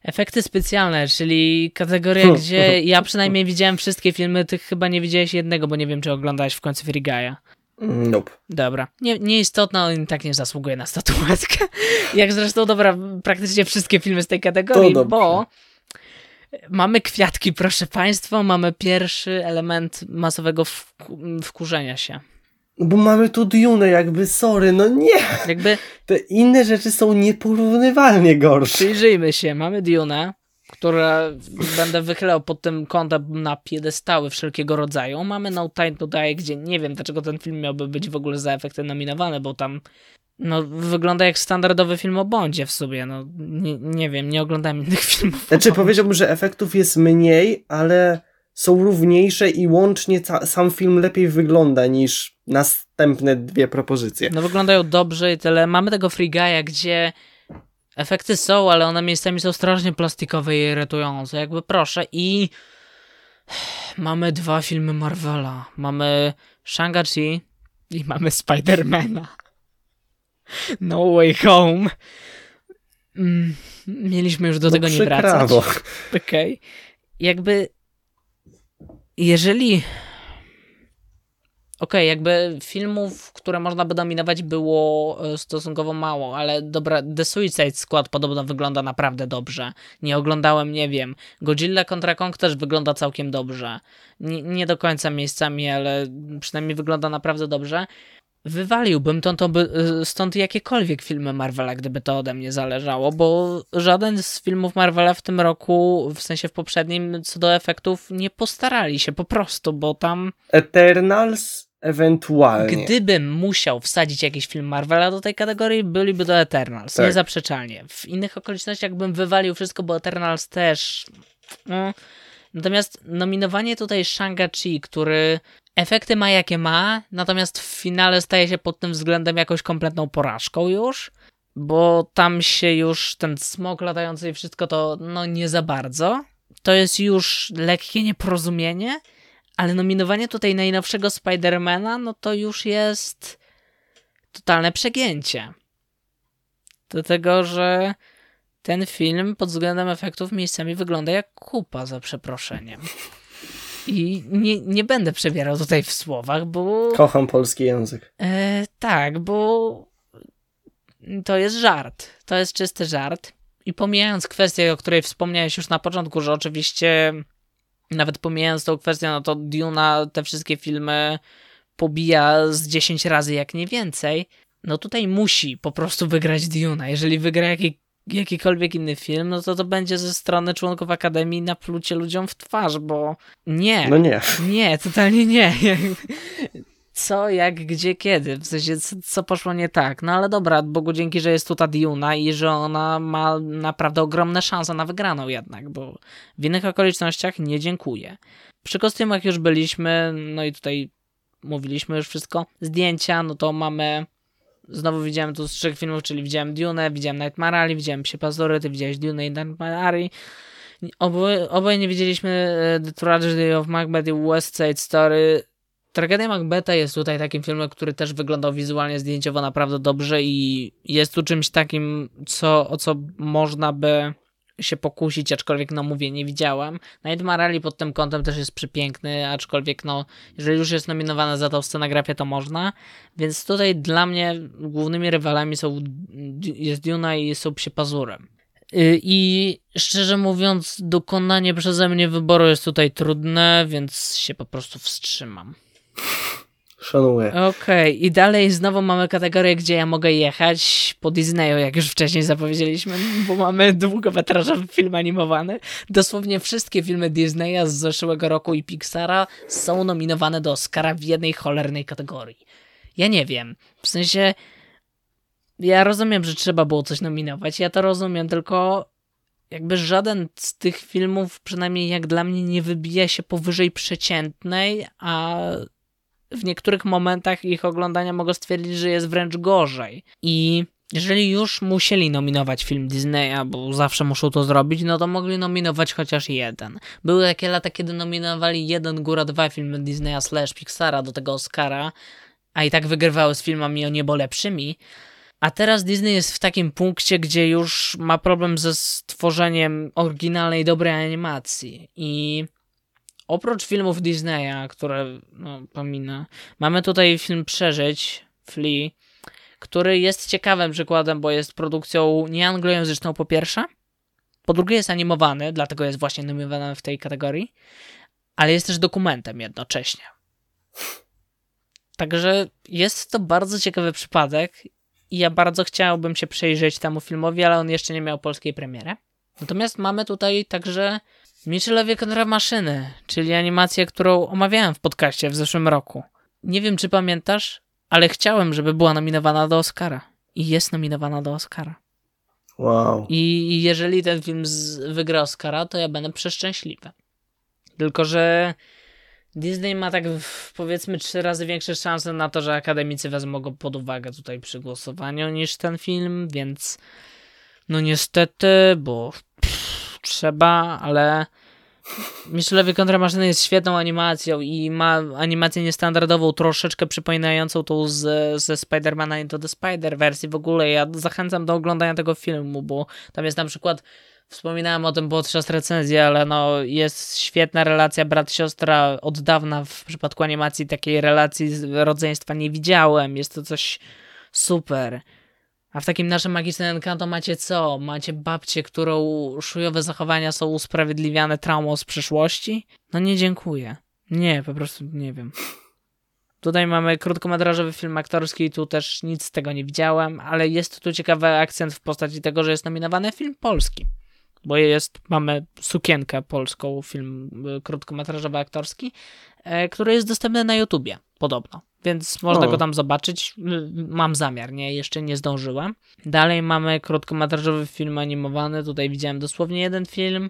Efekty specjalne, czyli kategoria, Hmm. gdzie ja przynajmniej widziałem wszystkie filmy, ty chyba nie widziałeś jednego, bo nie wiem, czy oglądałeś w końcu Free Guy'a. Nope. Dobra. Nie, nieistotna, on tak nie zasługuje na statuetkę. Jak zresztą, dobra, praktycznie wszystkie filmy z tej kategorii, bo mamy kwiatki, proszę Państwa, mamy pierwszy element masowego wku- wkurzenia się. No bo mamy tu Dune, jakby sorry, no nie. Jakby Te inne rzeczy są nieporównywalnie gorsze. Przyjrzyjmy się, mamy Dune, które będę wychylał pod tym kątem na piedestały wszelkiego rodzaju. Mamy No Time to Die, gdzie nie wiem, dlaczego ten film miałby być w ogóle za efekty nominowany, bo tam no, wygląda jak standardowy film o Bondzie w sobie. No, nie, nie wiem, nie oglądałem innych filmów. Znaczy powiedziałbym, że efektów jest mniej, ale są równiejsze i łącznie sam film lepiej wygląda niż następne dwie propozycje. No wyglądają dobrze i tyle. Mamy tego Free Guy'a, gdzie efekty są, ale one miejscami są strasznie plastikowe i irytujące. Jakby proszę. I mamy dwa filmy Marvela. Mamy Shang-Chi i mamy Spidermana. No Way Home. Mm, Mieliśmy już do No tego nie wracać. Okej. Jakby jeżeli Okej, okay, jakby filmów, które można by dominować było e, stosunkowo mało, ale dobra, The Suicide Squad podobno wygląda naprawdę dobrze. Nie oglądałem, nie wiem. Godzilla kontra Kong też wygląda całkiem dobrze. Nie, nie do końca miejscami, ale przynajmniej wygląda naprawdę dobrze. Wywaliłbym by, e, stąd jakiekolwiek filmy Marvela, gdyby to ode mnie zależało, bo żaden z filmów Marvela w tym roku, w sensie w poprzednim, co do efektów, nie postarali się po prostu, bo tam. Eternals Ewentualnie. Gdybym musiał wsadzić jakiś film Marvela do tej kategorii, byliby do Eternals, tak. niezaprzeczalnie. W innych okolicznościach bym wywalił wszystko, bo Eternals też... No. Natomiast nominowanie tutaj Shang-Chi, który efekty ma jakie ma, natomiast w finale staje się pod tym względem jakąś kompletną porażką już, bo tam się już ten smok latający i wszystko to no nie za bardzo. To jest już lekkie nieporozumienie, ale nominowanie tutaj najnowszego Spidermana, no to już jest totalne przegięcie. Do tego, że ten film pod względem efektów miejscami wygląda jak kupa, za przeproszeniem. I nie, nie będę przebierał tutaj w słowach, bo. Kocham polski język. E, tak, bo to jest żart. To jest czysty żart. I pomijając kwestię, o której wspomniałeś już na początku, że oczywiście nawet pomijając tą kwestię, no to Duna te wszystkie filmy pobija z 10 razy, jak nie więcej. No tutaj musi po prostu wygrać Duna. Jeżeli wygra jaki, jakikolwiek inny film, no to to będzie ze strony członków Akademii na plucie ludziom w twarz, bo nie. No nie. Nie, totalnie nie. co, jak, gdzie, kiedy. W sensie, co poszło nie tak. No ale dobra, Bogu dzięki, że jest tu ta Diuna i że ona ma naprawdę ogromne szanse na wygraną jednak, bo w innych okolicznościach nie dziękuję. Przy kostiumach już byliśmy, no i tutaj mówiliśmy już wszystko. Zdjęcia, no to mamy... Znowu widziałem tu z trzech filmów, czyli widziałem Dune, widziałem Nightmare Alley, widziałem Psie Pazury, ty widziałeś Dune i Nightmare Alley. Oboje, oboje nie widzieliśmy e, The Tragedy of Macbeth i West Side Story. Tragedia Macbeta jest tutaj takim filmem, który też wyglądał wizualnie, zdjęciowo naprawdę dobrze i jest tu czymś takim, co, o co można by się pokusić, aczkolwiek no mówię, nie widziałem. Nightmare Alley pod tym kątem też jest przepiękny, aczkolwiek no, jeżeli już jest nominowana za tą scenografię, to można. Więc tutaj dla mnie głównymi rywalami są jest Duna i są Psie Pazurem. Y, I szczerze mówiąc, dokonanie przeze mnie wyboru jest tutaj trudne, więc się po prostu wstrzymam. Szanuję. Okej, okay. i dalej znowu mamy kategorię, gdzie ja mogę jechać po Disneyu, jak już wcześniej zapowiedzieliśmy, bo mamy długometrażowy film animowany. Dosłownie wszystkie filmy Disneya z zeszłego roku i Pixara są nominowane do Oscara w jednej cholernej kategorii. Ja nie wiem, w sensie ja rozumiem, że trzeba było coś nominować, ja to rozumiem, tylko jakby żaden z tych filmów, przynajmniej jak dla mnie, nie wybija się powyżej przeciętnej, a w niektórych momentach ich oglądania mogę stwierdzić, że jest wręcz gorzej. I jeżeli już musieli nominować film Disneya, bo zawsze muszą to zrobić, no to mogli nominować chociaż jeden. Były takie lata, kiedy nominowali jeden, góra dwa filmy Disneya slash Pixara do tego Oscara, a i tak wygrywały z filmami o niebo lepszymi. A teraz Disney jest w takim punkcie, gdzie już ma problem ze stworzeniem oryginalnej, dobrej animacji. I oprócz filmów Disneya, które no, pominę, mamy tutaj film Przeżyć, Flea, który jest ciekawym przykładem, bo jest produkcją nieanglojęzyczną po pierwsze, po drugie jest animowany, dlatego jest właśnie nominowany w tej kategorii, ale jest też dokumentem jednocześnie. Także jest to bardzo ciekawy przypadek i ja bardzo chciałbym się przejrzeć temu filmowi, ale on jeszcze nie miał polskiej premiery. Natomiast mamy tutaj także Michelowie kontra maszyny, czyli animację, którą omawiałem w podcaście w zeszłym roku. Nie wiem, czy pamiętasz, ale chciałem, żeby była nominowana do Oscara. I jest nominowana do Oscara. Wow. I jeżeli ten film wygra Oscara, to ja będę przeszczęśliwy. Tylko, że Disney ma tak powiedzmy trzy razy większe szanse na to, że akademicy wezmą go pod uwagę tutaj przy głosowaniu niż ten film, więc no niestety, bo trzeba, ale Michelowie kontra maszyny jest świetną animacją i ma animację niestandardową, troszeczkę przypominającą tą z, ze Spider-Mana Into the Spider wersji w ogóle. Ja zachęcam do oglądania tego filmu, bo tam jest na przykład Wspominałem o tym podczas recenzji, ale no jest świetna relacja brat-siostra. Od dawna w przypadku animacji takiej relacji rodzeństwa nie widziałem. Jest to coś super. A w takim naszym magicznym Encanto macie co? Macie babcię, którą szujowe zachowania są usprawiedliwiane traumą z przeszłości? No nie dziękuję. Nie, po prostu nie wiem. Tutaj mamy krótkometrażowy film aktorski, tu też nic z tego nie widziałem, ale jest tu ciekawy akcent w postaci tego, że jest nominowany film polski. Bo jest, mamy sukienkę polską, film y, krótkometrażowy aktorski, e, który jest dostępny na YouTubie, podobno. Więc można o. go tam zobaczyć. Mam zamiar, nie? Jeszcze nie zdążyłem. Dalej mamy krótkometrażowy film animowany. Tutaj widziałem dosłownie jeden film.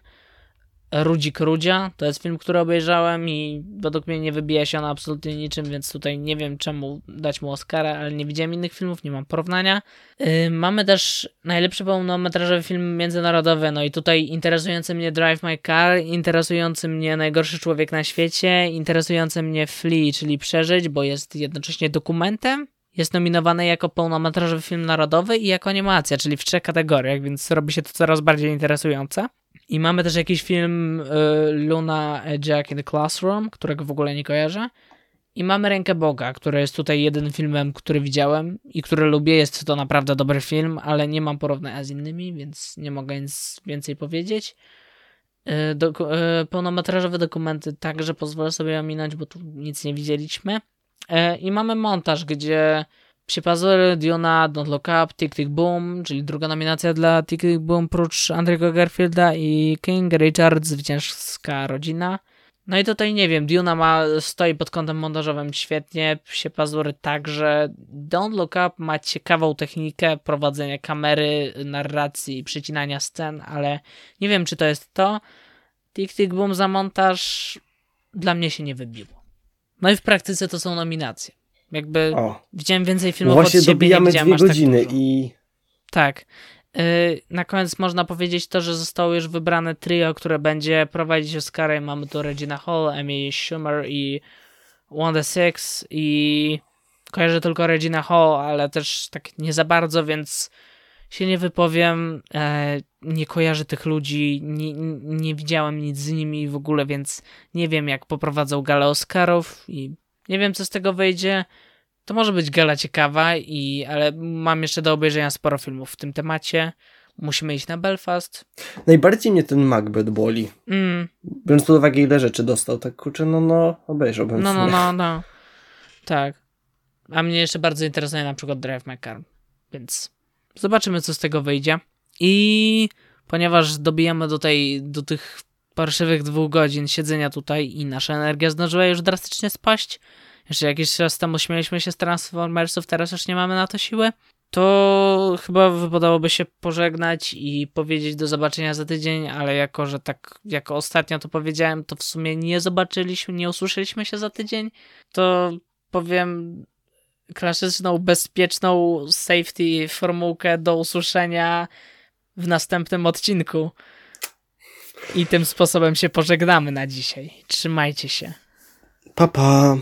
Rudzik Rudzia. To jest film, który obejrzałem i według mnie nie wybija się on absolutnie niczym, więc tutaj nie wiem czemu dać mu Oscara, ale nie widziałem innych filmów, nie mam porównania. Yy, mamy też najlepszy pełnometrażowy film międzynarodowy, no i tutaj interesujący mnie Drive My Car, interesujący mnie Najgorszy Człowiek na świecie, interesujący mnie Flea, czyli Przeżyć, bo jest jednocześnie dokumentem, jest nominowany jako pełnometrażowy film narodowy i jako animacja, czyli w trzech kategoriach, więc robi się to coraz bardziej interesujące. I mamy też jakiś film y, Luna Jack in the Classroom, którego w ogóle nie kojarzę. I mamy Rękę Boga, który jest tutaj jeden filmem, który widziałem i który lubię. Jest to naprawdę dobry film, ale nie mam porównania z innymi, więc nie mogę nic więcej powiedzieć. Y, doku y, pełnometrażowe dokumenty także pozwolę sobie ominąć, bo tu nic nie widzieliśmy. Y, I mamy montaż, gdzie Psie Pazury, Diona, Don't Look Up, Tick Tick Boom, czyli druga nominacja dla Tick Tick Boom prócz Andrego Garfielda i King Richard, zwycięska rodzina. No i tutaj nie wiem, Duna ma, stoi pod kątem montażowym świetnie, Psie Pazury także. Don't Look Up ma ciekawą technikę prowadzenia kamery, narracji przycinania scen, ale nie wiem, czy to jest to. Tick Tick Boom za montaż dla mnie się nie wybiło. No i w praktyce to są nominacje. Jakby o. widziałem więcej filmów no właśnie od siebie, dobijamy dwie tak godziny tak i... Tak. Yy, na koniec można powiedzieć to, że zostało już wybrane trio, które będzie prowadzić Oscary. Mamy tu Regina Hall, Amy Schumer i Wanda Six i kojarzę tylko Regina Hall, ale też tak nie za bardzo, więc się nie wypowiem. E, nie kojarzę tych ludzi, nie, nie widziałem nic z nimi w ogóle, więc nie wiem jak poprowadzą galę Oscarów i nie wiem, co z tego wyjdzie. To może być gala ciekawa, i, ale mam jeszcze do obejrzenia sporo filmów w tym temacie. Musimy iść na Belfast. Najbardziej mnie ten Macbeth boli. Mm. Biorąc pod uwagę, ile rzeczy dostał, tak kurczę, no, no, obejrzałbym No, no, no, no. Tak. A mnie jeszcze bardzo interesuje na przykład Drive My Car, więc zobaczymy, co z tego wyjdzie. I ponieważ dobijamy do, tej, do tych parszywych dwóch godzin siedzenia tutaj i nasza energia zdążyła już drastycznie spaść, jeszcze jakiś czas temu śmieliśmy się z Transformersów, teraz już nie mamy na to siły, to chyba wypadałoby się pożegnać i powiedzieć do zobaczenia za tydzień, ale jako, że tak jako ostatnio to powiedziałem, to w sumie nie zobaczyliśmy, nie usłyszeliśmy się za tydzień, to powiem klasyczną, bezpieczną safety formułkę do usłyszenia w następnym odcinku. I tym sposobem się pożegnamy na dzisiaj. Trzymajcie się. Pa, pa.